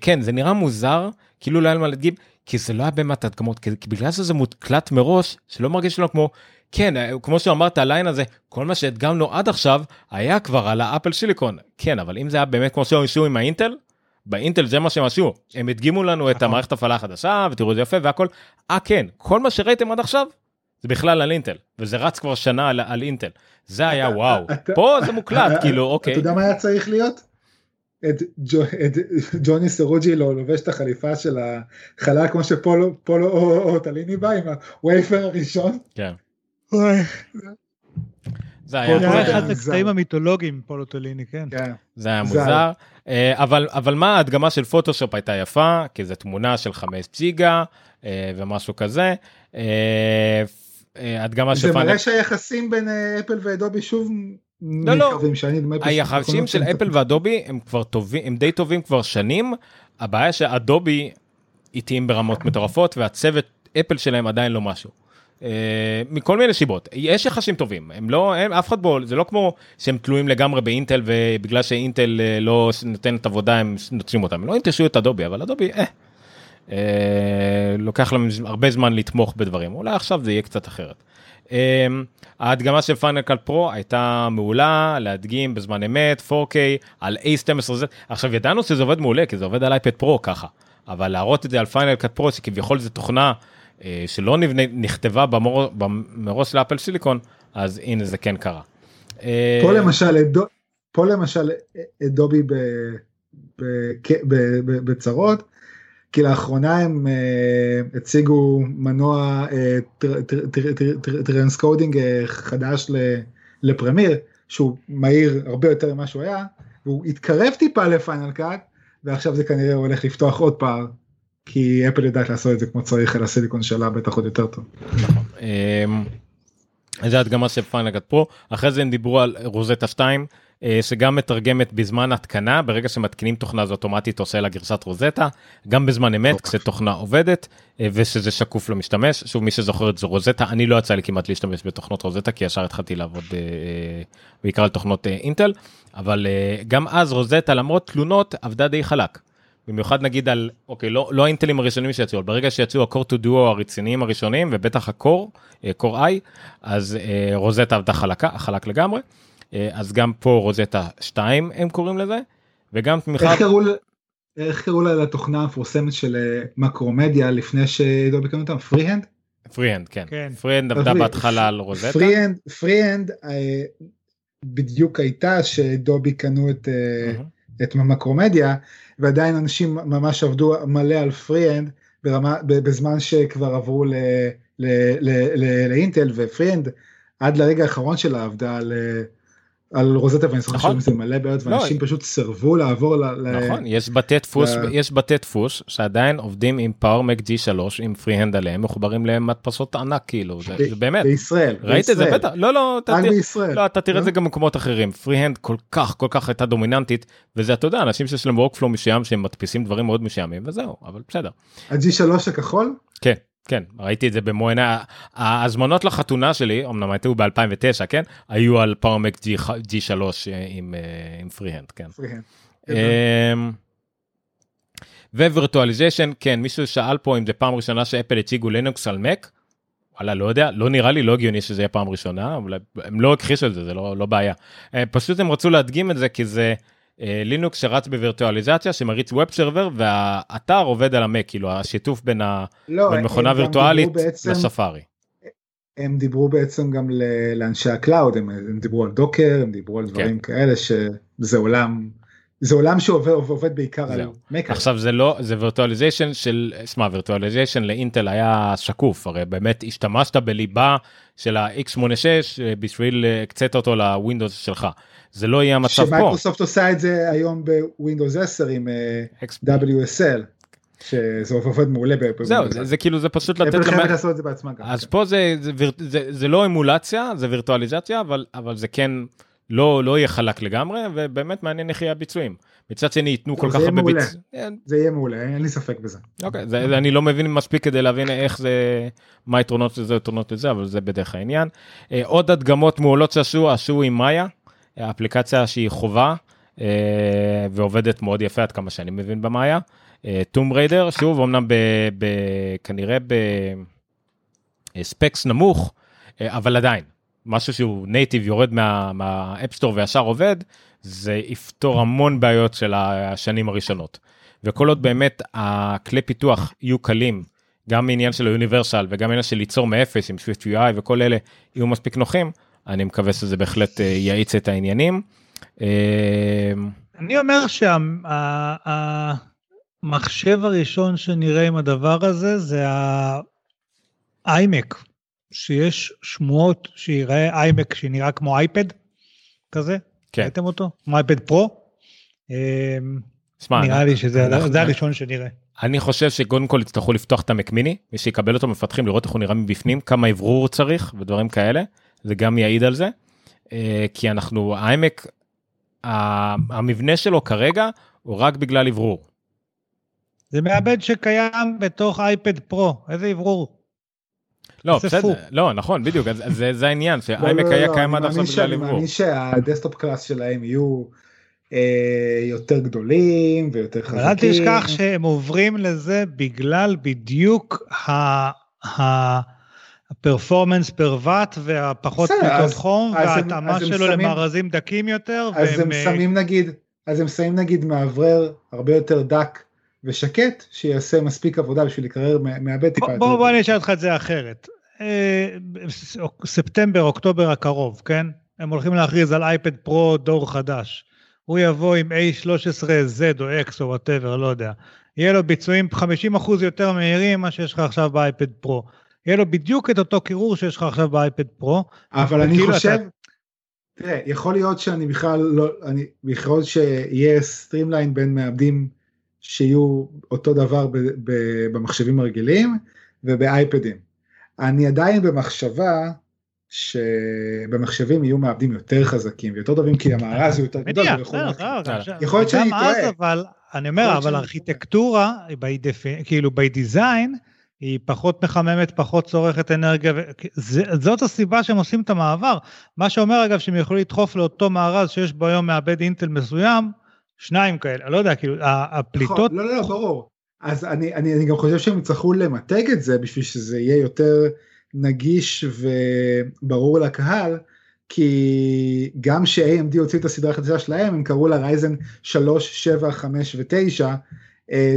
כן זה נראה מוזר כאילו לא היה למה להדגים כי זה לא היה באמת הדגמות כי בגלל שזה מוקלט מראש שלא מרגיש לנו כמו כן כמו שאמרת הליין הזה כל מה שהדגמנו עד עכשיו היה כבר על האפל סיליקון כן אבל אם זה היה באמת כמו שהם עשו עם האינטל. באינטל זה מה שהם עשו הם הדגימו לנו את נכון. המערכת הפעלה החדשה ותראו זה יפה והכל אה כן כל מה שראיתם עד עכשיו זה בכלל על אינטל וזה רץ כבר שנה על, על אינטל זה היה אתה- וואו אתה- פה זה מוקלט כאילו אוקיי אתה יודע מה היה צריך להיות? את, ג'ו, את ג'וני סרוג'י לא לובש את החליפה של החלל כמו שפולו פולו או, או טליני בא עם הווייפר הראשון. כן זה היה מוזר. אחד. הקטעים המיתולוגיים פולוטוליני, כן. כן. זה היה מוזר אה, אבל אבל מה ההדגמה של פוטושופ הייתה יפה כי זה תמונה של 5 ג'יגה אה, ומשהו כזה. אה, אה, הדגמה של זה פאנל מראה שהיחסים בין אה, אפל ואדובי שוב לא, לא. היחסים של אפל ואדובי הם כבר טובים הם די טובים כבר שנים. הבעיה שאדובי איטיים ברמות מטורפות והצוות אפל שלהם עדיין לא משהו. אה, מכל מיני סיבות. יש יחסים טובים. הם לא הם אף אחד בו זה לא כמו שהם תלויים לגמרי באינטל ובגלל שאינטל לא נותנת עבודה הם נוטשים אותם. לא ינטשו את אדובי אבל אדובי אה, לוקח להם הרבה זמן לתמוך בדברים אולי עכשיו זה יהיה קצת אחרת. אה, ההדגמה של פיינל קאט פרו הייתה מעולה להדגים בזמן אמת 4K על A12 זה עכשיו ידענו שזה עובד מעולה כי זה עובד על אייפד פרו ככה אבל להראות את זה על Final Cut Pro שכביכול זה תוכנה אה, שלא נכתבה מראש ל Apple Silicon אז הנה זה כן קרה. אה, פה למשל פה למשל אדובי בצרות כי לאחרונה הם אה, הציגו מנוע transcoding אה, חדש לפרמיר שהוא מהיר הרבה יותר ממה שהוא היה והוא התקרב טיפה לפיינל קאט ועכשיו זה כנראה הולך לפתוח עוד פער כי אפל יודעת לעשות את זה כמו צריך על הסיליקון שלה בטח עוד יותר טוב. זה הדגמה של פיינל קאט פרו אחרי זה הם דיברו על רוזטה 2 אה, שגם מתרגמת בזמן התקנה ברגע שמתקינים תוכנה זה אוטומטית עושה לה גרסת רוזטה גם בזמן אמת אוקיי. כשתוכנה עובדת אה, ושזה שקוף למשתמש שוב מי שזוכר את זה רוזטה אני לא יצא לי כמעט להשתמש בתוכנות רוזטה כי ישר התחלתי לעבוד אה, אה, בעיקר על תוכנות אה, אינטל אבל אה, גם אז רוזטה למרות תלונות עבדה די חלק. במיוחד נגיד על אוקיי לא לא האינטלים הראשונים שיצאו אבל ברגע שיצאו ה Core 2 Duo הרציניים הראשונים ובטח ה Core Core i אז אה, רוזטה עבדה חלקה חלק לגמרי אה, אז גם פה רוזטה 2 הם קוראים לזה וגם תמיכה איך קראו ל- איך קראו לה לתוכנה המפורסמת של אה, Macromedia לפני שאדובי קנו אותם FreeHand? FreeHand כן כן. FreeHand עבדה בהתחלה על Rosetta FreeHand FreeHand אה, בדיוק הייתה שדובי קנו את אה. את Macromedia ועדיין אנשים ממש עבדו מלא על FreeHand ברמה בזמן שכבר עברו ל- ל- ל- ל- לאינטל ו FreeHand עד לרגע האחרון שלה עבדה על אה, על רוזטה ואני זוכר נכון. שהיו זה מלא בעיות לא, ואנשים פשוט סירבו לעבור ל... נכון יש בתי דפוס ל- יש בתי דפוס שעדיין עובדים עם פאור מק G3 עם פריהנד עליהם מחוברים למדפסות ענק כאילו זה, ב- זה באמת בישראל. ראית את זה. בטח לא לא אתה רק תראה- בישראל. לא אתה תראה את זה לא? גם במקומות אחרים פריהנד כל כך כל כך הייתה דומיננטית וזה אתה יודע אנשים שיש להם וורקפלו מסוים שהם מדפיסים דברים מאוד מסוימים וזהו אבל בסדר. ה-G3 הכחול? כן כן ראיתי את זה במו עיניי ההזמנות לחתונה שלי אמנם הייתו ב2009 כן היו על פאורמק G3 עם אה, עם FreeHand כן. FreeHand. אמ, virtualization, כן, מישהו שאל פה אם זה פעם ראשונה שאפל הציגו לינוקס על מק. וואלה, לא יודע, לא נראה לי, לא הגיוני שזה יהיה פעם ראשונה, אבל הם לא הכחישו את זה, זה לא, לא בעיה. אה, פשוט הם רצו להדגים את זה כי זה לינוקס שרץ בווירטואליזציה, שמריץ web server, והאתר עובד על המק, כאילו השיתוף בין, ה... לא, בין מכונה וירטואלית בעצם- לספארי. הם דיברו בעצם גם לאנשי הקלאוד, הם, הם דיברו על דוקר, הם דיברו על דברים כאלה שזה עולם, זה עולם שעובד עובד בעיקר על זהו. מקר. עכשיו זה לא זה וירטואליזיישן של שמע וירטואליזיישן לאינטל היה שקוף הרי באמת השתמשת בליבה של ה-x86 אה, בשביל אה, הקצת אותו לווינדוס שלך זה לא יהיה המצב פה. שמייקרוסופט עושה את זה היום בווינדוס 10 עם אה, WSL, שזה עובד מעולה. זהו זה, 10. זה כאילו זה פשוט לתת חייבת למ- לעשות את זה בעצמה גם. אז כן. פה זה זה, זה זה לא אמולציה זה וירטואליזציה אבל אבל זה כן לא לא יהיה חלק לגמרי ובאמת מעניין איך יהיה הביצועים. מצד שני ייתנו כל כך הרבה מעולה. ביצ... כן, זה יהיה מעולה, אין לי ספק בזה. אוקיי, זה, אני לא מבין מספיק כדי להבין איך זה, מה היתרונות לזה, יתרונות לזה, אבל זה בדרך העניין. אה, עוד הדגמות מעולות שעשו, עשו עם מאיה, אה, אפליקציה שהיא חובה, אה, ועובדת מאוד יפה עד כמה שאני מבין ב Maya. Tomb Raider, שוב, אמנם ב, ב, כנראה ב specs נמוך, אה, אבל עדיין, משהו שהוא native יורד מה- מה App Store וישר עובד, זה יפתור המון בעיות של השנים הראשונות. וכל עוד באמת הכלי פיתוח יהיו קלים, גם מעניין של ה universal וגם עניין של ליצור מאפס עם SwiftUI וכל אלה יהיו מספיק נוחים, אני מקווה שזה בהחלט אה, יאיץ את העניינים. אה, אני אומר שהמחשב הראשון שנראה עם הדבר הזה זה האיימק, שיש שמועות שיראה איימק שנראה כמו אייפד כזה, כן. ראיתם אותו? כמו אייפד פרו? אמ, שמע, נראה לי שזה אנחנו- הראשון שנראה. אני חושב שקודם כל יצטרכו לפתוח את המק מיני, מי שיקבל אותו מפתחים לראות איך הוא נראה מבפנים, כמה אוורור צריך ודברים כאלה, זה גם יעיד על זה. אה, כי אנחנו, המק, ה- המבנה שלו כרגע הוא רק בגלל אוורור. זה מעבד שקיים בתוך אייפד פרו, איזה אוורור. לא, בסדר. לא, נכון, בדיוק, אז אז זה זה העניין, לא, לא, היה לא, קיים אני עד עכשיו בגלל אני אוורור. מאמין שה desktop class שלהם יהיו אה, יותר גדולים ויותר חזקים. אל תשכח שהם עוברים לזה בגלל בדיוק ה performance per watt והפחות פליטות חום הם- וההתאמה הם שלו שמים- למארזים דקים יותר. אז הם והם, אה, שמים נגיד, אז הם שמים נגיד מאוורר הרבה יותר דק ושקט, שיעשה מספיק עבודה בשביל לקרר מה- מעבד טיפה בוא. בוא, אני אשאל אותך את זה אחרת. אה, ספטמבר, אוקטובר הקרוב, כן? הם הולכים להכריז על אייפד פרו דור חדש. הוא יבוא עם A13Z או X או whatever, לא יודע. יהיה לו ביצועים 50% יותר מהירים ממה שיש לך עכשיו באייפד פרו. יהיה לו בדיוק את אותו קירור שיש לך עכשיו באייפד פרו. אבל אני כאילו חושב, אתה- תראה, יכול להיות שאני בכלל לא, אני, יכול להיות שיהיה streamline בין מעבדים שיהיו אותו דבר ב, ב, במחשבים הרגילים ובאייפדים. אני עדיין במחשבה שבמחשבים יהיו מעבדים יותר חזקים ויותר טובים כי המארז הוא יותר גדול. יכול להיות שאני טועה. אבל, אני אומר, אבל defi- כאילו by design, היא פחות מחממת, פחות צורכת אנרגיה, זה, זאת הסיבה שהם עושים את המעבר. מה שאומר אגב שהם יכולים לדחוף לאותו מארז שיש בו היום מעבד אינטל מסוים, שניים כאלה, לא יודע, כאילו, הפליטות, נכון, לא, לא, לא, ברור. אז אני, אני, אני גם חושב שהם יצטרכו למתג את זה בשביל שזה יהיה יותר נגיש וברור לקהל, כי גם ש-AMD הוציא את הסדרה החדשה שלהם, הם קראו לה רייזן 3, 7, 5 ו-9, אה,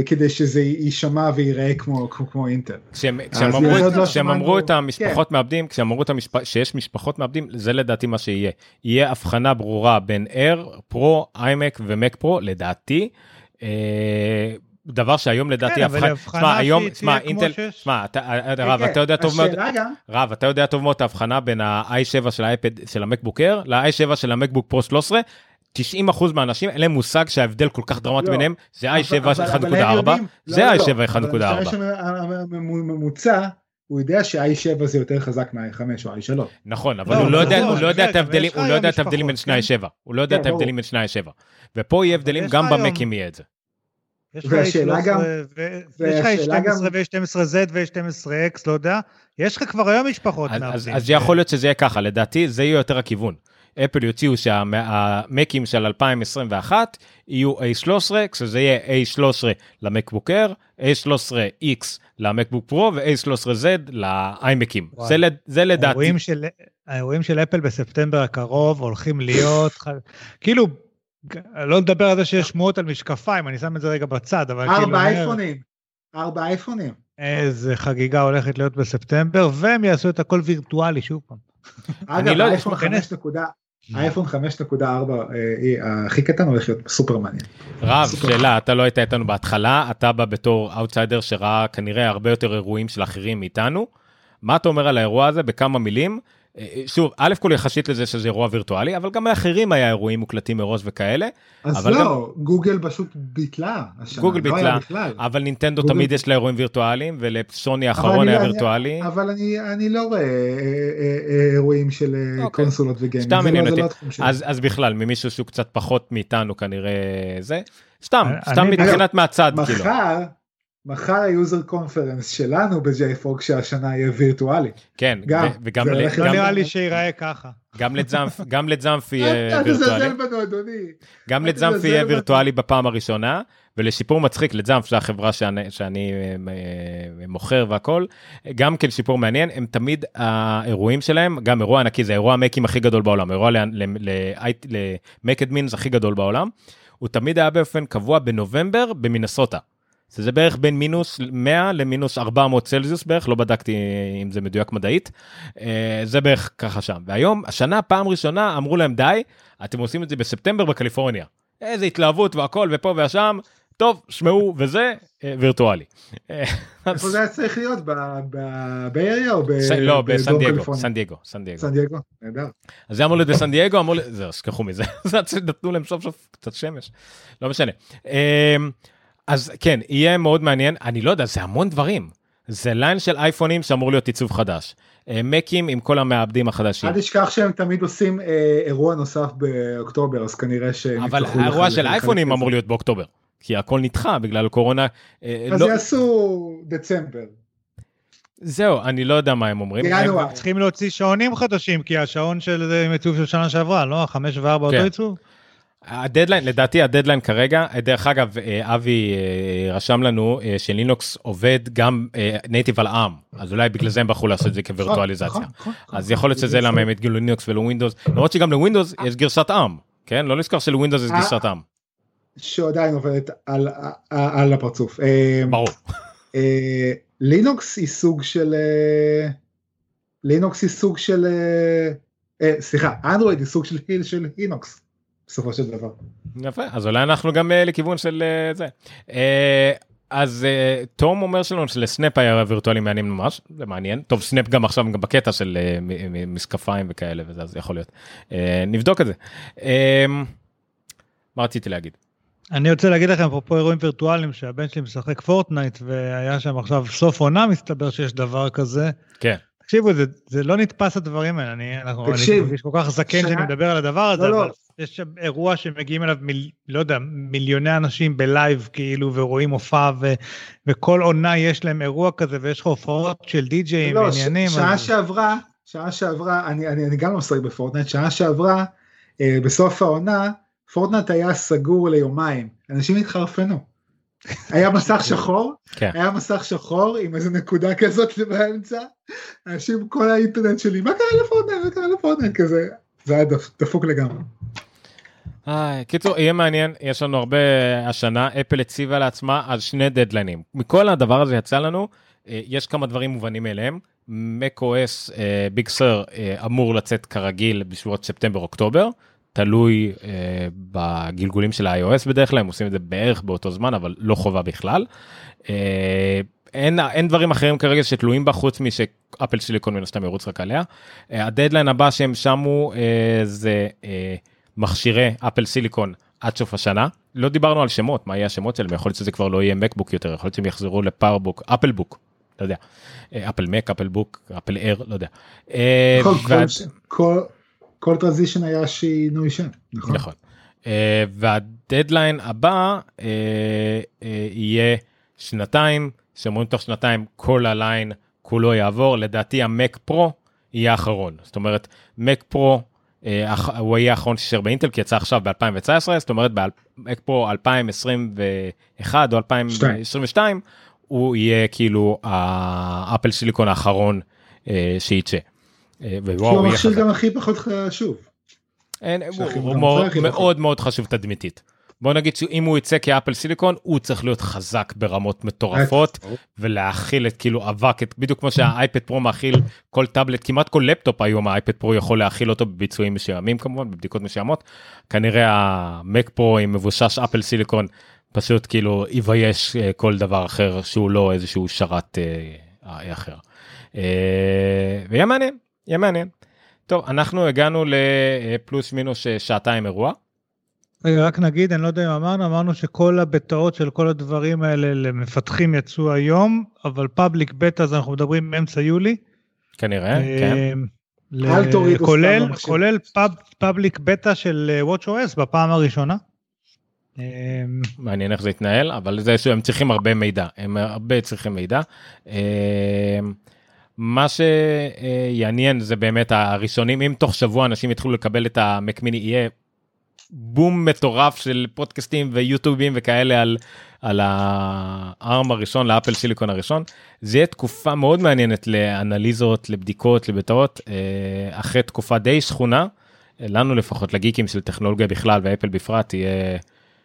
כדי שזה יישמע וייראה כמו, כמו, כמו אינטל. כשהם כשהם אמרו לא כשהם אמרו את המשפחות כן. מעבדים, כשהם אמרו את המשפ- שיש משפחות מעבדים, זה לדעתי מה שיהיה. יהיה הבחנה ברורה בין Air, פרו, איימק ומק פרו, לדעתי. אה, דבר שהיום לדעתי, כן, אבל הבחנה- היום, שהיא שמע, תהיה כמו אינטל, שיש. שמע, אתה- אה, רב, כן, אתה יודע טוב מאוד, רב, אתה יודע טוב מאוד את ההבחנה בין ה-i7 של האייפד של המקבוק אייר ל-i7 של המקבוק פרו 13. 90% מהאנשים אין להם מושג שההבדל כל כך דרמטי לא. ביניהם, זה i7 אבל- אבל- אבל הם 1.4, יודעים- זה לא, לא, i7 אבל 1.4. המשתמש הממוצע, הוא יודע שה-i7 זה יותר חזק מה-i5 או i3. נכון, אבל הוא לא יודע, הוא יודע רגע, את ההבדלים, ויש לך הוא לא יודע את ההבדלים בין שני ה-7, הוא לא יודע כן, את ההבדלים. בין שני ה-7. ופה יהיה הבדלים גם במקים יהיה את זה. יש לך והשאלה A13 גם- ו- יש לך והשאלה גם- A12 ו-A12Z ו-A12X, לא יודע, יש לך כבר היום משפחות. אז יכול להיות שזה יהיה ככה, לדעתי זה יהיה יותר הכיוון. אפל יוציאו שהמקים של 2021 יהיו A13, כשזה יהיה A13 למקבוק Air, A13X למקבוק פרו ו-A13Z לאיימקים. זה, זה לדעתי. האירועים של, האירועים של אפל בספטמבר הקרוב הולכים להיות, כאילו, לא לדבר על זה שיש שמועות על משקפיים, אני שם את זה רגע בצד, אבל כאילו... ארבע אייפונים, ארבע אייפונים. איזה חגיגה הולכת להיות בספטמבר, והם יעשו את הכל וירטואלי שוב פעם. אגב, לא אייפון 5.4 האייפון 5.4 הכי קטן הולך להיות סופר מעניין. רב, שאלה, אתה לא היית איתנו בהתחלה, אתה בא בתור אאוטסיידר שראה כנראה הרבה יותר אירועים של אחרים מאיתנו. מה אתה אומר על האירוע הזה בכמה מילים? שוב, א' כל יחסית לזה שזה אירוע וירטואלי, אבל גם לאחרים היה אירועים מוקלטים מראש וכאלה. אז לא, גם... גוגל פשוט ביטלה השנה, גוגל לא ביטלה, אבל נינטנדו גוגל... תמיד יש לה אירועים וירטואליים, ולסוני האחרון היה וירטואלי. אבל אני, אני לא רואה אה, אה, אה, אירועים של אוקיי. קונסולות וגיימים, סתם מעניין לא, אותי. לא אז, אז בכלל, ממישהו שהוא קצת פחות מאיתנו כנראה זה, סתם, סתם מבחינת מהצד. כאילו. מחר, מחר ה user conference שלנו ב- JFrog שהשנה יהיה וירטואלי. כן, גם, וגם... לא נראה לי שיראה ככה. גם לזאמפ, גם לזאמפ יהיה וירטואלי. גם לזאמפ יהיה וירטואלי בפעם הראשונה, ולשיפור מצחיק לזאמפ, זו החברה שאני, שאני אה, מוכר והכל, גם כן שיפור מעניין, הם תמיד האירועים שלהם, גם אירוע ענקי, זה אירוע המקים הכי גדול בעולם, אירוע למק אדמינס הכי גדול בעולם, הוא תמיד היה באופן קבוע בנובמבר במינסוטה. זה בערך בין מינוס 100 למינוס 400 צלזיוס בערך, לא בדקתי אם זה מדויק מדעית, אה, זה בערך ככה שם. והיום, השנה, פעם ראשונה, אמרו להם די, אתם עושים את זה בספטמבר בקליפורניה. איזה התלהבות והכל ופה ושם, טוב, שמעו וזה, אה, וירטואלי. איפה זה היה צריך להיות? בבייריה או בדרום לא, בסן דייגו, סן דייגו, סן דייגו. סן דייגו, נהדר. אז זה אמור להיות בסן דייגו, אמרו, זהו, שכחו מזה, נתנו להם סוף סוף קצת שמש, לא משנה. אז כן, יהיה מאוד מעניין, אני לא יודע, זה המון דברים. זה ליין של אייפונים שאמור להיות עיצוב חדש. אה, מקים עם כל המעבדים החדשים. אל תשכח שהם תמיד עושים אה, אירוע נוסף באוקטובר, אז כנראה שהם אבל האירוע של אייפונים אמור להיות באוקטובר, כי הכל נדחה בגלל קורונה. אה, אז לא... יעשו דצמבר. זהו, אני לא יודע מה הם אומרים. ינואר. הם צריכים להוציא שעונים חדשים, כי השעון של עם עיצוב של שנה שעברה, לא? חמש וארבע אותו עיצוב? הדדליין, לדעתי הדדליין כרגע, דרך אגב, אה, אבי אה, רשם לנו אה, שלינוקס עובד גם native על ARM, אז אולי בגלל זה הם בחרו לעשות את זה כווירטואליזציה. נכון, נכון, אז יכול להיות שזה למה הם הדגילו לינוקס ולא ווינדוס, למרות שגם לווינדוס יש גרסת ARM, כן? לא לזכור שלווינדוס יש גרסת ARM. שעדיין עובדת על הפרצוף. ברור. לינוקס היא סוג של... לינוקס היא סוג של... סליחה, אנדרואיד היא סוג של היל של לינוקס. בסופו של דבר. יפה, אז אולי אנחנו גם uh, לכיוון של uh, זה. Uh, אז uh, תום אומר שלנו שלסנאפ היה וירטואלי מעניין ממש, זה מעניין. טוב, סנאפ גם עכשיו גם בקטע של uh, משקפיים וכאלה וזה, אז יכול להיות. Uh, נבדוק את זה. Uh, מה רציתי להגיד? אני רוצה להגיד לכם אפרופו אירועים וירטואליים שהבן שלי משחק פורטנייט והיה שם עכשיו סוף עונה מסתבר שיש דבר כזה. כן. תקשיבו זה, זה לא נתפס הדברים האלה אני, תקשיב, אני מרגיש כל כך זקן שאני מדבר על הדבר הזה. לא, לא. אבל... לא. יש שם אירוע שמגיעים אליו, מיל, לא יודע, מיליוני אנשים בלייב כאילו ורואים הופעה ו, וכל עונה יש להם אירוע כזה ויש לך הופעות של די-ג'אים לא, ועניינים. ש, שעה אז... שעברה, שעה שעברה, אני, אני, אני גם לא משחק בפורטנט, שעה שעברה, אה, בסוף העונה, פורטנט היה סגור ליומיים, אנשים התחרפנו. היה מסך שחור, כן. היה מסך שחור עם איזה נקודה כזאת באמצע, אנשים כל האינטרנט שלי, מה קרה לפורטנט, מה קרה לפורטנט כזה, זה היה דפוק לגמרי. קיצור יהיה מעניין יש לנו הרבה השנה אפל הציבה לעצמה על שני דדליינים. מכל הדבר הזה יצא לנו אה, יש כמה דברים מובנים מאליהם. macOS ביג סר אמור לצאת כרגיל בשבועות ספטמבר אוקטובר תלוי uh, בגלגולים של ה-iOS בדרך כלל הם עושים את זה בערך באותו זמן אבל לא חובה בכלל. Uh, אין, אין דברים אחרים כרגע שתלויים בה חוץ משאפל סיליקון מן הסתם ירוץ רק עליה. Uh, הדדליין הבא שהם שמו uh, זה uh, מכשירי אפל סיליקון עד סוף השנה. לא דיברנו על שמות, מה יהיה השמות שלהם, יכול להיות שזה כבר לא יהיה מקבוק יותר, יכול להיות שהם יחזרו לפאורבוק, אפל בוק, לא יודע, אפל מק, אפל בוק, אפל אר, לא יודע. כל, וה... כל, כל transition היה שינוי שם, נכון. נכון. Uh, והדדליין הבא uh, uh, יהיה שנתיים, שאומרים תוך שנתיים כל הליין כולו יעבור, לדעתי המק פרו יהיה האחרון. זאת אומרת, מק פרו אה, הוא יהיה האחרון שיושאר באינטל כי יצא עכשיו ב-2019 זאת אומרת באקספו 2021 או 2022 הוא יהיה כאילו האפל סיליקון האחרון אה, שייצא. הוא המכשיר גם הכי פחות חשוב. הוא מאוד מאוד חשוב תדמיתית. בוא נגיד שאם הוא יצא כאפל סיליקון הוא צריך להיות חזק ברמות מטורפות ולהכיל את כאילו אבק את בדיוק כמו שהאייפד פרו מאכיל כל טאבלט כמעט כל לפטופ היום האייפד פרו יכול להכיל אותו בביצועים מסוימים כמובן בבדיקות מסוימות כנראה המק פרו עם מבושש אפל סיליקון פשוט כאילו יבייש אה, כל דבר אחר שהוא לא איזשהו שרת אה, אחר. אה, ויהיה מעניין יהיה מעניין. טוב אנחנו הגענו לפלוס מינוס שעתיים אירוע. רגע, רק נגיד, אני לא יודע אם אמרנו, אמרנו שכל הבטאות של כל הדברים האלה למפתחים יצאו היום, אבל public beta אז אנחנו מדברים מאמצע יולי. כנראה, כן. אל תורידו כולל, כולל pub, public beta של WatchOS בפעם הראשונה. מעניין איך זה יתנהל, אבל זה שהם צריכים הרבה מידע, הם הרבה צריכים מידע. מה שיעניין זה באמת הראשונים, אם תוך שבוע אנשים יתחילו לקבל את המקמיני, יהיה בום מטורף של פודקאסטים ויוטיובים וכאלה על על הארם הראשון לאפל סיליקון הראשון. זה יהיה תקופה מאוד מעניינת לאנליזות לבדיקות לבטאות אה, אחרי תקופה די שכונה. לנו לפחות לגיקים של טכנולוגיה בכלל ואפל בפרט תהיה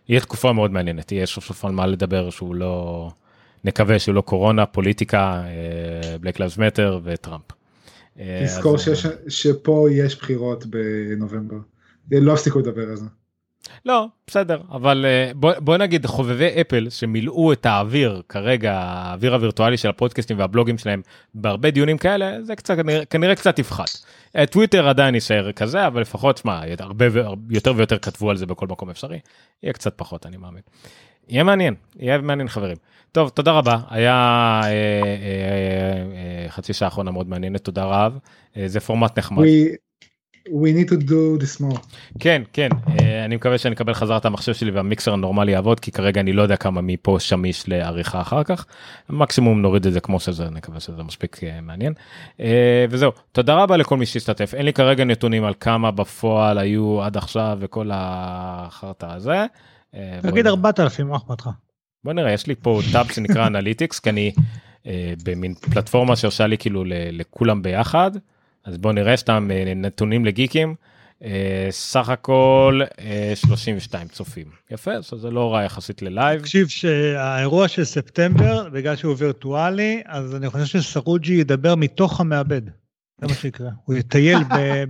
יהיה תקופה מאוד מעניינת. יהיה סוף סוף על מה לדבר שהוא לא נקווה שהוא לא קורונה פוליטיקה Black Lives Matter וטראמפ. תזכור אז... שיש, שאה יש בחירות בנובמבר. לא הפסיקו לדבר על זה. לא בסדר אבל אה, בוא, בוא נגיד חובבי אפל שמילאו את האוויר כרגע האוויר הווירטואלי של הפודקאסטים והבלוגים שלהם בהרבה דיונים כאלה זה קצת כנראה, כנראה קצת יפחת. אה, טוויטר עדיין יישאר כזה אבל לפחות שמע הרבה יותר ויותר כתבו על זה בכל מקום אפשרי יהיה קצת פחות אני מאמין. יהיה מעניין יהיה מעניין חברים טוב תודה רבה. היה אה, אה, אה, אה, חצי שעה אחרונה מאוד מעניינת. תודה רב. אה, זה פורמט נחמד. We... we need to do this more. כן כן. אה, אני מקווה שאני אקבל חזרה את המחשב שלי והמיקסר הנורמלי יעבוד כי כרגע אני לא יודע כמה מפה שמיש לעריכה אחר כך. מקסימום נוריד את זה כמו שזה נקווה שזה מספיק אה, מעניין. אה, וזהו. תודה רבה לכל מי שהשתתף. אין לי כרגע נתונים על כמה בפועל היו עד עכשיו וכל החרטא הזה. תגיד 4,000 מה אכפת לך. בוא נראה יש לי פה טאב שנקרא analytics כי אני במין פלטפורמה שעושה לי כאילו לכולם ביחד. אז בוא נראה סתם אה, נתונים לגיקים. אה, סך הכל 32 אה, צופים יפה אז זה לא רע יחסית ללייב. תקשיב שהאירוע של ספטמבר בגלל שהוא וירטואלי אז אני חושב שסרוג'י ידבר מתוך המעבד. זה מה שיקרה הוא יטייל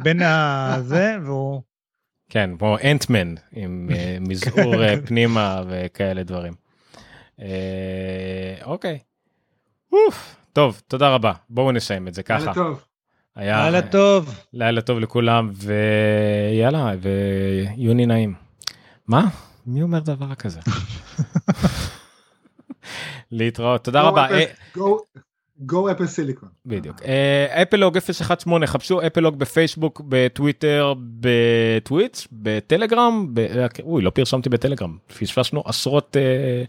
בין הזה והוא. כן כמו אנטמן עם מזעור פנימה וכאלה דברים. אוקיי. טוב תודה רבה בואו נסיים את זה ככה. טוב. היה לילה טוב לילה טוב לכולם ויאללה ויוני נעים. מה? מי אומר דבר כזה? להתראות תודה רבה. גו אפל סיליקון. בדיוק. אפלוג 018 חפשו אפלוג בפייסבוק בטוויטר בטוויץ' בטלגרם אוי לא פרשמתי בטלגרם פספסנו עשרות אה, אה,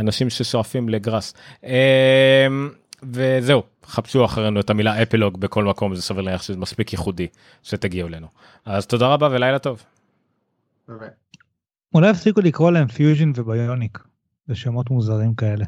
אנשים ששואפים לגראס. וזהו חפשו אחרינו את המילה אפלוג בכל מקום זה סביר להניח שזה מספיק ייחודי שתגיעו אלינו אז תודה רבה ולילה טוב. אולי הפסיקו לקרוא להם פיוז'ין וביוניק בשמות מוזרים כאלה.